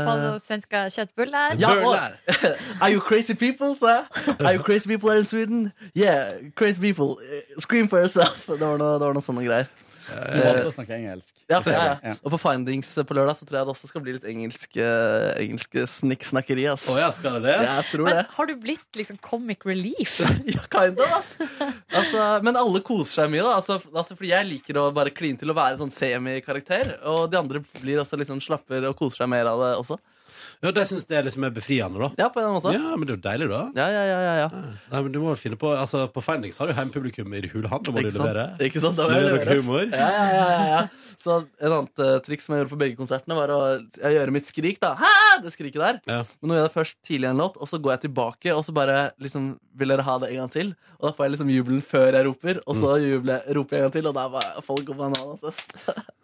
[SPEAKER 4] Hallo, svenska kjøttbuller.
[SPEAKER 3] Ja, og, Are you crazy people, sa jeg. Are you crazy people here in Sweden? Yeah, crazy people. Eh, Scream for yourself. Det var noe, det var noe sånne greier.
[SPEAKER 11] Du valgte å snakke engelsk.
[SPEAKER 3] Ja, for, ja,
[SPEAKER 11] Ja.
[SPEAKER 3] Og på Findings på lørdag så tror jeg det også skal bli litt engelsk, uh, engelsk snikksnakkeri. ass.
[SPEAKER 2] Oh, ja, skal det det?
[SPEAKER 3] Ja, jeg tror
[SPEAKER 4] Men
[SPEAKER 3] det.
[SPEAKER 4] har du blitt liksom comic relief?
[SPEAKER 3] Ja, kind of, ass. Altså, men alle koser seg mye, da. Altså, altså, fordi jeg liker å bare kline til å være sånn semikarakter. Og de andre blir også sånn slapper og koser seg mer av det også.
[SPEAKER 2] Ja, De syns det liksom er befriende, da?
[SPEAKER 3] Ja, på en måte.
[SPEAKER 2] Ja, men det er jo deilig, da.
[SPEAKER 3] Ja, ja, ja, ja, ja.
[SPEAKER 2] Nei, men du må finne på Altså, På Findings har du hjemmepublikum i Hulhavn. Da må du levere.
[SPEAKER 3] Ikke sant? Da må jeg levere,
[SPEAKER 2] humor?
[SPEAKER 3] Ja, ja, ja, ja. Så et annet uh, triks som jeg gjorde på begge konsertene, var å gjøre mitt skrik. da Hæ! Det skriket der.
[SPEAKER 2] Ja.
[SPEAKER 3] Men nå gjør jeg det først tidlig en låt, og så går jeg tilbake og så bare liksom Vil dere ha det en gang til? Og da får jeg liksom jubelen før jeg roper, og så jubler, jeg- roper jeg en gang til, og da er folk går bananas. ass.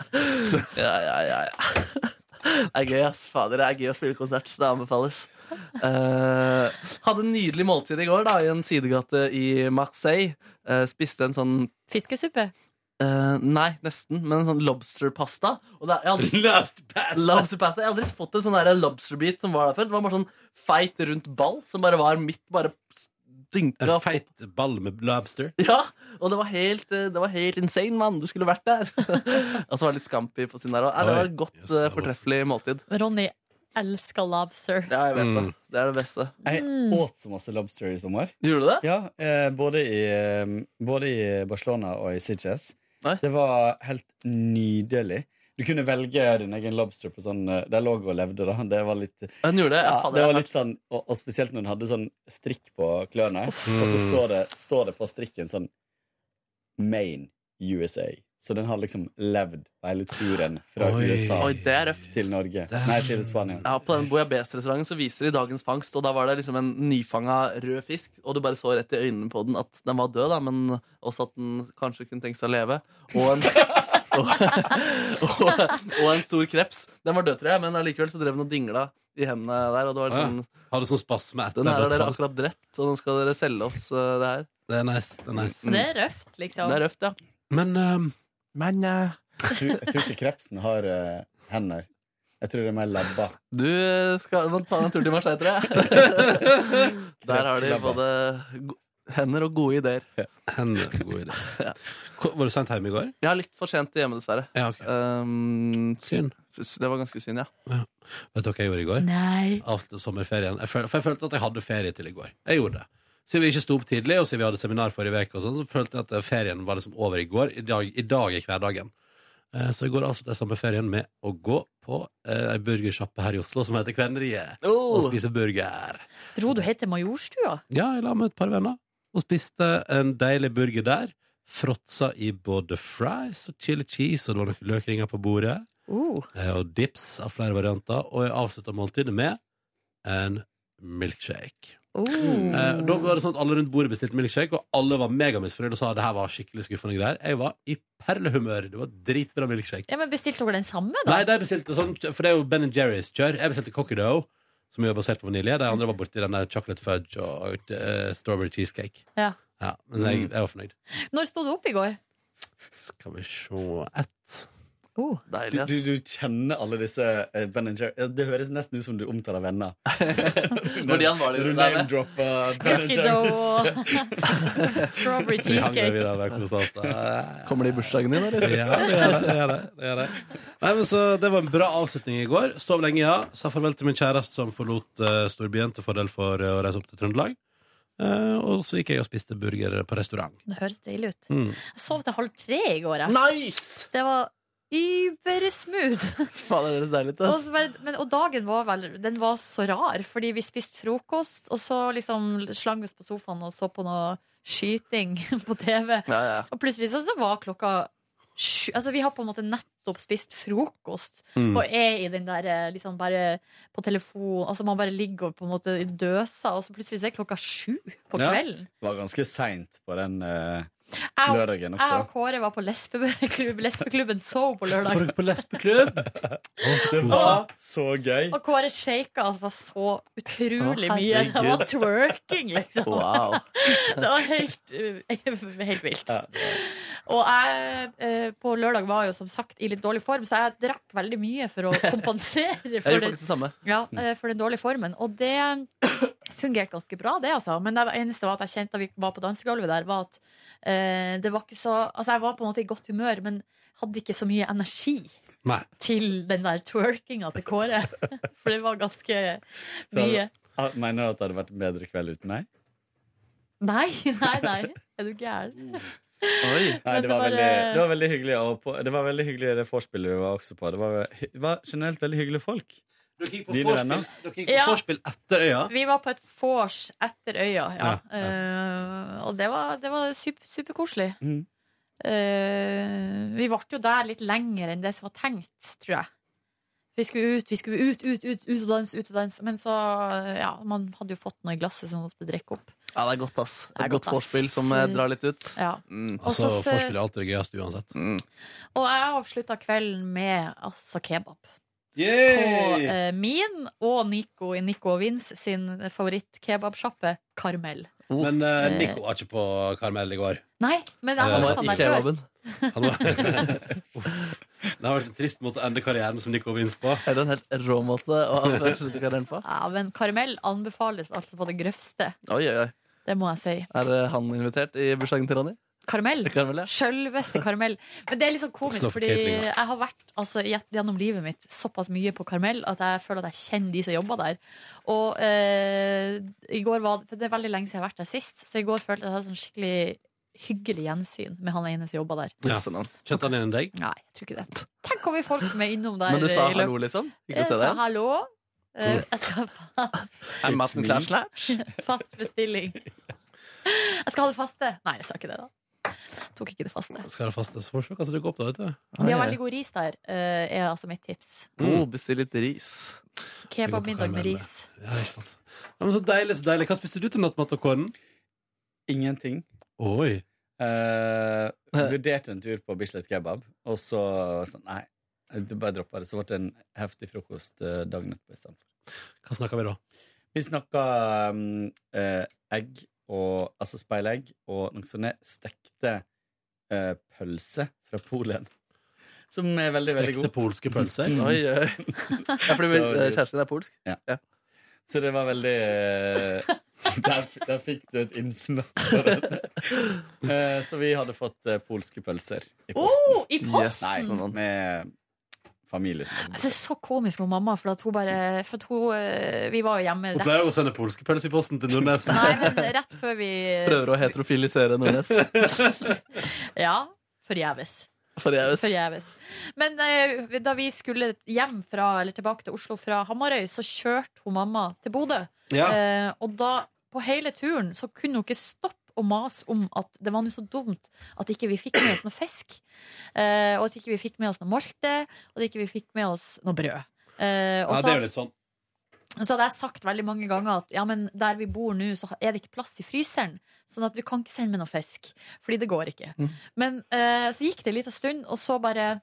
[SPEAKER 3] ja, ja, ja, ja. Det er gøy, ass. Fader, det er gøy å spille konsert. Det anbefales. Uh, hadde en nydelig måltid i går da i en sidegate i Marseille. Uh, spiste en sånn
[SPEAKER 4] Fiskesuppe?
[SPEAKER 3] Uh, nei, nesten. Men en sånn lobsterpasta. Og er, jeg, har aldri,
[SPEAKER 2] Lobsterpasta.
[SPEAKER 3] lobsterpasta. jeg har aldri fått en sånn lobsterbit som var der før. Det var bare sånn feit, rundt ball som bare var midt bare dynka
[SPEAKER 2] En feit ball med lobster.
[SPEAKER 3] Ja, og det var helt, eh, det var helt insane, mann. Du skulle vært der. og så var det litt scampi på siden der òg. Det var et godt,
[SPEAKER 2] Yes,
[SPEAKER 3] eh,
[SPEAKER 2] var
[SPEAKER 3] fortreffelig måltid.
[SPEAKER 4] Ronny elsker lobster.
[SPEAKER 3] Ja, jeg vet det.
[SPEAKER 2] Mm.
[SPEAKER 3] Det er det beste.
[SPEAKER 11] Jeg
[SPEAKER 4] Mm.
[SPEAKER 11] åt så masse lobster i sommer.
[SPEAKER 3] Gjorde du det?
[SPEAKER 11] Ja, eh, både, i, både i Barcelona og i Sitges. Det var helt nydelig. Du kunne velge din egen lobster på sånn eh, Der lå og levde, da. Det var litt
[SPEAKER 3] Den gjorde det? Ja,
[SPEAKER 11] det var litt sånn og, og spesielt når den hadde sånn strikk på klørne. Og så står det, står det på strikken sånn Maine, USA. Så den har liksom levd på hele turen fra
[SPEAKER 2] Oi.
[SPEAKER 11] USA
[SPEAKER 3] Oi,
[SPEAKER 11] til Norge. Nei, til Spania.
[SPEAKER 3] Ja, På den Boyabes-restauranten så viser de dagens fangst, og da var det liksom en nyfanga rød fisk, og du bare så rett i øynene på den at den var død, da, men også at den kanskje kunne tenke seg å leve. Og en, og, og, og en stor kreps. Den var død, tror jeg, men allikevel så drev den og dingla i hendene der. Og det var
[SPEAKER 2] Ja.
[SPEAKER 3] sånn,
[SPEAKER 2] Hadde sånn spasme etter
[SPEAKER 3] Den her har dere akkurat drept, og nå skal dere selge oss uh, det her.
[SPEAKER 2] Det er nice. Det er nice.
[SPEAKER 4] Mm. det er røft, liksom.
[SPEAKER 3] Det er røft, ja.
[SPEAKER 2] Men ehm,
[SPEAKER 3] Men uh...
[SPEAKER 11] Jeg tror, jeg tror ikke krepsen har uh, hender. Jeg tror det er mer labber.
[SPEAKER 3] du skal ta en tur til Marseille, tror jeg. Der har de både hender og gode ideer.
[SPEAKER 2] hender og gode ideer. ja. Var du sendt hjem i går?
[SPEAKER 3] Ja, litt for sent hjemme, dessverre.
[SPEAKER 2] Ja, okay.
[SPEAKER 3] Um,
[SPEAKER 2] Synd.
[SPEAKER 3] Det var ganske synd, ja.
[SPEAKER 2] Vet du hva jeg gjorde i går?
[SPEAKER 4] Nei.
[SPEAKER 2] Avsluttet sommerferien. Jeg følte, for jeg følte at jeg hadde ferie til i går. Jeg gjorde det. Siden vi ikke sto opp tidlig, og siden vi hadde seminar forrige uke, og sånn, så følte jeg at ferien var liksom over i går. I dag, i dag er hverdagen. Eh, Så jeg går altså til sommerferien med å gå på eh, ei burgersjappe her i Oslo som heter Kvenneriet, og
[SPEAKER 3] Oh.
[SPEAKER 2] spise burger.
[SPEAKER 4] Dro du helt til Majorstua?
[SPEAKER 2] Ja, jeg la med et par venner og spiste en deilig burger der. Fråtsa i både fries og chili cheese, og det var noen løkringer på bordet.
[SPEAKER 4] Uh.
[SPEAKER 2] eh, Og dips av flere varianter. Og jeg avslutta måltidet med en milkshake. Eh, da var det sånn at Alle rundt bordet bestilte milkshake, og alle var megamisfornøyde og sa det her var skikkelig skuffende greier. Jeg var i perlehumør. Det var dritbra milkshake.
[SPEAKER 4] Ja, men Bestilte dere den samme, da?
[SPEAKER 2] Nei, de bestilte sånn, for det er jo Ben Jerry's kjør. Jeg bestilte Cocky Dough, som jo er basert på vanilje. De andre var borti den der chocolate fudge og uh, strawberry cheesecake.
[SPEAKER 4] Ja.
[SPEAKER 2] Ja, men jeg, jeg var fornøyd.
[SPEAKER 4] Når sto du opp i går?
[SPEAKER 2] Skal vi se Ett.
[SPEAKER 4] Uh.
[SPEAKER 11] Du,
[SPEAKER 3] ass.
[SPEAKER 11] du,
[SPEAKER 3] du,
[SPEAKER 11] du kjenner alle disse uh, Ben Jerry Det høres nesten ut som du omtaler venner.
[SPEAKER 3] Hvor de han var de
[SPEAKER 11] Du
[SPEAKER 3] der med?
[SPEAKER 11] name-dropper Ben
[SPEAKER 4] Cookie
[SPEAKER 11] Jerry's.
[SPEAKER 4] dough og strawberry cheesecake.
[SPEAKER 3] Kommer de i bursdagen din, eller?
[SPEAKER 2] Ja, det gjør det. det, det, det, gjør det. Nei, så Det var en bra avslutning i går. Sov lenge, ja. Sa farvel til min kjæreste som forlot uh, storbyen til fordel for uh, å reise opp til Trøndelag. Uh, og så gikk jeg og spiste burger på restaurant.
[SPEAKER 4] Det høres deilig ut.
[SPEAKER 2] Mm.
[SPEAKER 4] Jeg sov til halv tre i går. Jeg.
[SPEAKER 3] Nice!
[SPEAKER 4] Det var übersmooth.
[SPEAKER 3] Det deilig ut,
[SPEAKER 4] Og, bare, men, og dagen var vel Den var så rar, fordi vi spiste frokost, og så liksom slang vi oss på sofaen og så på noe skyting på TV.
[SPEAKER 3] Ja, ja.
[SPEAKER 4] Og plutselig så, så var klokka sju Altså, vi har på en måte nettopp spist frokost
[SPEAKER 2] Mm.
[SPEAKER 4] og er i den der eh, liksom bare på telefon Altså, man bare ligger og på en måte døser, og så plutselig er klokka sju på
[SPEAKER 11] Ja.
[SPEAKER 4] kvelden.
[SPEAKER 11] Det var ganske seint på den
[SPEAKER 4] uh,
[SPEAKER 11] lørdagen også.
[SPEAKER 4] Jeg og. Kåre var på lesbeklubb, lesbeklubben So på lørdag.
[SPEAKER 2] På, på lesbeklubb.
[SPEAKER 11] Det var så gøy.
[SPEAKER 4] Og Kåre shaka altså så utrolig mye. Det var twerking, liksom.
[SPEAKER 3] Wow.
[SPEAKER 4] Det var helt, helt vilt.
[SPEAKER 11] Ja, det var-
[SPEAKER 4] Og jeg eh, på lørdag var jo som sagt i litt dårlig form, så jeg drakk veldig mye for å kompensere for, den,
[SPEAKER 3] det
[SPEAKER 4] ja, eh, for den dårlige formen. Og det fungerte ganske bra, det, altså. Men det eneste var at jeg kjente da vi var på dansegulvet der, var at eh, det var ikke så Altså, jeg var på en måte i godt humør, men hadde ikke så mye energi
[SPEAKER 2] Nei.
[SPEAKER 4] til den der twerkinga til Kåre. For det var ganske mye.
[SPEAKER 11] Så, Mener du at det hadde vært en bedre kveld uten meg?
[SPEAKER 4] Nei, nei, nei. Er du gæren?
[SPEAKER 3] Oi.
[SPEAKER 11] Nei, det var, veldig,
[SPEAKER 4] eh,
[SPEAKER 11] det var veldig hyggelig. Og på, det var veldig hyggelig det vorspielet vi var også på. Det var, det var generelt veldig hyggelige folk.
[SPEAKER 2] Dere gikk på
[SPEAKER 11] Dine
[SPEAKER 2] vorspiel-
[SPEAKER 11] venner?
[SPEAKER 2] dere gikk på
[SPEAKER 4] Ja.
[SPEAKER 2] vorspiel etter øya?
[SPEAKER 4] Vi var på et vors etter øya, ja.
[SPEAKER 2] Ja, ja.
[SPEAKER 4] Uh, og det var, det var super, superkoselig.
[SPEAKER 11] Mhm.
[SPEAKER 4] Eh, vi ble jo der litt lenger enn det som var tenkt, tror jeg. Vi skulle ut, vi skulle ut, ut, ut, ut og danse, ut og danse. Men så, ja, man hadde jo fått noe i glasset som man måtte drikke opp.
[SPEAKER 3] Ja, det er godt, ass.
[SPEAKER 4] Det er
[SPEAKER 3] Et
[SPEAKER 4] godt,
[SPEAKER 3] godt vorspiel som eh, drar litt ut.
[SPEAKER 4] Ja.
[SPEAKER 3] Mm.
[SPEAKER 2] Altså,
[SPEAKER 4] Og
[SPEAKER 2] Vorspiel er alltid det gøyeste uansett.
[SPEAKER 3] Mm.
[SPEAKER 4] Og jeg avslutta kvelden med altså kebab. På eh, min og Nico i Nico og Vince sin favorittkebabsjappe, Karmel.
[SPEAKER 2] Men eh,
[SPEAKER 4] Eh.
[SPEAKER 2] Nico var ikke på Karmel i går.
[SPEAKER 4] Nei, men jeg har
[SPEAKER 3] Han
[SPEAKER 4] møtt han der før.
[SPEAKER 3] kebaben.
[SPEAKER 2] Han var... det har vært en trist måte å ende karrieren som Nico inn på.
[SPEAKER 3] Er det en helt rå måte å avslutte karrieren på?
[SPEAKER 4] Ja, men karamell anbefales altså på det grøvste.
[SPEAKER 3] Oi, oi, oi.
[SPEAKER 4] Det må jeg si.
[SPEAKER 3] Er eh, han invitert i bursdagen til Ronny?
[SPEAKER 4] Karamell.
[SPEAKER 3] Karamell, ja.
[SPEAKER 4] Sjølveste karamell. Men det er litt sånn komisk, fordi jeg har vært altså, gjennom livet mitt såpass mye på karamell at jeg føler at jeg kjenner de som jobber der. Og eh, i går var For det er veldig lenge siden jeg har vært der sist, så i går følte jeg at jeg hadde sånn skikkelig hyggelig gjensyn med han ene som jobba der.
[SPEAKER 2] Ja.
[SPEAKER 3] Han.
[SPEAKER 2] Kjente han igjen deg?
[SPEAKER 4] Nei, jeg tror ikke det. Tenk hvor mye folk som er innom der.
[SPEAKER 3] Men du sa
[SPEAKER 4] i
[SPEAKER 3] hallo, liksom?
[SPEAKER 4] Jeg
[SPEAKER 3] se
[SPEAKER 4] sa
[SPEAKER 3] deg?
[SPEAKER 4] hallo. Uh, jeg skal ha
[SPEAKER 3] fast klar, slash?
[SPEAKER 4] fast bestilling. Jeg skal ha det faste. Nei, jeg sa ikke det, da. tok ikke det faste.
[SPEAKER 2] Skal det faste, så får vi se hva som dukker opp, da. vet du.
[SPEAKER 4] De har veldig god ris der, uh, er altså mitt tips.
[SPEAKER 3] Oh, Bestill litt ris.
[SPEAKER 4] Kebabmiddag med ris.
[SPEAKER 2] Ja, ikke sant. Ja, men så deilig, så deilig. Hva spiste du til nattmat og kåren?
[SPEAKER 11] Ingenting.
[SPEAKER 2] Oi.
[SPEAKER 11] Eh, vurderte en tur på Bislett kebab, og så sånn, Nei, det bare droppa det. Så ble det en heftig frokost eh, dagen etterpå istedenfor.
[SPEAKER 2] Hva snakka vi da?
[SPEAKER 11] Vi snakka um, egg, og, altså speilegg, og noen sånne stekte uh, pølser fra Polen. Som er veldig, veldig
[SPEAKER 2] god.
[SPEAKER 11] Stekte
[SPEAKER 2] polske pølser?
[SPEAKER 11] Mm.
[SPEAKER 3] Oi, oi. Ja, fordi kjæresten er polsk?
[SPEAKER 11] Ja. Så det var veldig eh, der, der fikk du et innsmør. Eh, Så vi hadde fått eh, polske pølser i posten.
[SPEAKER 4] Oh, i posten?
[SPEAKER 11] Nei, med familie
[SPEAKER 4] det er så komisk med mamma, for at hun bare for at hun, eh, Vi var jo hjemme
[SPEAKER 2] Hun
[SPEAKER 4] rett
[SPEAKER 2] pleier jo å sende polske pølser i posten til Nordnes.
[SPEAKER 4] Nei, men rett før vi
[SPEAKER 3] Prøver å heterofilisere Nordnes.
[SPEAKER 4] Ja, forgjeves.
[SPEAKER 3] Forgjeves.
[SPEAKER 4] Forgjeves. Men eh, da vi skulle hjem fra, eller tilbake til Oslo fra Hamarøy, så kjørte hun mamma til Bodø.
[SPEAKER 2] Ja.
[SPEAKER 4] Eh, og da, på hele turen, så kunne hun ikke stoppe å mase om at det var noe så dumt at ikke vi fikk med oss noe fisk. Eh, og at ikke vi fikk med oss noe molte, og at ikke vi fikk med oss noe brød. Eh, og
[SPEAKER 2] Ja,
[SPEAKER 4] så-
[SPEAKER 2] det er jo litt sånn.
[SPEAKER 4] Så hadde jeg sagt veldig mange ganger at ja, men der vi bor nå, så er det ikke plass i fryseren. Sånn at vi kan ikke sende med noe fisk. Fordi det går ikke.
[SPEAKER 3] Mm.
[SPEAKER 4] Men eh, så gikk det en liten stund, og så bare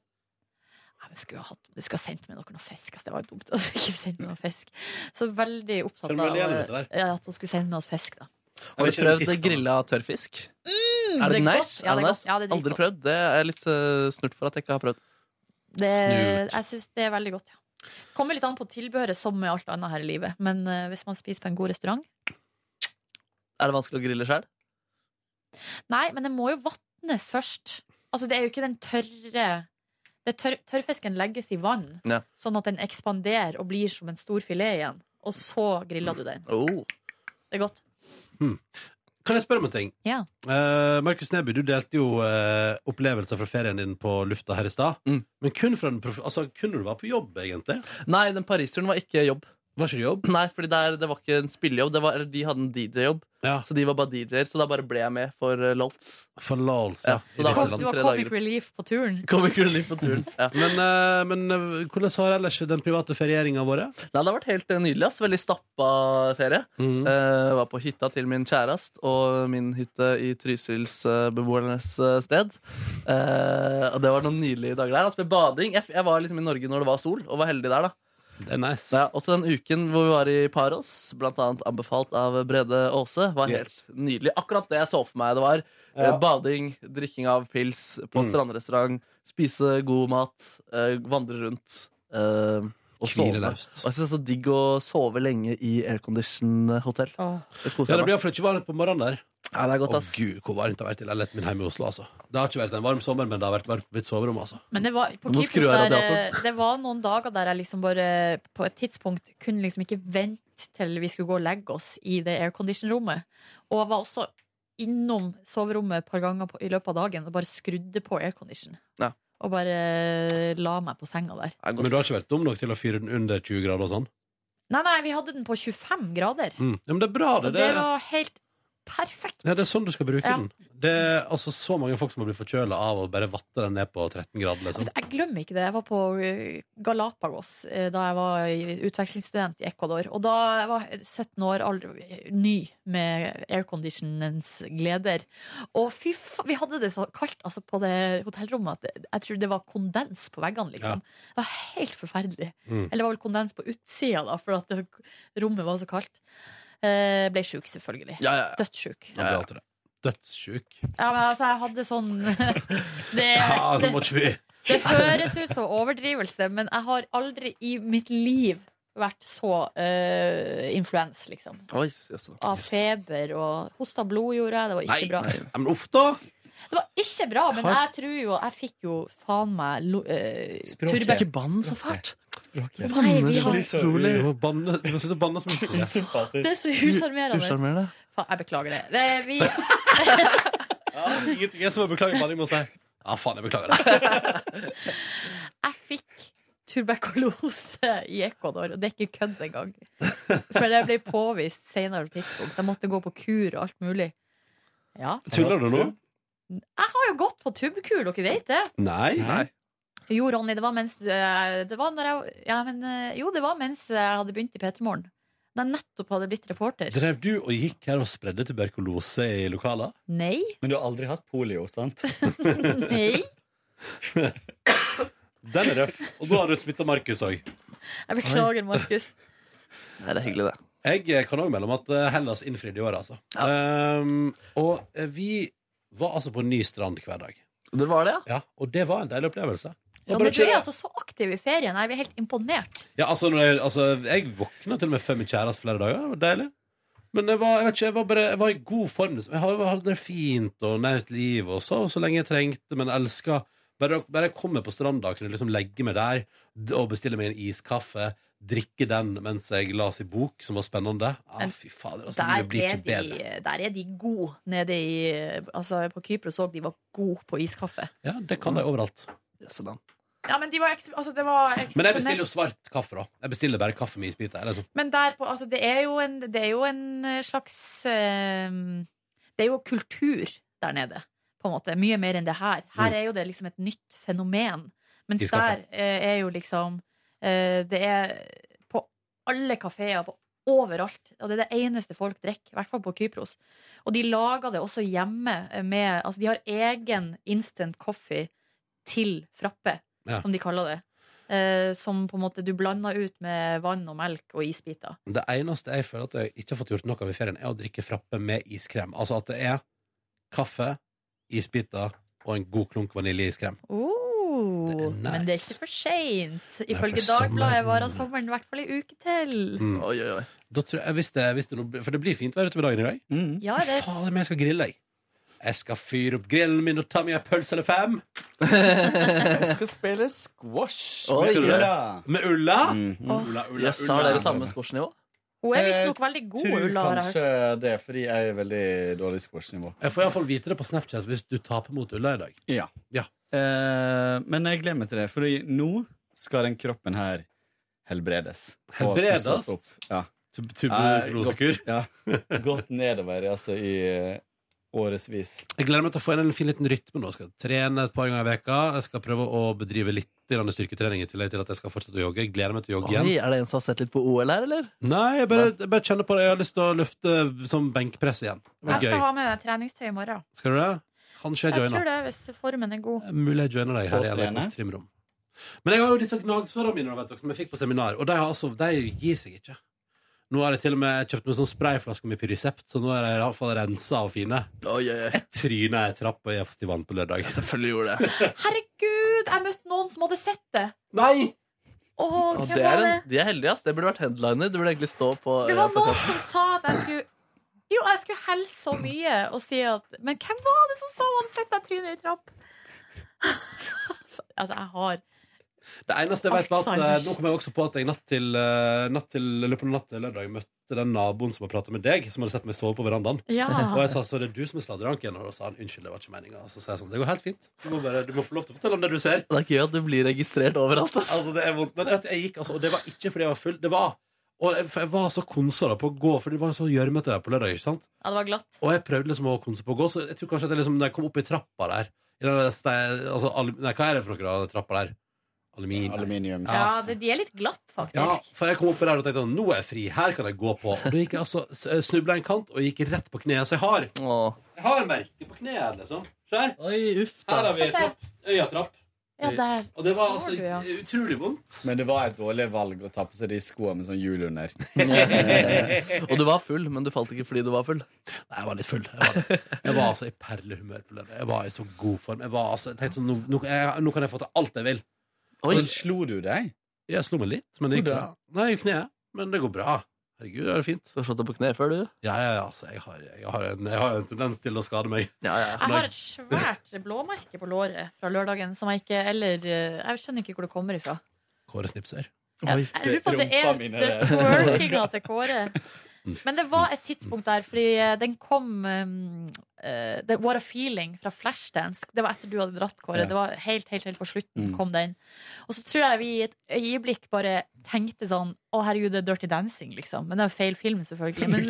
[SPEAKER 4] Nei, vi skulle ha, hatt, vi skulle ha sendt med dere noe fisk. Altså, det var jo dumt. Altså, ikke sendt med noe fisk. Så veldig opptatt av ja, at hun skulle sende med oss fisk. Da.
[SPEAKER 3] Har du prøvd grilla tørrfisk?
[SPEAKER 4] Mm,
[SPEAKER 3] er det,
[SPEAKER 4] det
[SPEAKER 3] nice?
[SPEAKER 4] Ja, det er
[SPEAKER 3] nice?
[SPEAKER 4] Ja, det er
[SPEAKER 3] Aldri prøvd. Det er litt uh, snurt for at jeg ikke har prøvd.
[SPEAKER 4] Det, jeg syns det er veldig godt, ja. Kommer litt an på tilbehøret, som med alt annet her i livet. Men eh, hvis man spiser på en god restaurant
[SPEAKER 3] Er det vanskelig å grille sjøl?
[SPEAKER 4] Nei, men det må jo vatnes først. Altså, det er jo ikke den tørre det tør, Tørrfisken legges i vann,
[SPEAKER 3] Ja.
[SPEAKER 4] sånn at den ekspanderer og blir som en stor filet igjen. Og så griller du den.
[SPEAKER 3] Oh.
[SPEAKER 4] Det er godt.
[SPEAKER 2] Kan jeg spørre om en ting?
[SPEAKER 4] Ja.
[SPEAKER 2] Uh, Markus Neby, du delte jo uh, opplevelser fra ferien din på lufta her i stad.
[SPEAKER 3] Mm.
[SPEAKER 2] Men kun fra den prof altså, kunne du være på jobb, egentlig?
[SPEAKER 3] Nei, den Paris-turen var ikke jobb.
[SPEAKER 2] Var ikke det jobb?
[SPEAKER 3] Nei, fordi der, det var ikke en spillejobb. Det var, eller de hadde en DJ-jobb. Så de var bare DJ-er, så da bare ble jeg med for uh, LOLs.
[SPEAKER 2] For LOLs,
[SPEAKER 3] ja.
[SPEAKER 2] Ja,
[SPEAKER 3] Så da
[SPEAKER 2] kom,
[SPEAKER 3] var
[SPEAKER 4] Du har
[SPEAKER 3] tre
[SPEAKER 4] comic relief på turen.
[SPEAKER 3] Comic relief på turen. Ja.
[SPEAKER 2] Men, eh, men eh, hvordan har ellers den private ferieringa vært?
[SPEAKER 3] Nei, det har vært helt eh, nydelig. ass Veldig stappa ferie.
[SPEAKER 2] Mm.
[SPEAKER 3] Eh, var på hytta til min kjærest og min hytte i Trysilsbeboernes uh, sted. Eh, og det var noen nydelige dager der. Altså med bading. Jeg, jeg var liksom i Norge når det var sol, og var heldig der. da
[SPEAKER 2] Det er nice.
[SPEAKER 3] ja, Også den uken hvor vi var i Paros, blant annet anbefalt av Brede Aase, var helt nydelig. Akkurat det jeg så for meg det var. Eh,
[SPEAKER 2] Ja.
[SPEAKER 3] bading, drikking av pils på
[SPEAKER 2] Mm.
[SPEAKER 3] strandrestaurant, spise god mat, eh, vandre rundt. eh, og sove. Og jeg synes det er så digg å sove lenge i aircondition-hotell. Det
[SPEAKER 2] Ja, det blir iallfall ikke varmt på morgenen der.
[SPEAKER 3] Ja, det er godt,
[SPEAKER 2] Å gud, hvor varmt det har vært i leiligheten min hjemme i Oslo. altså Det har ikke vært en varm sommer, men det har vært varmt på mitt soverom. altså
[SPEAKER 4] Men det var, på Kypros der, eh, det var noen dager der jeg liksom bare på et tidspunkt kunne liksom ikke vente til vi skulle gå og legge oss i det aircondition-rommet. Og jeg var også innom soverommet et par ganger på, i løpet av dagen og bare skrudde på aircondition.
[SPEAKER 3] Ja.
[SPEAKER 4] Og bare la meg på senga der.
[SPEAKER 2] Men du har ikke vært dum nok til å fyre den under 20 grader og sånn?
[SPEAKER 4] Nei, nei, vi hadde den på 25 grader.
[SPEAKER 2] Mm. Ja, men det er bra, det.
[SPEAKER 4] Og det var helt perfekt.
[SPEAKER 2] Ja, det er sånn du skal bruke
[SPEAKER 4] Ja.
[SPEAKER 2] den. Det er altså så mange folk som har blitt forkjøla av å bare vatte den ned på 13 grader. Liksom.
[SPEAKER 4] Altså, jeg glemmer ikke det. Jeg var på eh, Galapagos eh, da jeg var i- utvekslingsstudent i Ecuador. Og da jeg var 17 år, aldri, ny med airconditionens gleder. Og fy faen, vi hadde det så kaldt altså, på det hotellrommet at det- jeg tror det var kondens på veggene. Liksom. Det var helt forferdelig.
[SPEAKER 2] Mm.
[SPEAKER 4] Eller det var vel kondens på utsida, da, for at det, rommet var så kaldt. Eh, ble sjuk, selvfølgelig.
[SPEAKER 2] Ja, ja, ja.
[SPEAKER 4] Dødssjuk.
[SPEAKER 2] Ja, alltid det. Dødssjuk.
[SPEAKER 4] Ja, men altså, jeg hadde sånn det,
[SPEAKER 2] Ja, nå
[SPEAKER 4] det,
[SPEAKER 2] må ikke vi
[SPEAKER 4] det høres ut som overdrivelse, men jeg har aldri i mitt liv vært så uh, influens, liksom.
[SPEAKER 3] Oi, jøss.
[SPEAKER 4] Av feber og hosta blod gjorde jeg. Det var ikke bra.
[SPEAKER 2] Nei. men uff, da!
[SPEAKER 4] Det var ikke bra, men jeg tror jo Jeg fikk jo faen meg uh, turbe-
[SPEAKER 3] Ikke bann så fælt.
[SPEAKER 2] Språket.
[SPEAKER 4] Nei, vi har-
[SPEAKER 2] Du må banne, du må slutte å banne så mye.
[SPEAKER 4] Det er så usjarmerende. Faen, Jeg beklager det. Eh, Vi,
[SPEAKER 2] Ja, ingenting er som å beklage banning, må si. Ja, faen, jeg beklager det.
[SPEAKER 4] jeg fikk tuberkulose i Ecuador, og det er ikke kødd engang. For det ble påvist senere tidspunkt. Jeg måtte gå på kur og alt mulig. Ja.
[SPEAKER 2] Tuller du nå?
[SPEAKER 4] Jeg har jo gått på tubekur dere vet det?
[SPEAKER 2] Nei.
[SPEAKER 3] Nei.
[SPEAKER 4] Jo, Ronny, det var mens eh, det var når jeg, ja, men, eh, Jo, det var mens jeg hadde begynt i P3 Morgen. Da jeg nettopp hadde blitt reporter.
[SPEAKER 2] Drev du og gikk her og spredde tuberkulose i lokaler?
[SPEAKER 4] Nei.
[SPEAKER 11] Men du har aldri hatt polio, sant?
[SPEAKER 4] Nei.
[SPEAKER 2] Den er røff. Og nå har du smitta Markus òg.
[SPEAKER 4] Jeg beklager, Markus.
[SPEAKER 3] Nei, det er hyggelig, det.
[SPEAKER 2] Jeg eh, kan òg melde om at Hellas innfridde i år, altså. Um, og vi var altså på ny strand hver dag.
[SPEAKER 3] Det var det,
[SPEAKER 2] ja? ja? Og det var en deilig opplevelse.
[SPEAKER 4] Ja, men du er altså så aktiv i ferien. Jeg blir helt imponert.
[SPEAKER 2] Ja, altså, når jeg, altså, jeg våkna til og med før min kjæreste flere dager. Det var deilig. Men jeg var, jeg vet ikke, jeg var, bare, jeg var i god form. Jeg hadde, det fint og nært liv og sov så lenge jeg trengte, men elska bare, bare jeg kommer på stranda og kunne liksom legge meg der og bestille meg en iskaffe, drikke den mens jeg las i bok, som var spennende. Ah,
[SPEAKER 4] Men
[SPEAKER 2] fy fader, altså,
[SPEAKER 4] Der
[SPEAKER 2] blir ikke
[SPEAKER 4] de,
[SPEAKER 2] bedre.
[SPEAKER 4] der er de gode nede i Altså, på Kypros òg. De var gode på iskaffe.
[SPEAKER 2] Ja, det kan de overalt.
[SPEAKER 4] Ja, men de var, altså, det var
[SPEAKER 2] Men jeg bestiller jo svart kaffe, da. Jeg bestiller bare kaffe med isbiter. eller sånn.
[SPEAKER 4] Men derpå, altså, det er jo en, det er jo en eh, slags eh, Det er jo kultur der nede, på en måte. Mye mer enn det her. Her
[SPEAKER 2] Mm.
[SPEAKER 4] er jo det liksom et nytt fenomen. Mens
[SPEAKER 2] Iskaffe.
[SPEAKER 4] der eh, er jo liksom eh, Det er på alle kafeer, på overalt. Og det er det eneste folk drikker, i hvert fall på Kypros. Og de lager det også hjemme med Altså, de har egen instant coffee til frappe,
[SPEAKER 2] Ja.
[SPEAKER 4] som de kaller det. Eh, som på en måte du blander ut med vann og melk og isbiter.
[SPEAKER 2] Det eneste jeg føler at jeg ikke har fått gjort noe av i ferien, er å drikke frappe med iskrem. Altså at det er kaffe, isbiter og en god klunk vaniljeiskrem.
[SPEAKER 4] Oh,
[SPEAKER 2] Det er
[SPEAKER 4] Men det er ikke for seint. Ifølge. Dagbladet varer sommeren i hvert fall ei uke til.
[SPEAKER 2] Mm.
[SPEAKER 3] Oi, oi, oi.
[SPEAKER 2] Da tror jeg, hvis det, hvis det for det blir fint vær utover dagen i dag.
[SPEAKER 4] Ja, det
[SPEAKER 2] Faen, men jeg skal grille, jeg. Jeg skal fyre opp grillen min og ta meg en pølse eller fem.
[SPEAKER 11] Jeg skal spille squash
[SPEAKER 3] Oi,
[SPEAKER 11] med. Ulla.
[SPEAKER 2] Med Ulla?
[SPEAKER 11] Mhm.
[SPEAKER 2] Ulla, Ulla,
[SPEAKER 3] Yes, har dere samme squashnivå?
[SPEAKER 4] Hun er
[SPEAKER 11] Eh,
[SPEAKER 4] visstnok veldig god,
[SPEAKER 11] Tror
[SPEAKER 4] Ulla, jeg hørt.
[SPEAKER 11] kanskje det, fordi jeg er veldig dårlig squashnivå.
[SPEAKER 2] Jeg får iallfall vite det på Snapchat hvis du taper mot Ulla i dag.
[SPEAKER 11] Ja.
[SPEAKER 2] Ja.
[SPEAKER 11] Eh, men jeg gleder meg til det, for nå skal den kroppen her helbredes.
[SPEAKER 2] Helbredes?
[SPEAKER 11] Ja.
[SPEAKER 2] Tub- Tuberkulosekur?
[SPEAKER 11] Ja. Gått nedover altså, i uh, årevis.
[SPEAKER 2] Jeg gleder meg til å få inn en fin liten rytme nå. Jeg skal trene et par ganger i veka Jeg skal prøve å bedrive litt styrketrening i tillegg til at jeg skal fortsette å jogge. Jeg gleder meg til å jogge
[SPEAKER 3] Oi,
[SPEAKER 2] igjen.
[SPEAKER 3] er det en som har sett litt på OL her, eller?
[SPEAKER 2] Nei, jeg bare, jeg bare kjenner på det. Jeg har lyst til å løfte som benkpress igjen. Det var
[SPEAKER 4] Jeg skal
[SPEAKER 2] gøy.
[SPEAKER 4] ha med meg treningstøy i morgen.
[SPEAKER 2] Skal du det? Kanskje jeg
[SPEAKER 4] Jeg
[SPEAKER 2] joiner.
[SPEAKER 4] tror det, hvis formen er god.
[SPEAKER 2] Mulig jeg joiner deg her i? NRKs trimrom. Men jeg har jo disse gnagsårene mine vet dere, som jeg fikk på seminar, og de, har altså, de gir seg ikke. Nå har jeg til og med kjøpt meg sånn sprayflaske med Pyrisept, så nå er de iallfall rensa og fine.
[SPEAKER 3] Oh, yeah.
[SPEAKER 2] Jeg tryna i trappa i festivalen på lørdag.
[SPEAKER 3] Selvfølgelig gjorde det.
[SPEAKER 4] Herregud, jeg møtte noen som hadde sett det!
[SPEAKER 2] Nei!
[SPEAKER 4] Oh,
[SPEAKER 3] Og
[SPEAKER 4] hvem
[SPEAKER 3] det er en, de er heldige, ass. Det burde vært headliner. Det burde egentlig stå på
[SPEAKER 4] Det var noen som sa at jeg skulle Jo, jeg skulle helse så mye og si at Men hvem var det som sa hun hadde sett deg tryne i trapp? altså, jeg har
[SPEAKER 2] Det eneste jeg vet var at eh, Nå kom jeg også på at jeg natt til, eh, natt til, løpet av natt til lørdag møtte den naboen som har pratet med deg, som hadde sett meg sove på verandaen.
[SPEAKER 4] Ja.
[SPEAKER 2] Og jeg sa så det er du som er sladreranken. og da sa han unnskyld, det var ikke meninga. Så sa jeg sånn, det går helt fint. Du må, bare, du må få lov til å fortelle om det du ser.
[SPEAKER 3] Det er gøy at du blir registrert overalt. Altså.
[SPEAKER 2] Altså, det er vondt. Men jeg gikk, altså, og det var ikke fordi jeg var full. Det var og jeg, for jeg var så konsa på å gå, for det var så gjørmete der på lørdag. ikke sant?
[SPEAKER 4] Ja, det var glatt.
[SPEAKER 2] Og jeg prøvde liksom å konse på å gå, så jeg tror kanskje at jeg liksom, når jeg kom opp i trappa der i den der altså, al Nei, hva er det for noe, da, den trappa der? Aluminium.
[SPEAKER 11] Aluminium.
[SPEAKER 4] Ja, det, de er litt glatt, faktisk.
[SPEAKER 2] Ja, for jeg kom opp der og tenkte nå er jeg fri, her kan jeg gå på. Og da gikk jeg altså, snubla en kant og gikk rett på kneet. Så jeg har,
[SPEAKER 3] Åh.
[SPEAKER 2] jeg har merke på kneet, liksom. Se her.
[SPEAKER 3] Oi, uff
[SPEAKER 2] Her har vi trapp. Øyatrapp.
[SPEAKER 4] Ja, der.
[SPEAKER 2] Og det var altså
[SPEAKER 4] du, ja.
[SPEAKER 2] utrolig vondt.
[SPEAKER 11] Men det var et dårlig valg å ta på seg de skoene med sånn hjul under.
[SPEAKER 3] Og du var full, men du falt ikke fordi du var full.
[SPEAKER 2] Nei, jeg var litt full. Jeg var, jeg var altså i perlehumør på lørdag. Jeg var i så god form. Jeg, var altså, jeg tenkte sånn, nå, nå, jeg, nå kan jeg få til alt jeg vil.
[SPEAKER 3] Oi.
[SPEAKER 11] Men slo du deg?
[SPEAKER 2] Jeg slo meg litt, men det gikk bra. Nei, i kneet. Men det går bra. Herregud, det er fint.
[SPEAKER 3] Du har slått deg på kne før, du?
[SPEAKER 2] Ja, ja, ja, altså, jeg har, jeg, har en, jeg har en tendens til å skade meg.
[SPEAKER 3] Ja, ja.
[SPEAKER 4] Jeg har et svært blåmerke på låret fra lørdagen som jeg ikke eller eh, Jeg skjønner ikke hvor det kommer ifra.
[SPEAKER 2] Kåre Snipser.
[SPEAKER 4] Jeg lurer på at det er twerkinga til Kåre. Men det var et tidspunkt der, fordi eh, den kom um, uh, det What a Feeling fra Flashdance. Det var etter du hadde dratt, Kåre.
[SPEAKER 11] Ja.
[SPEAKER 4] Det var helt, helt, helt på slutten
[SPEAKER 11] Mm.
[SPEAKER 4] kom den. Og så tror jeg vi i et øyeblikk bare tenkte sånn Å, herregud, det er Dirty Dancing, liksom. Men det er jo feil film, selvfølgelig. Men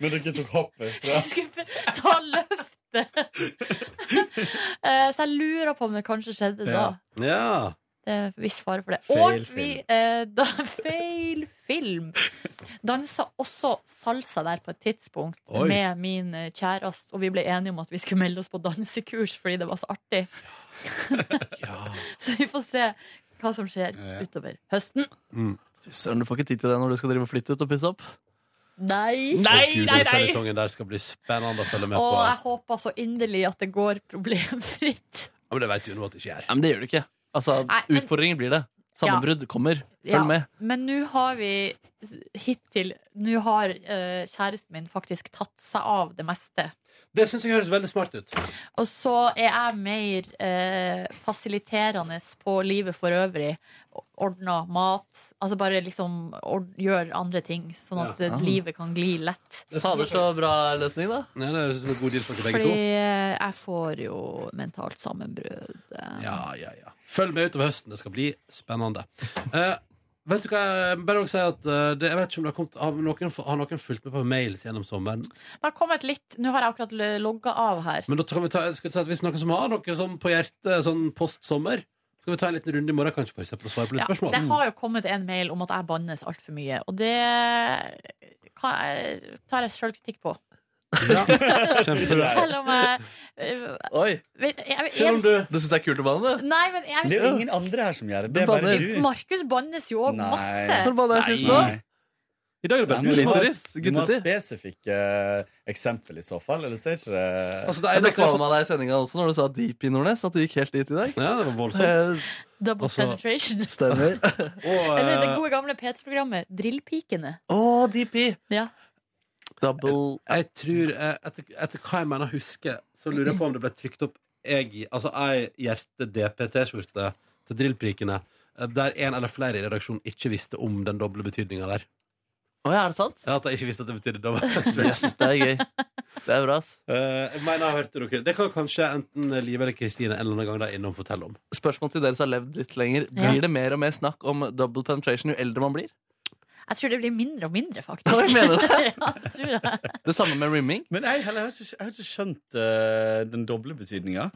[SPEAKER 11] Men dere tok hoppet fra
[SPEAKER 4] skulle ta løftet uh, Så jeg lurer på om det kanskje skjedde da.
[SPEAKER 2] Ja. Ja.
[SPEAKER 4] Det er viss fare for det.
[SPEAKER 11] Feil
[SPEAKER 4] og vi eh, da, Feil film! Dansa også salsa der på et tidspunkt
[SPEAKER 2] Oi.
[SPEAKER 4] med min eh, kjæreste, og vi ble enige om at vi skulle melde oss på dansekurs fordi det var så artig. Så vi får se hva som skjer
[SPEAKER 3] Ja.
[SPEAKER 4] utover høsten.
[SPEAKER 3] Fy søren, du får ikke tid til det når du skal drive og flytte ut og pusse opp.
[SPEAKER 4] Nei, nei, nei!
[SPEAKER 2] den
[SPEAKER 4] nei.
[SPEAKER 2] føljetongen der skal bli spennende å følge med
[SPEAKER 4] Og
[SPEAKER 2] på.
[SPEAKER 4] jeg håper så inderlig at det går problemfritt.
[SPEAKER 2] Ja, men det vet du jo nå at det ikke gjør.
[SPEAKER 3] Ja, men det gjør det ikke. Altså,
[SPEAKER 4] Nei, men-
[SPEAKER 3] Utfordringer blir det. Sammenbrudd kommer. Følg
[SPEAKER 4] Ja,
[SPEAKER 3] med.
[SPEAKER 4] Men nå har vi hittil Nå har eh, kjæresten min faktisk tatt seg av det meste.
[SPEAKER 2] Det syns jeg høres veldig smart ut.
[SPEAKER 4] Og så er jeg mer eh, fasiliterende på livet for øvrig. Ordna mat. Altså bare liksom ord, gjør andre ting, sånn at
[SPEAKER 3] Ja.
[SPEAKER 4] eh, livet kan gli lett.
[SPEAKER 3] Fader, så bra løsning, da.
[SPEAKER 2] Ja, det høres ut som en god deal for begge
[SPEAKER 4] Fordi
[SPEAKER 2] to.
[SPEAKER 4] eh, jeg får jo mentalt sammenbrudd. eh.
[SPEAKER 2] Ja, ja, ja. Følg med utover høsten. Det skal bli spennende. Eh, vet du hva, jeg bare også si at eh, det, Jeg vet ikke om det har kommet Har noen, har noen fulgt med på mails gjennom sommeren?
[SPEAKER 4] Det har kommet litt Nå har jeg akkurat logga av her.
[SPEAKER 2] Men da kan vi ta, skal vi ta, hvis noen som har noe sånn på hjertet sånn post sommer, skal vi ta en liten runde i morgen kanskje for eksempel, og svare på litt
[SPEAKER 4] Ja,
[SPEAKER 2] spørsmål?
[SPEAKER 4] det har jo kommet en mail om at jeg bannes altfor mye, og det tar jeg sjølkritikk på.
[SPEAKER 2] Kjempebra.
[SPEAKER 4] Selv om jeg øh,
[SPEAKER 3] Oi.
[SPEAKER 4] Men, jeg, jeg,
[SPEAKER 3] Selv om du, du syns det er kult å banne, det
[SPEAKER 4] Nei, men jeg,
[SPEAKER 11] Det er jo ingen andre her som gjør det. Det er bare du.
[SPEAKER 4] Markus bannes jo òg masse.
[SPEAKER 3] Når banner jeg sist da?
[SPEAKER 11] Nei.
[SPEAKER 2] I dag er det bare
[SPEAKER 11] men
[SPEAKER 2] du som
[SPEAKER 11] ha, du må ha spesifikke uh, eksempel i så fall, ellers er ikke det
[SPEAKER 2] altså, det
[SPEAKER 3] Jeg ble
[SPEAKER 2] eneste jeg har
[SPEAKER 3] deg i sendinga også når du sa deep i Nordnes. At du gikk helt dit i dag.
[SPEAKER 2] Ja, det var voldsomt.
[SPEAKER 3] Eh,
[SPEAKER 4] Double
[SPEAKER 2] Altså-
[SPEAKER 4] penetration.
[SPEAKER 3] Stemmer.
[SPEAKER 2] Og,
[SPEAKER 4] Eller det
[SPEAKER 2] eh,
[SPEAKER 4] gode gamle P3-programmet Drillpikene.
[SPEAKER 3] Å, DP!
[SPEAKER 4] Ja.
[SPEAKER 3] Double
[SPEAKER 2] jeg tror, eh, etter, etter hva jeg mener å huske, så lurer jeg på om det ble trykt opp jeg, altså ei hjerte-DP-T-skjorte til drillprikene, eh, der en eller flere i redaksjonen ikke visste om den doble betydninga der.
[SPEAKER 3] Å ja, er det sant?
[SPEAKER 2] Ja, At jeg ikke visste at det betydde dobbel
[SPEAKER 3] Yes, det er gøy. Det er bra, ass.
[SPEAKER 2] Eh, jeg mener jeg hørte dere Det kan kanskje enten Live eller Kristine en eller annen gang da innom fortelle om.
[SPEAKER 3] Spørsmål til dere som har levd litt lenger.
[SPEAKER 4] Ja.
[SPEAKER 3] Blir det mer og mer snakk om double penetration jo eldre man blir?
[SPEAKER 4] Jeg tror det blir mindre og mindre, faktisk.
[SPEAKER 3] Hva mener du?
[SPEAKER 4] ja, det tror jeg.
[SPEAKER 3] Det samme med rimming?
[SPEAKER 11] Men jeg, heller, har, ikke, jeg har ikke skjønt uh, den doble betydninga.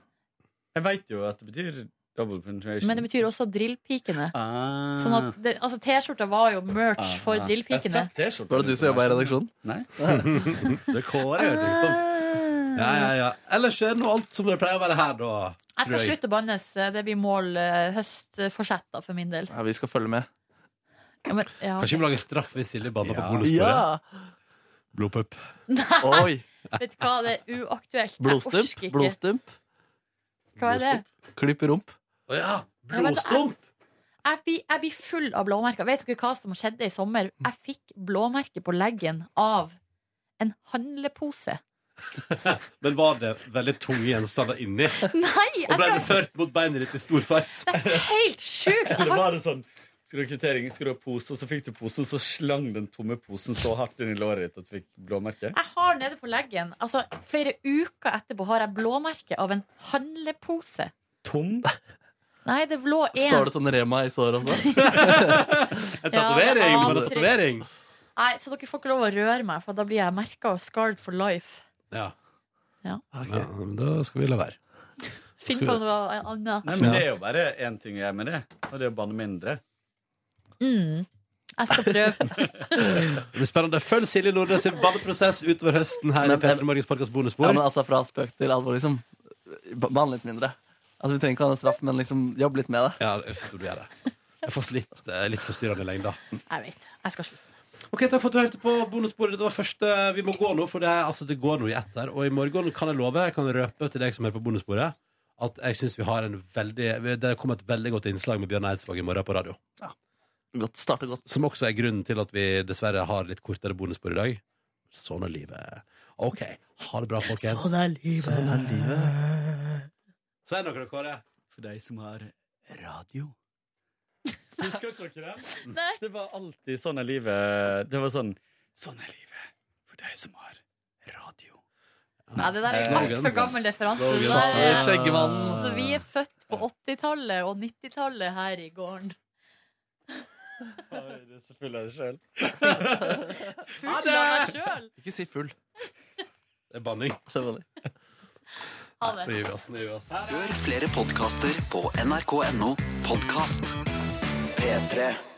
[SPEAKER 11] Jeg veit jo at det betyr double penetration.
[SPEAKER 4] Men det betyr også drillpikene.
[SPEAKER 11] ah.
[SPEAKER 4] Sånn at det, altså T-skjorta var jo merch
[SPEAKER 11] Ah,
[SPEAKER 4] for
[SPEAKER 11] ah.
[SPEAKER 4] drillpikene.
[SPEAKER 11] Jeg
[SPEAKER 3] Var det du som jobba i redaksjonen?
[SPEAKER 11] Nei.
[SPEAKER 2] Det er Kåre jeg tenkte om. Ja, ja, ja. Ellers er det nå alt som det pleier å være her, da.
[SPEAKER 4] Jeg skal
[SPEAKER 2] jeg.
[SPEAKER 4] slutte å bannes. Det blir mål eh, høstforsett for min del.
[SPEAKER 3] Ja, vi skal følge med.
[SPEAKER 4] Ja, men, ja,
[SPEAKER 2] Kanskje vi må lage straff hvis Silje banner på
[SPEAKER 11] Ja.
[SPEAKER 2] bonusbordet? Blodpupp.
[SPEAKER 3] Oi!
[SPEAKER 4] Vet du hva, det er uaktuelt. Jeg
[SPEAKER 3] Blodstump?
[SPEAKER 4] orker ikke.
[SPEAKER 3] Blodstump?
[SPEAKER 4] Hva er det?
[SPEAKER 3] Klipp rump?
[SPEAKER 2] Å ja!
[SPEAKER 4] Ja, men da-
[SPEAKER 2] Blodstump!
[SPEAKER 4] Jeg blir, jeg blir full av blåmerker. Vet dere hva som skjedde i sommer? Jeg fikk blåmerke på leggen av en handlepose.
[SPEAKER 2] Men var det veldig tunge gjenstander inni?
[SPEAKER 4] Nei!
[SPEAKER 2] Og ble
[SPEAKER 4] Altså,
[SPEAKER 2] det ført mot beinet ditt i stor fart?
[SPEAKER 4] det er helt sjukt! Jeg
[SPEAKER 11] Eller
[SPEAKER 4] har,
[SPEAKER 11] var det sånn skal du kvittering, skal du ha pose, og så fikk du posen, så slang den tomme posen så hardt inn i låret ditt at du fikk blåmerke?
[SPEAKER 4] jeg har nede på leggen altså, Flere uker etterpå har jeg blåmerke av en handlepose.
[SPEAKER 11] Tom?
[SPEAKER 4] Nei, det lå én
[SPEAKER 3] Står det sånn Rema i såret også?
[SPEAKER 2] En tatovering!
[SPEAKER 4] Ja,
[SPEAKER 2] det
[SPEAKER 4] var
[SPEAKER 2] tatovering.
[SPEAKER 4] Nei, Så dere får ikke lov å røre meg, for da blir jeg merka og scarred for life.
[SPEAKER 2] Ja.
[SPEAKER 4] Ja.
[SPEAKER 2] ja. men Da skal vi la være.
[SPEAKER 4] Finn på noe annet.
[SPEAKER 11] Nei, men Det er jo bare én ting å gjøre med det, og det er å banne mindre.
[SPEAKER 4] Mm. Jeg skal prøve.
[SPEAKER 2] Det blir spennende. Følg Silje Nordnes sin banneprosess utover høsten her
[SPEAKER 3] Men-
[SPEAKER 2] i Petter Morgens podkast
[SPEAKER 3] Ja, men altså Fra spøk til alvor, liksom. Bann litt mindre. Altså Vi trenger ikke ha en straff, men liksom jobb litt med det.
[SPEAKER 2] Ja, jeg tror du gjør det. Jeg får litt, eh, litt forstyrrende lengde.
[SPEAKER 4] Jeg vet. Jeg skal slutte.
[SPEAKER 2] Ok, Takk for at du hørte på bonussporet. Det var første Vi må gå nå, for det, altså, det går noe i ett der. Og i morgen kan jeg love, jeg kan røpe til deg som hører på bonussporet, at jeg syns vi har en veldig Det kommer et veldig godt innslag med Bjørn Eidsvåg i morgen på radio.
[SPEAKER 3] Godt, Starter godt.
[SPEAKER 2] Som også er grunnen til at vi dessverre har litt kortere bonusspor i dag. Sånn er livet. OK. Ha det bra, folkens.
[SPEAKER 4] Sånn er livet.
[SPEAKER 2] Sånn er livet. Si noe, Kåre.
[SPEAKER 11] For deg som har radio. Husker ikke dere det?
[SPEAKER 4] Nei.
[SPEAKER 11] Det var alltid sånn er livet. Det var sånn Sånn er livet for deg som har radio.
[SPEAKER 4] Nei, det der er altfor gammel referanse. Er-. Så vi er født på 80-tallet og 90-tallet her i gården.
[SPEAKER 11] Er så full av deg sjøl.
[SPEAKER 4] Full av deg sjøl.
[SPEAKER 3] Ikke si full.
[SPEAKER 2] Det er banning.
[SPEAKER 4] Ha det.
[SPEAKER 2] Nå gir vi oss. Nå gir vi oss.
[SPEAKER 7] Hør flere podkaster på nrk.no podkast. P3.